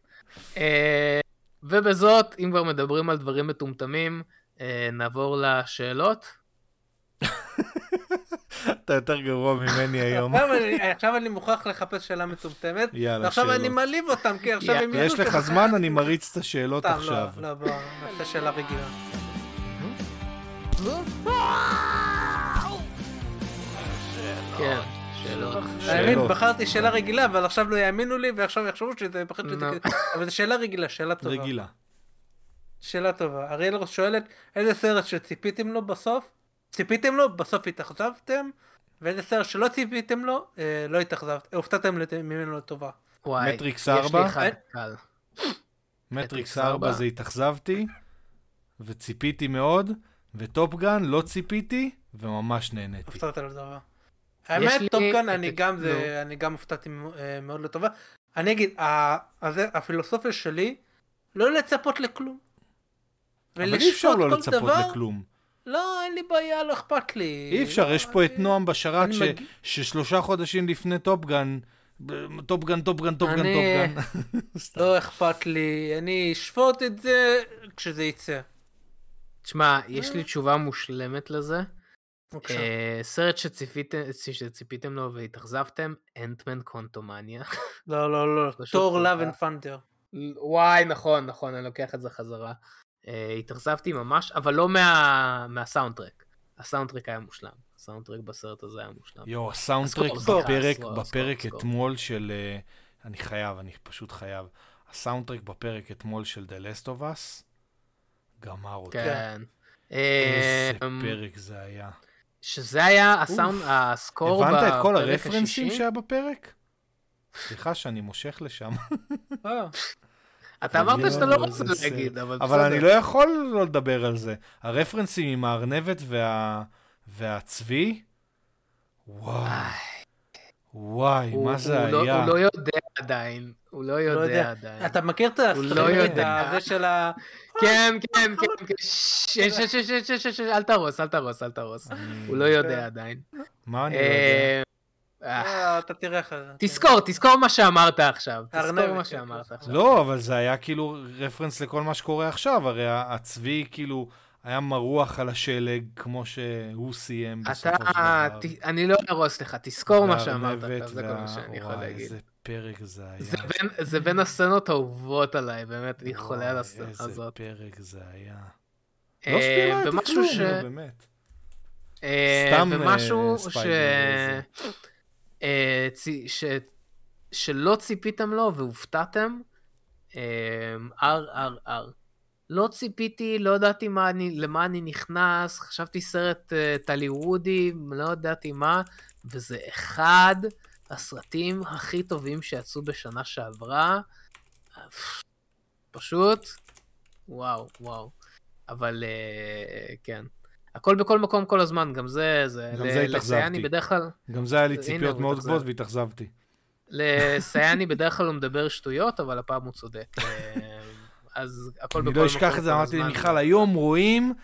אה, ובזאת, אם כבר מדברים על דברים מטומטמים, אה, נעבור לשאלות. *laughs* אתה יותר גרוע ממני היום. עכשיו אני- מוכרח לחפש שאלה מטומטמת, יאללה, ועכשיו אני. מעליב אותם, כי עכשיו הם יש לך זמן, אני מריץ את השאלות סתם, עכשיו. לא, לא, בוא, נעשה שאלה רגילה. כן, שאלות. האמת. בחרתי שאלה רגילה, אבל עכשיו לא יאמינו לי, ועכשיו יחשבו שזה. שזה... אבל זו שאלה רגילה, שאלה טובה. רגילה. שאלה טובה. אריאל שואלת, איזה סרט שציפיתם לו בסוף? ציפיתם לו, בסוף התאכזבתם? ואיזה סרט שלא ציפיתם לו, אה, לא התאכזבתם, הופתעתם ממנו לטובה. וואי, מטריקס יש לי ארבע? אחד אה? קל. מטריקס ארבע. 4 זה התאכזבתי, וציפיתי מאוד, וטופגן לא ציפיתי, וממש נהניתי. הופתעת לטובה. יש האמת, טופגן, את- אני גם נו. זה, אני גם הופתעתי אה, מאוד לטובה. אני אגיד, הפילוסופיה שלי, לא לצפות לכלום. אבל אי אפשר לא לצפות דבר, לכלום. לא, אין לי בעיה, לא אכפת לי. אי אפשר, יש פה את אני- נועם בשרת, ש- מגיע- ששלושה חודשים לפני טופגן, טופגן, טופגן, טופגן, אני- טופגן. *laughs* לא אכפת לי, אני אשפוט את זה כשזה יצא. תשמע, יש לי תשובה מושלמת לזה. בבקשה. אה, סרט שציפיתם, שציפיתם לו והתאכזבתם, אנטמן קוונטומניה. לא, לא, לא, *laughs* תור לאב. אנד פנדר. וואי, נכון, נכון, אני לוקח את זה חזרה. אה, התאכזבתי ממש, אבל לא מה... מהסאונדטרק. הסאונדטרק היה מושלם. הסאונדטרק בסרט הזה היה מושלם. יואו, הסאונדטרק בפרק, בפרק. אתמול של... אה, אני חייב, אני פשוט חייב. הסאונדטרק בפרק אתמול של The Last of Us, גמר אותי. כן. איזה אה, פרק זה היה. שזה היה הסאונד, הסקור בפרק הבנת את כל השישי? הרפרנסים שהיה בפרק? סליחה שאני מושך לשם. *laughs* אה, אתה אמרת שאתה לא איזה רוצה. להגיד, אבל אבל אני בסדר. לא יכול לא לדבר על זה. הרפרנסים עם הארנבת וה... והצבי, וואי. וואי, הוא- מה זה הוא לא- היה? הוא לא יודע עדיין. הוא לא לא יודע. עדיין. אתה מכיר את לא הסטרימרית יודע. הזה של ה... *laughs* כן, כן, כן, כן. *laughs* שש, שש, שש, שש, שש, שש, אל תהרוס, אל תהרוס, אל תהרוס. הוא לא יודע עדיין. מה אני לא יודע? אה, אה, אתה תראה אחרי זה. תזכור, תזכור מה שאמרת עכשיו. תזכור מה כן, שאמרת כן. עכשיו. לא, אבל זה היה כאילו רפרנס לכל מה שקורה עכשיו, הרי הצבי כאילו היה מרוח על השלג, כמו שהוא סיים בסופו של אתה, דבר. ת- אני לא ארוס לך, תזכור מה שאמרת עכשיו, זה כל מה וה- שאני יכול וואי, להגיד. איזה פרק זה היה. זה בין- זה בין הסצנות האהובות עליי, באמת, אני חולה על הסצנה איזה הזאת. פרק זה היה. אה, לא ספיילרתי ומשהו כלום, ש... באמת. אה, סתם, ומשהו ש... ספיידר ש... שלא ציפיתם לו והופתעתם, אה, RRR. לא ציפיתי, לא ידעתי למה אני נכנס, חשבתי סרט אה, טליוודי, לא ידעתי מה, וזה אחד הסרטים הכי טובים שיצאו בשנה שעברה. פשוט, וואו, וואו. אבל אה, כן. הכל בכל מקום כל הזמן, גם זה, זה, גם ל- זה התאכזבתי. בדרך כלל, גם זה היה לי ציפיות מאוד. גבוהות והתאכזבתי. לסייני בדרך כלל הוא מדבר שטויות, אבל הפעם הוא צודק. *laughs* אה, אז הכל בכל אני מקום לא אשכח את זה, כל אמרתי הזמן. למיכל, היום רואים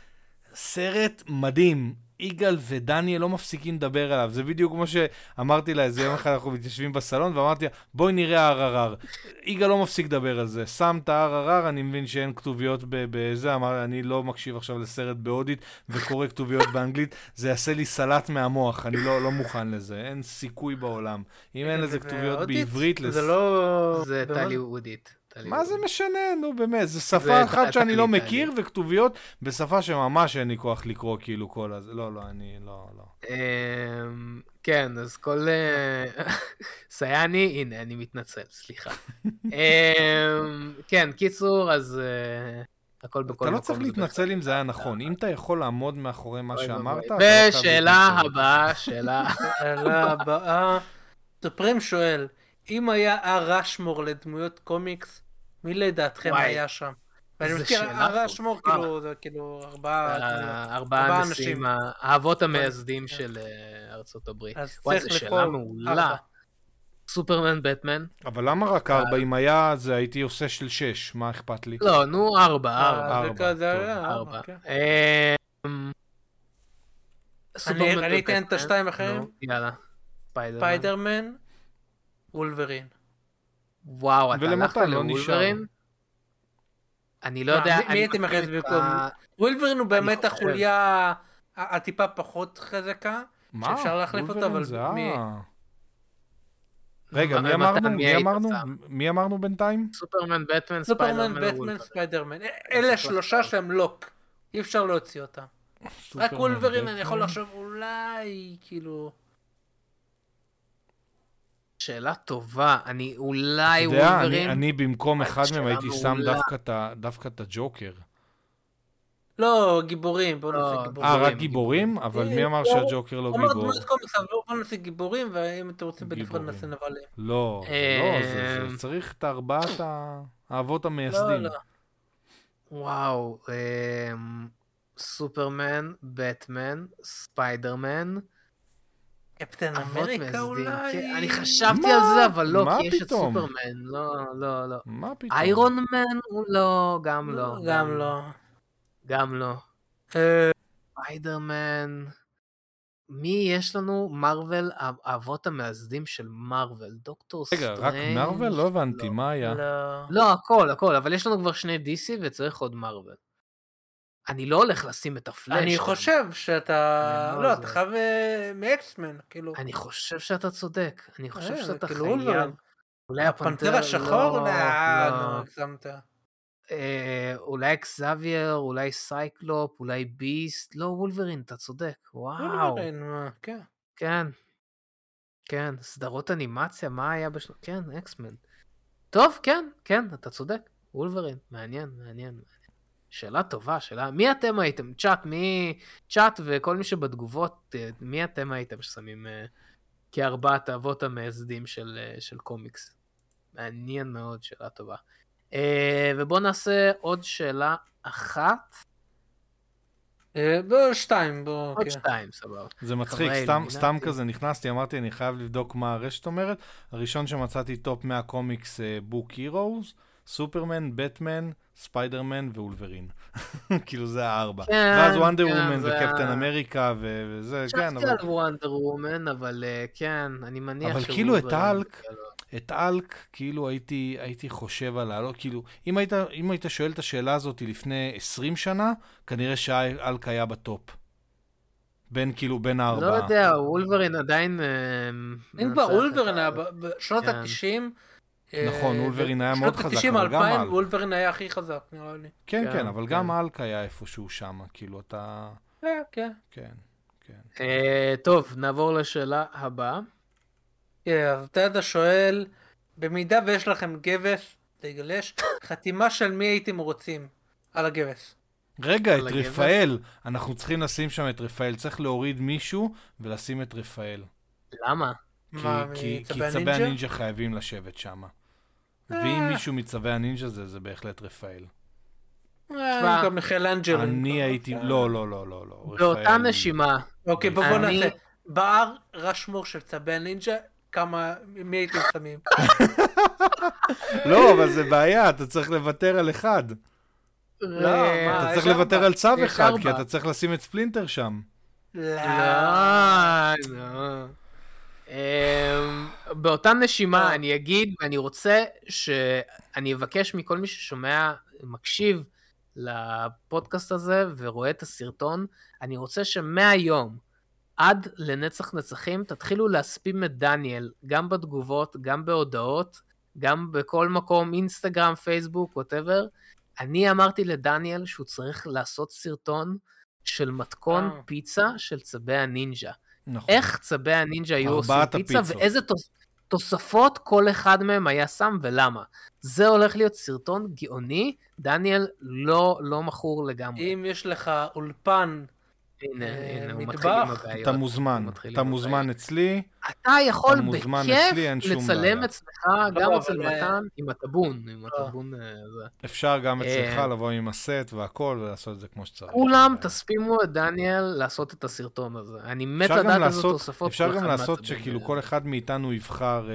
סרט מדהים. יגאל ודניאל לא מפסיקים לדבר עליו. זה בדיוק כמו שאמרתי לה, איזה יום אחד אנחנו מתיישבים בסלון, ואמרתי לה, בואי נראה RRR. יגאל לא מפסיק לדבר על זה. שם את ה-RRR, אני מבין שאין כתוביות בזה, אמר, אני לא מקשיב עכשיו לסרט בהודית וקורא כתוביות באנגלית, זה יעשה לי סלט מהמוח, אני לא, לא מוכן לזה, אין סיכוי בעולם. אם אין לזה כתוביות? בעברית. זה לא... זה במה- טליוודית. מה זה משנה, נו באמת, זו שפה זה אחת שאני לא מכיר, וכתוביות בשפה שממש אין לי כוח לקרוא כאילו כל הזה. לא, לא, אני לא, לא. אמ, כן, אז כל... אה, *laughs* סייני, הנה, אני מתנצל, סליחה. *laughs* אמ, כן, קיצור, אז אה, הכל בכל אתה מקום. לא צריך להתנצל אם זה היה נכון. אם אתה יכול לעמוד מאחורי מה שאמרת. אתה לא ושאלה. הבאה, שאלה... *laughs* שאלה הבאה. סופרים שואל, אם היה הר רשמור לדמויות קומיקס, מי לדעתכם וואי. היה שם? ואני מזכיר, שאלה הר רשמור טובה. כאילו, זה כאילו ארבעה... אה, ארבעה ארבעה אנשים. האבות המייסדים של... אה, לארצות הברית. אז וואי, צריך זו שאלה מעולה. סופרמן, בטמן? אבל למה רק אה. ארבע? אם היה, זה הייתי עושה של שש, מה אכפת לי? לא, נו, ארבע, ארבע. אה, ארבע. היה ארבע. כן. אמ, אני אתן את. השתיים אחרים. נו, יאללה. ספיידרמן. ספיידרמן, וולברין. וואו, אתה הלכת לא נשאר. לוולברין? אני לא יודע. מי- הייתי מכניס. במקום? וולברין הוא באמת. החוליה הטיפה פחות חזקה. מה? שאפשר להחליף וולברין אבל מי-. רגע, מי אמרנו? מי אמרנו? מי אמרנו בינתיים? סופרמן, בטמן, סופרמן, ספיידרמן, בטמן. ספיידרמן. אלה שלושה שהם לוק. אי אפשר להוציא אותם. רק וולברין אני יכול. לחשוב אולי, כאילו... שאלה טובה, אני אולי אתה יודע, אני- וולברין. אני במקום אחד מהם הייתי שם מעולה. דווקא את ה- דווקא את הג'וקר. לא, גיבורים, בואו לא, נעשה גיבורים. אה, רק גיבורים? אבל אה, מי אמר לא, שהג'וקר לא אמרת גיבור? דמות קומיקס, אבל בואו נעשה גיבורים, ואם אתם רוצים בנפרד. נעשה נבלים. לא, לא, זה- זה צריך את ארבעת האבות לא, המייסדים. לא. וואו, אמ, סופרמן, בטמן, ספיידרמן, קפטן אמריקה מייסדים. אולי? כן, אני חשבתי? על זה, אבל לא, כי יש את? סופרמן. לא, לא, לא. מה פתאום? איירון מן הוא לא, גם לא. גם לא. גם לא. אה, ספיידרמן. מי יש לנו? מארוול, האבות המייסדים של מארוול. דוקטור רגע, סטרנג'. רק מארוול? לא הבנתי, לא. מה היה? לא. לא, הכל, הכל, אבל יש לנו כבר שני DC וצריך עוד מארוול. אני לא הולך לשים את הפלאש. אני. חושב שאתה... לא לא. אתה חייב אה, מאקסמן, כאילו. אני חושב שאתה צודק. אני חושב אה, שאתה כאילו, חייב. אולי הפנתר... השחור? לא, לא. הגזמת. אה, אולי אקסאבייר, אולי סייקלופ, אולי ביסט. לא, וולברין, אתה צודק. וואו. וולברין, כן. כן. כן, סדרות אנימציה, מה היה בשל... כן, אקסמן. טוב, כן, כן, אתה צודק. וולברין, מעניין, מעניין. שאלה טובה, שאלה... מי אתם הייתם? צ'אט, מי... צ'אט וכל מי שבתגובות, אה, מי אתם הייתם ששמים אה, כארבעת האבות המייסדים של, אה, של קומיקס? מעניין מאוד, שאלה טובה. אה, ובואו נעשה עוד שאלה אחת. אה, בוא, שתיים, בוא, עוד כן. שתיים, סבבה. זה מצחיק, סתם. סתם כזה נכנסתי, אמרתי, אני חייב לבדוק מה הרשת אומרת. הראשון שמצאתי top 100 comics book heroes, סופרמן, בטמן, ספיידרמן וולברין. *laughs* כאילו זה הארבע. כן, ואז וונדר כן, וומן זה וקפטן אמריקה ו- וזה, כן, חשבתי אבל על וונדר וומן, אבל אה, כן, אני מניח אבל כאילו את ההאלק, זה לא- את האלק, כאילו הייתי, הייתי חושב על להעלות, כאילו, אם היית, אם היית שואל את השאלה הזאת לפני 20 שנה, כנראה שהאלק היה בטופ. בין, כאילו, בין הארבעה. לא יודע, וולברין עדיין... אה, אם מנצח כבר וולברין בשנות כן. ה-90. נכון, וולברין היה מאוד חזק, שנות אבל גם ה-90, אלק. וולברין היה הכי חזק, נראה לי. כן, כן, כן, אבל כן. גם האלק היה איפשהו שם, כאילו, אתה... אה, כן. כן, כן. אה, טוב, נעבור לשאלה הבאה. כן, אז תדה שואל, במידה ויש לכם גבס, לגלש, חתימה של מי הייתם רוצים על הגבס? רגע, את הגבס? רפאל, אנחנו צריכים לשים שם את רפאל, צריך להוריד מישהו ולשים את רפאל. למה? כי, מה, כי, כי מצבי צבי הנינג'ה? הנינג'ה חייבים לשבת שם. ואם מישהו מצווי הנינג'ה זה, זה בהחלט רפאל. אה, גם מיכאל אנג'לו. אני הייתי, לא, לא, לא, לא, לא. באותה נשימה, אוקיי, בוא נעשה. בהר רשמור של צבי הנינג'ה, כמה, מי הייתם שמים? *laughs* לא, אבל זה בעיה, אתה צריך לוותר על אחד. לא, אה, אתה צריך. לוותר על צו אחד, כי. אתה צריך לשים את ספלינטר שם. לא. לא, לא. באותה נשימה. אני אגיד, ואני רוצה שאני אבקש מכל מי ששומע, מקשיב לפודקאסט הזה ורואה את הסרטון, אני רוצה שמהיום עד לנצח נצחים תתחילו להספים את דניאל, גם בתגובות, גם בהודעות, גם בכל מקום, אינסטגרם, פייסבוק, ווטאבר. אני אמרתי לדניאל שהוא צריך לעשות סרטון של מתכון אה. פיצה של צבי הנינג'ה. נכון. איך צבי הנינג'ה היו עושים פיצה. ואיזה תוס, תוספות כל אחד מהם היה שם ולמה. זה הולך להיות סרטון גאוני, דניאל לא, לא מכור לגמרי. אם יש לך אולפן הנה, אה, הנה, הוא מטבח. מתחיל עם הבעיות. אתה מוזמן, אתה מוזמן אצלי. אתה יכול בכיף לצלם. אצלך, לא, גם אבל, אצל אה, מתן, עם הטבון, עם לא. הטבון אה, זה. אפשר גם אצלך לבוא עם הסט והכל ולעשות את זה כמו שצריך. כולם. תספימו את דניאל לעשות את הסרטון הזה. אני מת לדעת איזה לעשות- תוספות אפשר כל גם אחד לעשות שכאילו. כל אחד מאיתנו יבחר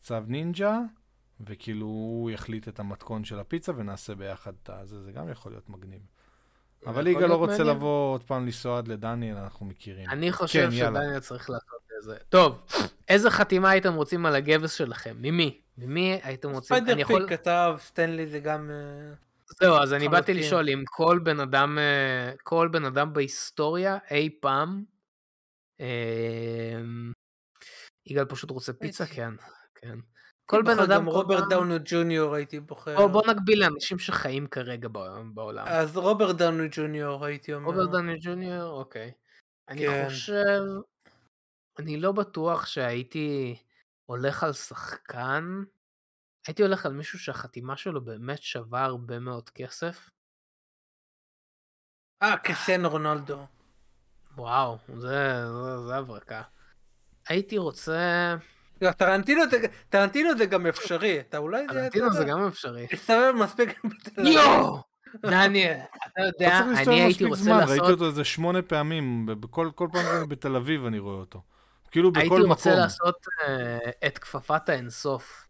צו נינג'ה, וכאילו הוא יחליט את המתכון של הפיצה ונעשה ביחד את הזה, זה גם יכול להיות מגניב. אבל יגאל לא רוצה מעניין. לבוא עוד פעם לנסוע עד לדניאל, אנחנו מכירים. אני חושב כן, יאללה. שדניאל צריך לעשות את זה. טוב, איזה חתימה הייתם רוצים על הגבס שלכם? ממי? ממי הייתם רוצים? ספיידר אני פיק יכול... כתב, סטנלי זה גם... אה, זהו, אז אני באתי. לשאול אם כל בן אדם, אה, כל בן אדם בהיסטוריה אי פעם, אה, יגאל פשוט רוצה פיצה? כן, כן. כל בן אדם, גם רוברט דאוני ג'וניור הייתי בוחר. בוא, בוא נגביל לאנשים שחיים כרגע בעולם. אז רוברט דאוני ג'וניור הייתי אומר. רוברט דני ג'וניור, אוקיי. אני כן. חושב, אני לא בטוח שהייתי הולך על שחקן, הייתי הולך על מישהו שהחתימה שלו באמת שווה הרבה מאוד כסף. אה, קריסטיאנו רונלדו. וואו, זה, זה, זה הברקה. הייתי רוצה... לא, טרנטינו זה- טרנטינו זה גם אפשרי. אתה אולי... טרנטינו זה גם אפשרי. תסתובב מספיק. יואו! דניאל, אתה יודע, אני הייתי רוצה זמן, ראיתי לעשות... אותו איזה שמונה פעמים, בכל כל פעם בתל אביב אני רואה אותו. כאילו בכל הייתי מקום. רוצה לעשות אה, את כפפת האינסוף.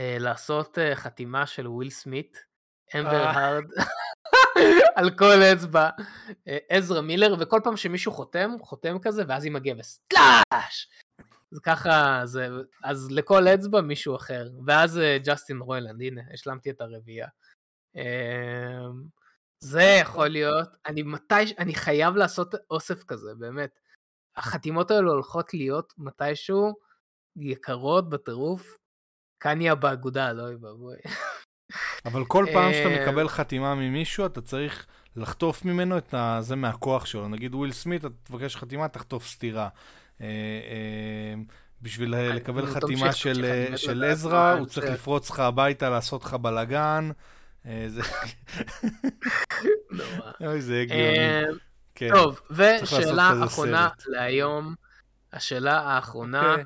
אה, לעשות אה, חתימה של וויל סמית, אמבר. הארד, *laughs* על כל אצבע, עזרא מילר, וכל פעם שמישהו חותם, חותם כזה, ואז עם הגבס, טלאש! אז ככה, זה, אז לכל אצבע מישהו אחר. ואז אה, ג'סטין רוילנד, הנה, השלמתי את הרביעייה. אה, זה יכול להיות, אני מתי, אני חייב לעשות אוסף כזה, באמת. החתימות האלו הולכות להיות מתישהו יקרות בטירוף. קניה באגודה, לא אוי ואבוי. אבל כל פעם שאתה אה, מקבל חתימה ממישהו, אתה צריך לחטוף ממנו את זה מהכוח שלו. נגיד וויל סמית, אתה תבקש חתימה, תחטוף סטירה. אה, אה, בשביל לקבל חתימה של, אה, עזרא, הוא צריך. לפרוץ לך הביתה, לעשות לך בלאגן. זה... אוי, זה הגיוני. כן. טוב, ושאלה אחרונה. להיום. השאלה האחרונה, אוקיי.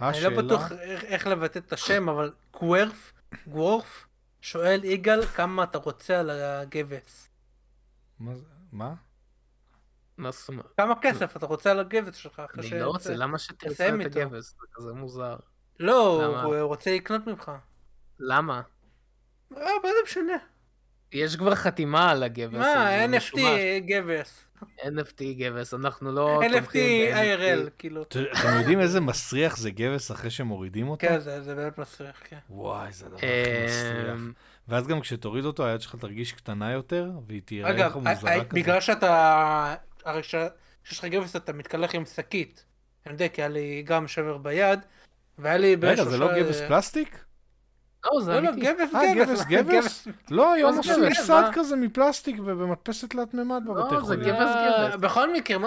אני לא. בטוח איך- לבטא את השם, אבל גוורף, גוורף, שואל יגאל כמה אתה רוצה על הגבס. מה? מה? זאת אומרת? כמה כסף אתה רוצה על הגבס שלך אחרי אני ש... לא רוצה, למה שתרצה את. הגבס? זה כזה מוזר. לא? הוא רוצה לקנות ממך. למה? אה, מה זה משנה? יש כבר חתימה על הגבס. מה, NFT. גבס. NFT גבס, אנחנו לא NFT. IRL, כאילו. אתם יודעים איזה מסריח זה גבס אחרי שמורידים אותו? כן, זה באמת מסריח, כן. וואי, זה הדבר הכי מסריח. אמ, ואז גם כשתוריד אותו, היד שלך תרגיש קטנה יותר, והיא תראה לך אגב, מוזרה כזאת. בגלל שאתה... הרי כש- כשיש לך גבס אתה מתקלח עם שקית. אני יודע, כי היה לי גם שבר ביד, והיה לי רגע, זה לא גבס פלסטיק? לא, זה לא, לא, אמיתי. גבס, אה, גבס. גבס, גבס? לא, היום זה עשו גבס, סד מה? כזה מפלסטיק ובמדפסת תלת מימד בבתי לא, זה חולים. גבס, אה, גבס. בכל מקרה,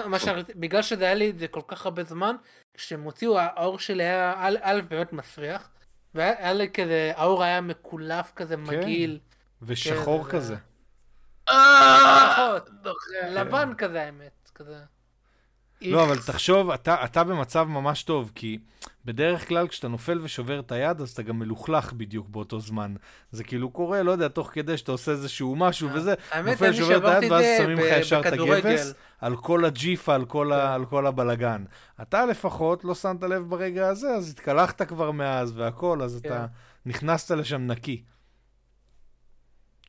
בגלל שזה היה לי את זה כל כך הרבה זמן, כשהם הוציאו, העור שלי היה, א', באמת מסריח, והיה לי כזה, העור היה מקולף כזה, מגעיל. ושחור כן, כזה. זה- אה, פחות, דוחה. לבן כזה האמת, כזה. לא, אבל תחשוב, אתה, אתה במצב ממש טוב, כי בדרך כלל כשאתה נופל ושובר את היד, אז אתה גם מלוכלך בדיוק באותו זמן. זה כאילו קורה, לא יודע, תוך כדי שאתה עושה איזשהו משהו וזה, האמת, נופל, שובר את היד, ואז שמים לך ישר את. הגבס על כל הג'יפה, על כל, ה, על כל הבלגן. אתה לפחות לא שמת לב ברגע הזה, אז התקלחת כבר מאז והכל, אז אתה נכנסת לשם נקי.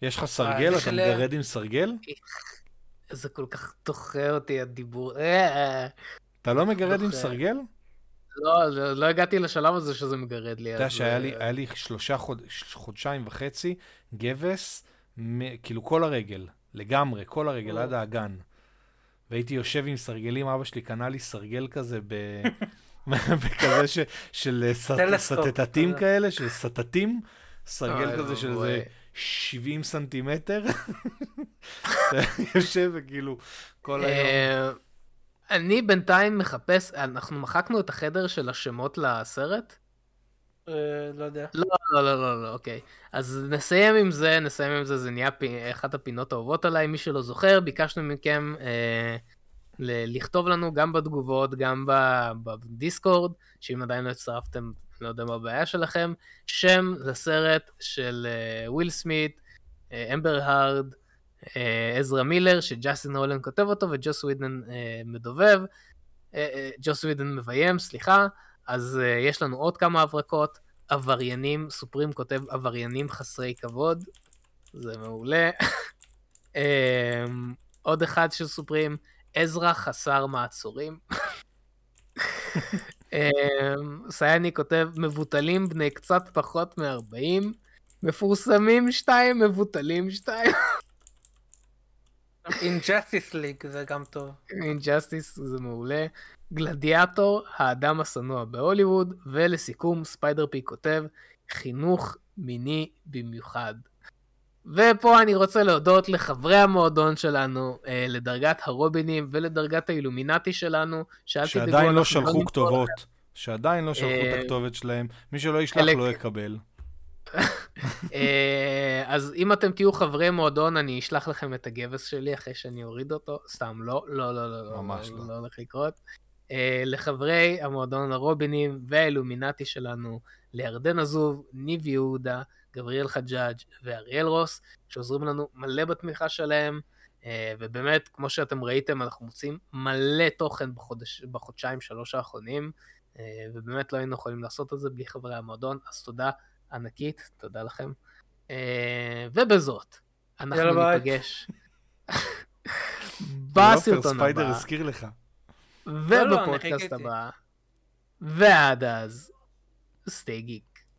יש לך סרגל? אני אתה מגרד עם סרגל? זה כל כך דוחה אותי הדיבור. אה, אתה לא מגרד עם. סרגל? לא, לא- הגעתי לשלב הזה שזה מגרד לי. אתה יודע שהיה לי, אה, שלושה חוד... חודשיים וחצי גבס. כאילו כל הרגל, לגמרי, כל הרגל, עד האגן. והייתי יושב עם סרגלים, אבא שלי קנה לי סרגל כזה ב... *laughs* *laughs* בכזה ש... של סטטטים. כאלה, של סטטים, סרגל כזה של. איזה 70 סנטימטר. יושב וכאילו כל היום. אה, אני בינתיים מחפש, אנחנו מחקנו את החדר של השמות לסרט. אה, לא יודע. לא, לא, לא, לא, לא, אוקיי. אז נסיים עם זה, נסיים עם זה, זה נהיה פי, אחת הפינות האהובות עליי. מי שלא זוכר, ביקשנו מכם אה, ל- לכתוב לנו גם בתגובות, גם ב- בדיסקורד, שאם עדיין לא הצטרפתם, לא יודע מה הבעיה שלכם, שם לסרט של וויל סמית, אמבר הארד, עזרא מילר, שג'סטין רוילנד כותב אותו וג'וס ווידן אה, מדובב, אה, אה, ג'וס ווידן מביים, סליחה. אז יש לנו עוד כמה הברקות, עבריינים, סופרים כותב עבריינים חסרי כבוד, זה מעולה. *laughs* עוד אחד של סופרים, עזרא חסר מעצורים. *laughs* um, סייני כותב מבוטלים בני קצת פחות מ-40, מפורסמים שתיים, מבוטלים שתיים. אינג'סטיס ליג זה גם טוב. אינג'סטיס זה מעולה. גלדיאטור, האדם השנוא בהוליווד, ולסיכום, ספיידר פי כותב, חינוך מיני במיוחד. ופה אני רוצה להודות לחברי המועדון שלנו, אה, לדרגת הרובינים ולדרגת האילומינטי שלנו, שאל תדאגו, שעדיין לא שלחו כתובות. שעדיין לא שלחו את אה, הכתובת שלהם. מי שלא ישלח לא יקבל. *laughs* אה, אז אם אתם תהיו חברי מועדון, אני אשלח לכם את הגבס שלי אחרי שאני אוריד אותו. סתם, לא, לא, לא, לא, לא, ממש לא. לא הולך לקרות. לחברי המועדון הרובינים והאילומינטי שלנו, לירדן עזוב, ניב יהודה, גבריאל חג'אג' ואריאל רוס, שעוזרים לנו מלא בתמיכה שלהם. אה, ובאמת, כמו שאתם ראיתם, אנחנו מוצאים מלא תוכן בחודש, בחודשיים, שלוש האחרונים, אה, ובאמת לא היינו יכולים לעשות את זה בלי חברי המועדון, אז תודה ענקית, תודה לכם. אה, ובזאת, אנחנו. ניפגש *laughs* בסרטון ספיידר הבא, הזכיר לך. לא, ובפודקאסט חיכיתי. הבא, ועד אז, סטי גיק.